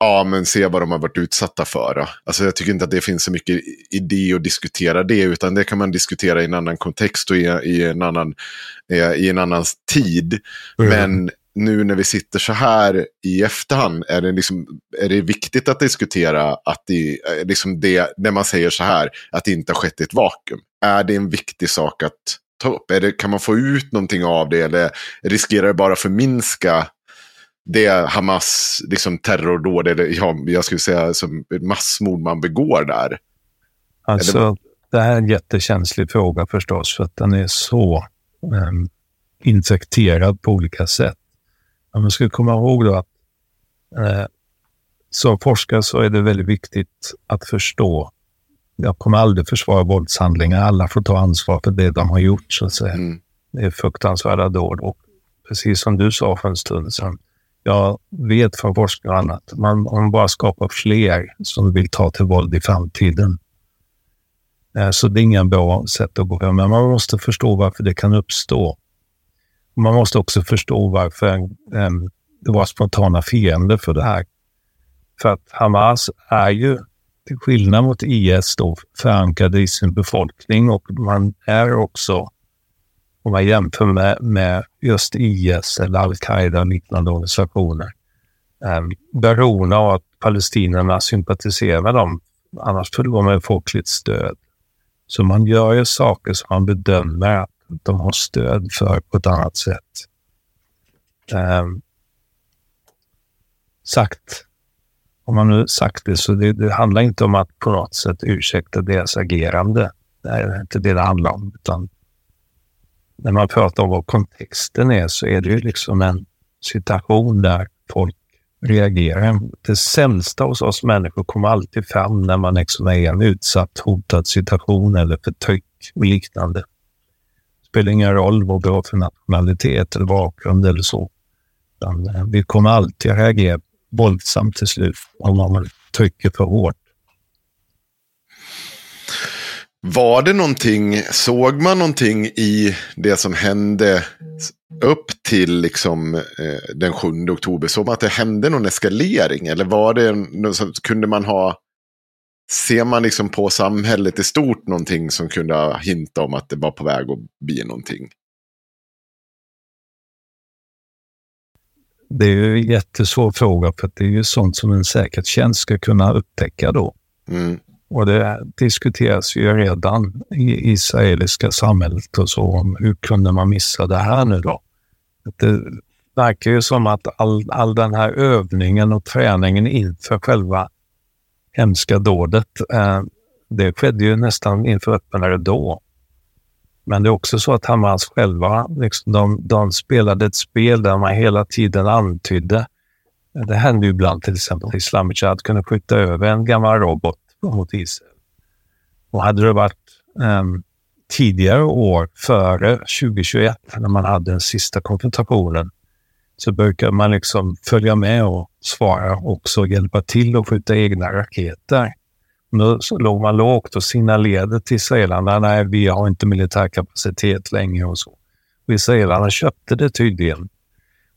Ja, men se vad de har varit utsatta för. Alltså, jag tycker inte att det finns så mycket idé att diskutera det, utan det kan man diskutera i en annan kontext och i, i en, annan, eh, i en annan tid. Mm. Men nu när vi sitter så här i efterhand, är det, liksom, är det viktigt att diskutera att det, eh, liksom det, när man säger så här, att det inte har skett i ett vakuum? Är det en viktig sak att ta upp? Det, kan man få ut någonting av det eller riskerar det bara förminska det Hamas liksom, terrordåd, eller ja, jag skulle säga som massmord man begår där? Alltså, eller... det här är en jättekänslig fråga förstås, för att den är så um, infekterad på olika sätt. Men man ska komma ihåg då att eh, som forskare så är det väldigt viktigt att förstå. Jag kommer aldrig försvara våldshandlingar. Alla får ta ansvar för det de har gjort, så att säga. Mm. Det är fruktansvärda dåd. Och precis som du sa för en stund sedan, jag vet från forskare och annat, man, man bara skapar fler som vill ta till våld i framtiden. Eh, så det är ingen bra sätt att gå fram. Men man måste förstå varför det kan uppstå. Man måste också förstå varför ehm, det var spontana fiender för det här. För att Hamas är ju, till skillnad mot IS, då, förankrade i sin befolkning och man är också, om man jämför med, med just IS eller al-Qaida och liknande organisationer, um, beroende av att palestinierna sympatiserar med dem. Annars förlorar man folkligt stöd. Så man gör ju saker som man bedömer att de har stöd för på ett annat sätt. Um, sagt, om man nu sagt det, så det, det, handlar inte om att på något sätt ursäkta deras agerande. Det är inte det det handlar om. Utan när man pratar om vad kontexten är så är det ju liksom en situation där folk reagerar. Det sämsta hos oss människor kommer alltid fram när man liksom är i en utsatt, hotad situation eller förtryck och liknande Det spelar ingen roll vad vi har för nationalitet eller bakgrund eller så. Eh, vi kommer alltid reagera våldsamt till slut om man trycker för hårt. Var det någonting, såg man någonting i det som hände upp till liksom, eh, den 7 oktober? Såg man att det hände någon eskalering? Eller var det, kunde man ha Ser man liksom på samhället i stort någonting som kunde hinta om att det var på väg att bli någonting? Det är ju en jättesvår fråga för det är ju sånt som en säkerhetstjänst ska kunna upptäcka då. Mm. Och det diskuteras ju redan i israeliska samhället och så om hur kunde man missa det här nu då? Det verkar ju som att all, all den här övningen och träningen inför själva hemska dådet. Eh, det skedde ju nästan inför öppnare då. Men det är också så att Hamas själva, liksom, de, de spelade ett spel där man hela tiden antydde Det hände ju ibland till exempel att Islamic Jihad kunde skjuta över en gammal robot mot Israel. Och hade det varit um, tidigare år före 2021 när man hade den sista konfrontationen så brukar man liksom följa med och svara också och hjälpa till att skjuta egna raketer. Då så låg man lågt och signalerade till israelerna nej, vi har inte militär kapacitet längre och så. Och israelerna köpte det tydligen.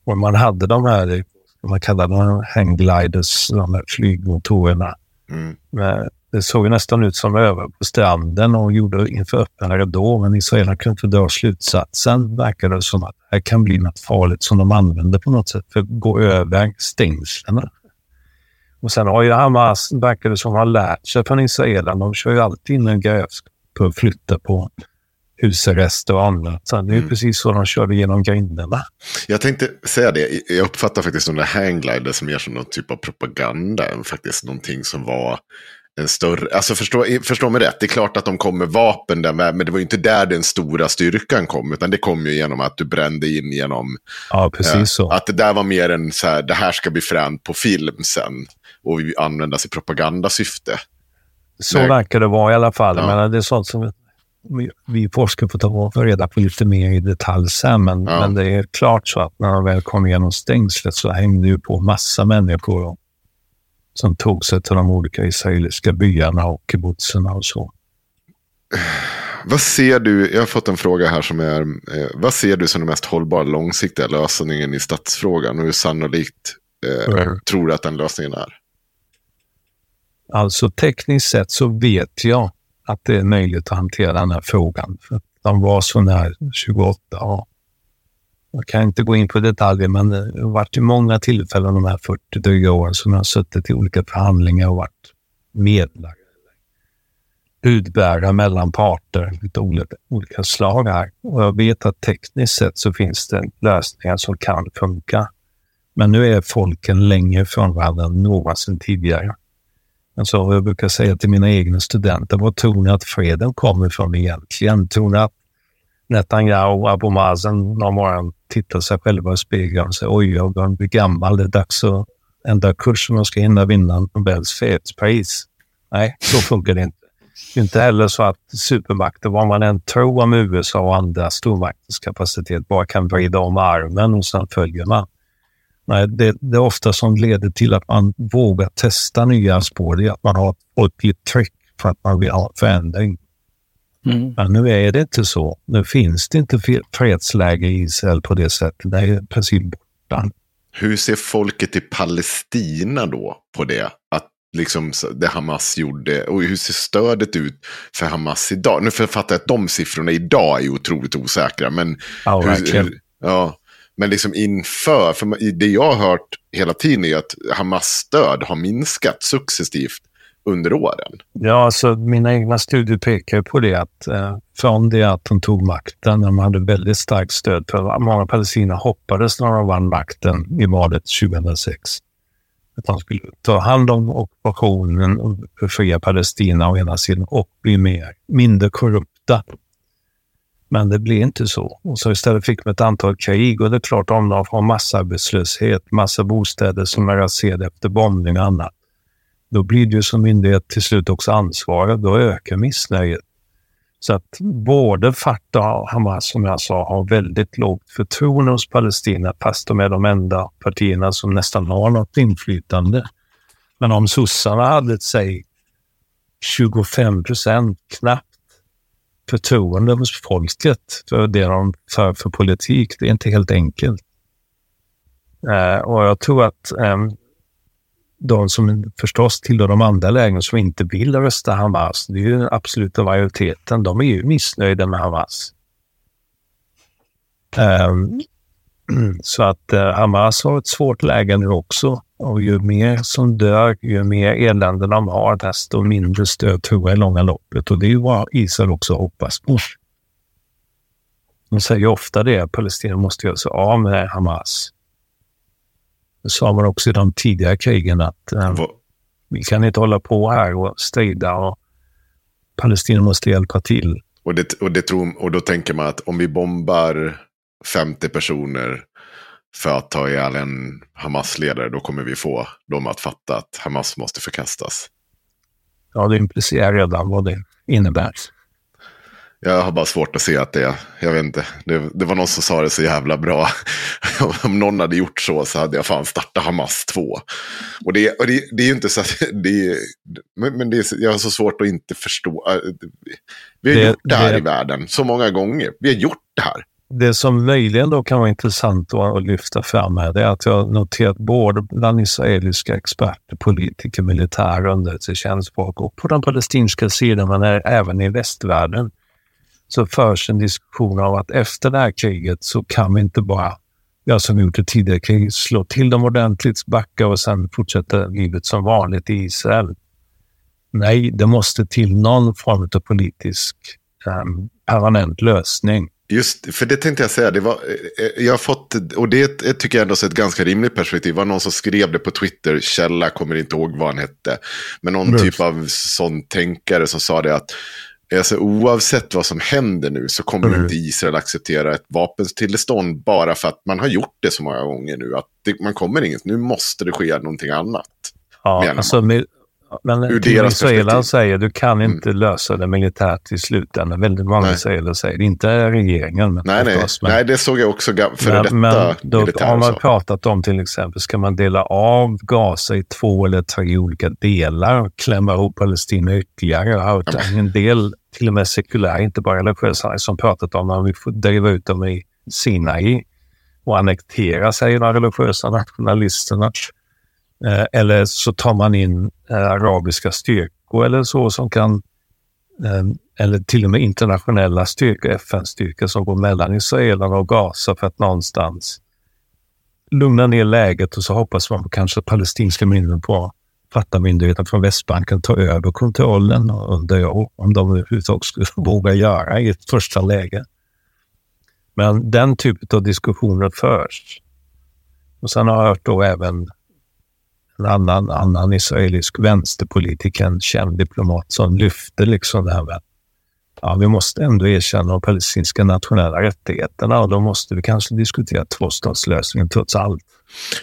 Och man hade de här, man kallar dem hanggliders, de här flygmotorerna. Mm. Det såg ju nästan ut som över på stranden och gjorde inför öppen ridå, men israelerna kunde inte dra slutsatsen. Verkade det som att det här kan bli något farligt som de använder på något sätt för att gå över stängslen. Och sen har ju Hamas, verkar det som, har lärt sig från israelerna. De kör ju alltid in en grävskopa för att flytta på husarrester och annat. Så det är mm. precis så de körde genom grindarna. Jag tänkte säga det, jag uppfattar faktiskt de där hanggliders mer som någon typ av propaganda än faktiskt någonting som var en större, alltså förstå, förstå mig rätt, det är klart att de kom med vapen där med, men det var ju inte där den stora styrkan kom, utan det kom ju genom att du brände in genom... Ja, precis eh, så. Att det där var mer en så här, det här ska bli fränt på film sen och användas i propagandasyfte. Så verkar det vara i alla fall. Ja. Men det är sånt som vi forskare får ta reda på lite mer i detalj sen. Men, ja. men det är klart så att när de väl kom igenom stängslet så hängde ju på massa människor som tog sig till de olika israeliska byarna och kibbutzerna och så. Vad ser du, jag har fått en fråga här som är, eh, vad ser du som den mest hållbara långsiktiga lösningen i stadsfrågan och hur sannolikt eh, mm. tror du att den lösningen är? Alltså tekniskt sett så vet jag att det är möjligt att hantera den här frågan. För de var så när 28 Ja. Jag kan inte gå in på detaljer, men det har varit i många tillfällen de här 40 dryga åren som jag har suttit i olika förhandlingar och varit medlare. Budbärare mellan parter av olika, olika slag här. Och jag vet att tekniskt sett så finns det lösningar som kan funka. Men nu är folken längre från varandra än någonsin tidigare. Alltså, jag brukar säga till mina egna studenter, var tror ni att freden kommer ifrån egentligen? Tror ni att Netanyahu och Abu Mazen någon morgon tittar sig själva i spegeln och säger oj, jag börjar bli gammal, det är dags att ändra kurs om jag ska hinna vinna Nobels fredspris. Nej, så funkar det inte. Det är inte heller så att supermakter, vad man än tror om USA och andra stormakters kapacitet, bara kan vrida om armen och sen följer man. Nej, det, det är ofta som leder till att man vågar testa nya spår. Det är att man har ett folkligt tryck för att man vill ha förändring. Mm. Men nu är det inte så. Nu finns det inte fredsläge i Israel på det sättet. Det är i princip borta. Hur ser folket i Palestina då på det? Att liksom det Hamas gjorde. Och hur ser stödet ut för Hamas idag? Nu författar jag att de siffrorna idag är otroligt osäkra. Men ja, hur, hur, ja, men liksom inför, för det jag har hört hela tiden är att Hamas stöd har minskat successivt under åren. Ja, alltså mina egna studier pekar på det att eh, från det att de tog makten, de hade väldigt starkt stöd, för många palestinier hoppades när de vann makten i valet 2006. Att de skulle ta hand om ockupationen och befria Palestina å ena sidan och bli mer, mindre korrupta men det blev inte så. Och så istället fick man ett antal krig och det är klart om de har massarbetslöshet, massa bostäder som är raserade efter bombning och annat. Då blir det ju som myndighet till slut också ansvarig. Då ökar missnöjet. Så att både Fatah och Hamas, som jag sa, har väldigt lågt förtroende hos Palestina, fast de är de enda partierna som nästan har något inflytande. Men om sossarna hade, säg 25 procent, knappt, förtroende hos folket för det de för för politik. Det är inte helt enkelt. Eh, och jag tror att eh, de som förstås tillhör de andra lägren som inte vill rösta Hamas, det är ju den absoluta majoriteten, de är ju missnöjda med Hamas. Eh, *clears throat* så att eh, Hamas har ett svårt läge nu också. Och ju mer som dör, ju mer elände de har, desto mindre stöd tror jag i långa loppet. Och det är vad Israel också hoppas på. De säger ofta det, att Palestina måste göra sig av med Hamas. Det sa man också i de tidigare krigen att eh, vi kan inte hålla på här och strida och Palestina måste hjälpa till. Och, det, och, det tror, och då tänker man att om vi bombar 50 personer för att ta ihjäl en Hamas-ledare, då kommer vi få dem att fatta att Hamas måste förkastas. Ja, det implicerar redan vad det innebär. Jag har bara svårt att se att det, jag vet inte, det, det var någon som sa det så jävla bra. *laughs* Om någon hade gjort så så hade jag fan startat Hamas 2. Och det, och det, det är ju inte så att, det, men, det är, jag har så svårt att inte förstå. Äh, vi har gjort det här i världen så många gånger. Vi har gjort det här. Det som möjligen då kan vara intressant att, att lyfta fram här, det är att jag har noterat både bland israeliska experter, politiker, militärer, underrättelsetjänstfolk och på den palestinska sidan, men även i västvärlden, så förs en diskussion om att efter det här kriget så kan vi inte bara ja, som vi gjort i tidigare krig, slå till dem ordentligt, backa och sen fortsätta livet som vanligt i Israel. Nej, det måste till någon form av politisk em, permanent lösning. Just, för det tänkte jag säga, det var, eh, jag har fått, och det tycker jag ändå är ett ganska rimligt perspektiv. Det var någon som skrev det på Twitter, källa, kommer inte ihåg vad han hette. Men någon Mm. typ av sån tänkare som sa det att alltså, oavsett vad som händer nu så kommer Mm. inte Israel acceptera ett vapentillstånd bara för att man har gjort det så många gånger nu. Att det, man kommer inget, nu måste det ske någonting annat. Ja, alltså, med, men Ur deras perspektiv. säger du kan inte lösa det militärt i slutändan. Väldigt många israeler säger det. Inte regeringen, men Nej, nej, förstås, men, nej, det såg jag också före detta men då har man pratat om till exempel, ska man dela av Gaza i två eller tre olika delar och klämma ihop Palestina ytterligare? Jag har hört en del, till och med sekulära, inte bara religiösa, som pratat om att vi får driva ut dem i Sinai och annektera, säger de religiösa nationalisterna. Eh, eller så tar man in eh, arabiska styrkor eller så som kan, eh, eller till och med internationella styrkor, FN-styrkor som går mellan israelerna och Gaza för att någonstans lugna ner läget och så hoppas man på kanske palestinska myndigheten på Fatah-myndigheten från Västbanken tar över kontrollen och undrar jag om de överhuvudtaget skulle *laughs* våga göra i ett första läge. Men den typen av diskussioner förs. Och sen har jag hört då även en annan, annan israelisk vänsterpolitiker, en känd diplomat, som lyfte liksom det här med att ja, vi måste ändå erkänna de palestinska nationella rättigheterna och då måste vi kanske diskutera tvåstatslösningen trots allt.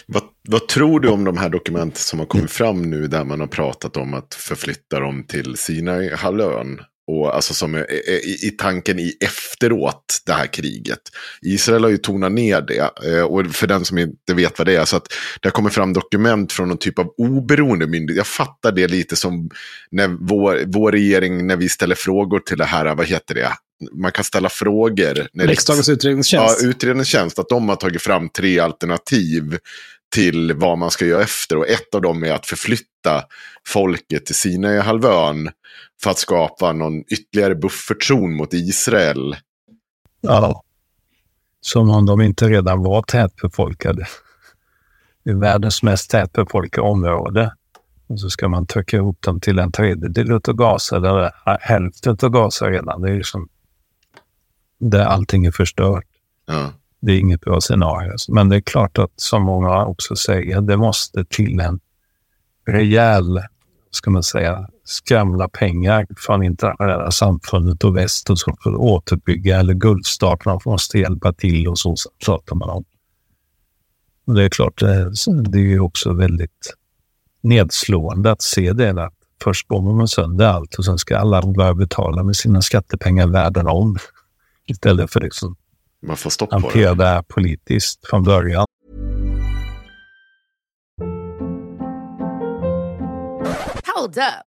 Vad, vad tror du om de här dokumenten som har kommit fram nu där man har pratat om att förflytta dem till Sinai-halvön? Och alltså som är, i, i tanken i efteråt det här kriget. Israel har ju tonat ner det. eh, Och för den som inte vet vad det är. Så att det har kommit fram dokument från någon typ av oberoende myndighet. Jag fattar det lite som när vår, vår regering, när vi ställer frågor till det här, vad heter det? Man kan ställa frågor. När Riksdagens utredningstjänst. Ja, utredningstjänst. Att de har tagit fram tre alternativ till vad man ska göra efter. Och ett av dem är att förflytta folket till Sinai-halvön för att skapa någon ytterligare buffertzon mot Israel. Ja. Som om de inte redan var tätbefolkade. Det är världens mest tätbefolkade område. Och så ska man trycka ihop dem till en tredjedel av Gaza, eller hälften av Gaza redan. Det är liksom där allting är förstört. Ja. Det är inget bra scenario. Men det är klart att, som många också säger, det måste till en rejäl, ska man säga, skramla pengar från internationella samfundet och väst och så för att återbygga, eller Gulfstaterna måste hjälpa till och så pratar man om. Och det är klart, det, det är ju också väldigt nedslående att se det. Att först bombar man sönder allt och sen ska alla börja betala med sina skattepengar världen om. Istället för liksom Man får stopp på hantera det. det här politiskt från början. Hold up.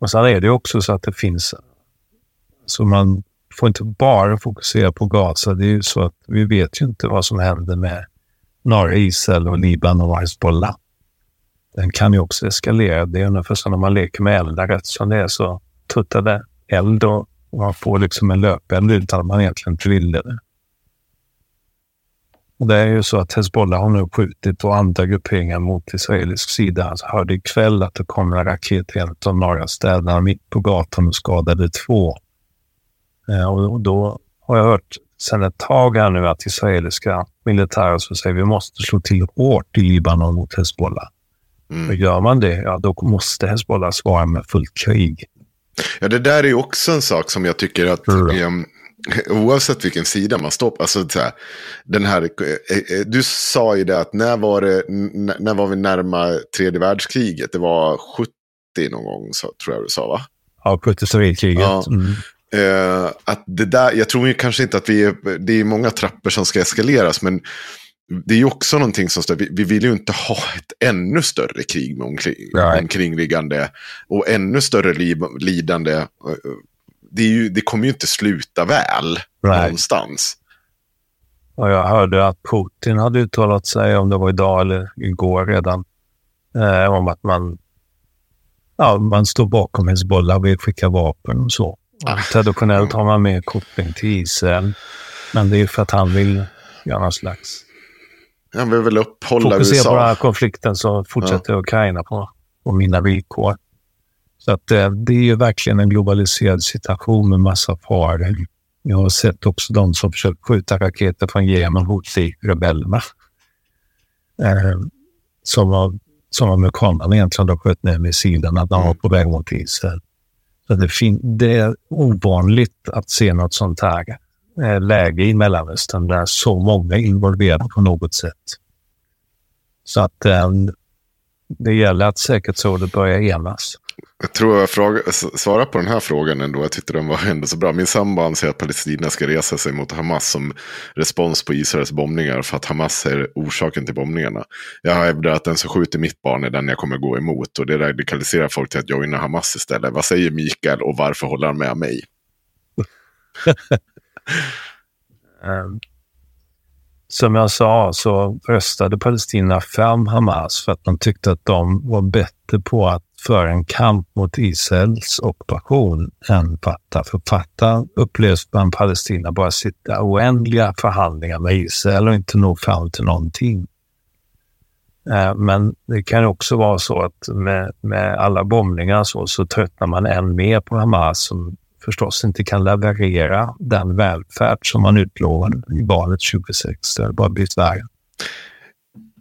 Och sen är det också så att det finns... Så man får inte bara fokusera på Gaza. Det är ju så att vi vet ju inte vad som händer med norra Israel och Libanon och Hezbollah. Den kan ju också eskalera. Det är ungefär som när man leker med eldar. Rätt som det är så tuttar det eld och man får liksom en löpeld utan att man egentligen inte ville det. Och det är ju så att Hezbollah har nu skjutit och andra grupperingar mot israelisk sida. Jag alltså hörde ikväll att det kom en raket i en av norra städerna mitt på gatan och skadade två. Eh, och då har jag hört sedan ett tag här nu att israeliska militärer så säger vi måste slå till hårt i Libanon mot Hezbollah. Mm. Och gör man det, ja då måste Hezbollah svara med fullt krig. Ja, det där är också en sak som jag tycker att mm. Oavsett vilken sida man står på. Alltså, så här, den här, eh, eh, du sa ju det att när var, det, när var vi närma tredje världskriget? Det var 70 någon gång, så, tror jag du sa va? Ja, 73-kriget. Ja. Mm. Uh, att det där, jag tror ju kanske inte att vi är, det är många trappor som ska eskaleras, men det är ju också någonting som, vi, vi vill ju inte ha ett ännu större krig med omkring, right. omkringliggande och ännu större li, lidande det, ju, det kommer ju inte sluta väl Nej. någonstans. Och jag hörde att Putin hade uttalat sig, om det var idag eller igår redan, eh, om att man, ja, man står bakom Hezbollah och vill skicka vapen och så. Ah. Traditionellt har man mer koppling till Israel, men det är för att han vill göra någon slags... Han vill väl upphålla Fokusera USA. på den här konflikten så fortsätter ja. Ukraina på, på mina villkor. Så att, eh, det är ju verkligen en globaliserad situation med massa faror. Jag har sett också de som försökt skjuta raketer från Jemen mot rebellerna. Eh, som, som amerikanerna egentligen då sköt ner missilerna när de var på väg mot Israel. Så det, det är ovanligt att se något sånt här eh, läge i Mellanöstern där så många är involverade på något sätt. Så att eh, det gäller att säkerhetsrådet börjar enas. Jag tror jag fråga, svarar på den här frågan ändå. Jag tyckte den var ändå så bra. Min sambo anser att Palestina ska resa sig mot Hamas som respons på Israels bombningar. För att Hamas är orsaken till bombningarna. Jag hävdar att den som skjuter mitt barn är den jag kommer gå emot. Och det radikaliserar folk till att joina Hamas istället. Vad säger Mikael och varför håller han med mig? um, *laughs* som jag sa så röstade Palestina fram Hamas för att man tyckte att de var bättre på att föra en kamp mot Israels ockupation än Fatah. För Fatah upplevs bland Palestina bara sitta oändliga förhandlingar med Israel och inte nå fram till någonting. Eh, men det kan också vara så att med, med alla bombningar så, så tröttnar man än mer på Hamas som förstås inte kan leverera den välfärd som man utlovade i valet 2006. Det har bara blivit värre.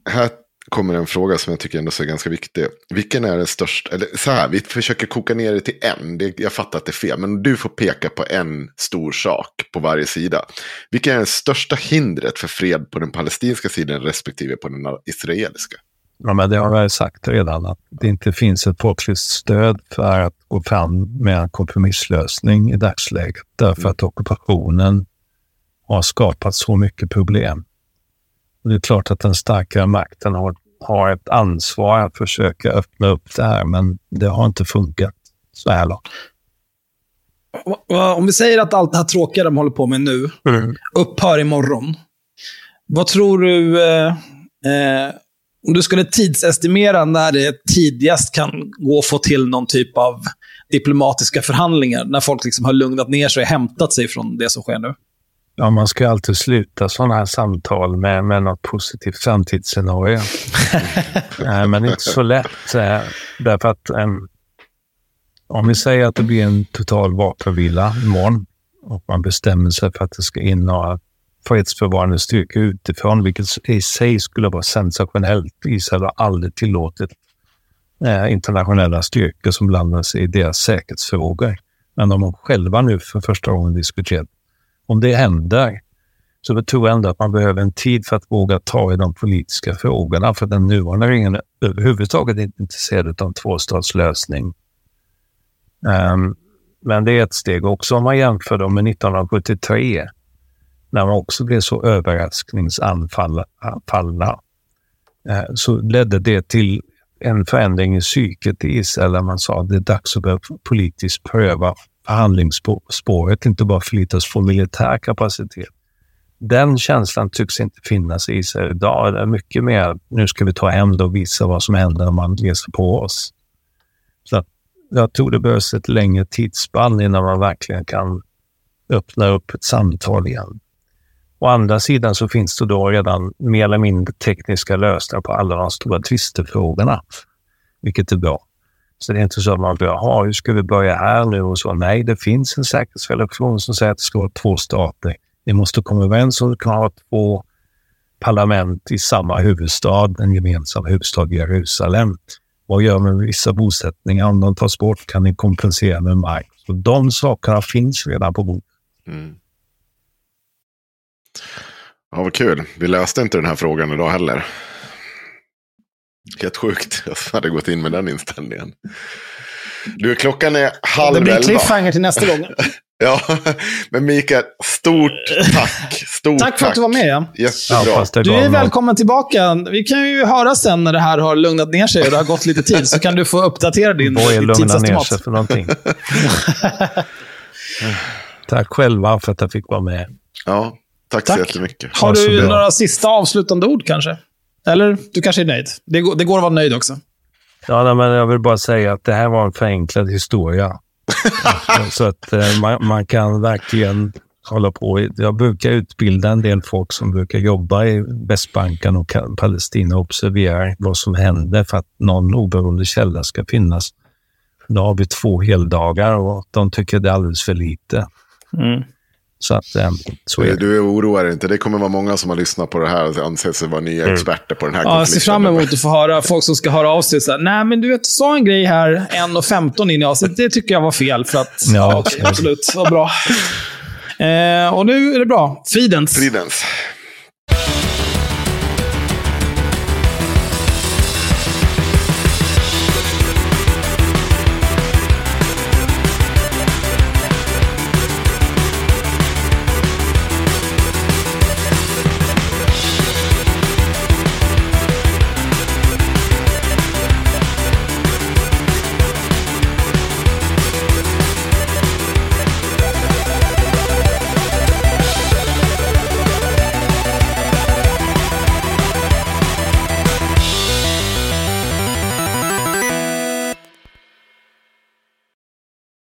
Här kommer en fråga som jag tycker ändå är ganska viktig. Vilken är den största, eller så här, vi försöker koka ner det till en. Det, jag fattar att det är fel, men du får peka på en stor sak på varje sida. Vilken är det största hindret för fred på den palestinska sidan respektive på den israeliska? Ja, men det har jag sagt redan, att det inte finns ett folkligt stöd för att gå fram med en kompromisslösning i dagsläget. Därför mm. att ockupationen har skapat så mycket problem. Det är klart att den starkare makten har, har ett ansvar att försöka öppna upp det här, men det har inte funkat så här långt. Om vi säger att allt det här tråkiga de håller på med nu mm. upphör imorgon. Vad tror du, eh, eh, om du skulle tidsestimera när det tidigast kan gå att få till någon typ av diplomatiska förhandlingar, när folk liksom har lugnat ner sig och hämtat sig från det som sker nu? Ja, man ska ju alltid sluta sådana här samtal med, med något positivt framtidsscenario. *laughs* Nej, men det är inte så lätt. eh, Därför att em, om vi säger att det blir en total vapenvila imorgon och man bestämmer sig för att det ska in några fredsbevarande styrkor utifrån, vilket i sig skulle vara sensationellt. Israel har aldrig tillåtit eh, internationella styrkor som blandar sig i deras säkerhetsfrågor. Men de har själva nu för första gången diskuterat om det händer så tror jag ändå att man behöver en tid för att våga ta i de politiska frågorna. För den nuvarande regeringen är överhuvudtaget inte intresserad av en tvåstatslösning. Um, men det är ett steg också om man jämför dem med 1973 när man också blev så överraskningsanfallna. Uh, så ledde det till en förändring i psyket i Israel där man sa att det är dags att börja politiskt pröva förhandlingsspåret, inte bara förlita på militär kapacitet. Den känslan tycks inte finnas i Israel idag. Det är mycket mer, nu ska vi ta hem och visa vad som händer om man ger sig på oss. Så att jag tror det behövs ett längre tidsspann innan man verkligen kan öppna upp ett samtal igen. Å andra sidan så finns det då redan mer eller mindre tekniska lösningar på alla de stora tvistefrågorna, vilket är bra. Så det är inte så att man börjar, ha, hur ska vi börja här nu och så. Nej, det finns en säkerhetsrelation som säger att det ska vara två stater. Vi måste komma överens om att kan ha två parlament i samma huvudstad, en gemensam huvudstad Jerusalem. Vad gör man med vissa bosättningar? Om de tas bort kan ni kompensera med mark. Så de sakerna finns redan på bordet. Mm. Ja, vad kul. Vi löste inte den här frågan idag heller. Helt sjukt. Jag hade gått in med den inställningen. Du, klockan är halv Det blir elva. cliffhanger till nästa gång. *laughs* Ja, men Mikael, stort tack. Stort Tack för att du var med. Ja. Jättebra. Ja, Du är välkommen tillbaka. Vi kan ju höra sen när det här har lugnat ner sig och det har gått lite tid, så kan du få uppdatera din, Vad är ner tidsestimat. sig för någonting? *laughs* Tack själva för att jag fick vara med. Ja, tack, Tack. så jättemycket. Har du några sista avslutande ord kanske? Eller, du kanske är nöjd? Det går, det går att vara nöjd också. Ja, nej, men jag vill bara säga att det här var en förenklad historia. *laughs* så att eh, man, man kan verkligen hålla på. Jag brukar utbilda en del folk som brukar jobba i Västbanken och Palestina och observera vad som händer för att någon oberoende källa ska finnas. Då har vi två heldagar och de tycker det är alldeles för lite. Så att eh, så är det. Du oroar dig inte. Det kommer vara många som har lyssnat på det här och anser sig vara nya experter på den här Ja, jag ser konflikten. fram emot att få höra folk som ska höra av sig. Så här, Nej, men du vet, sa en grej här 1.15 in i avsnittet. Det tycker jag var fel. För att, Ja, okej, absolut. Vad bra. Eh, och nu är det bra. Fridens. Fridens.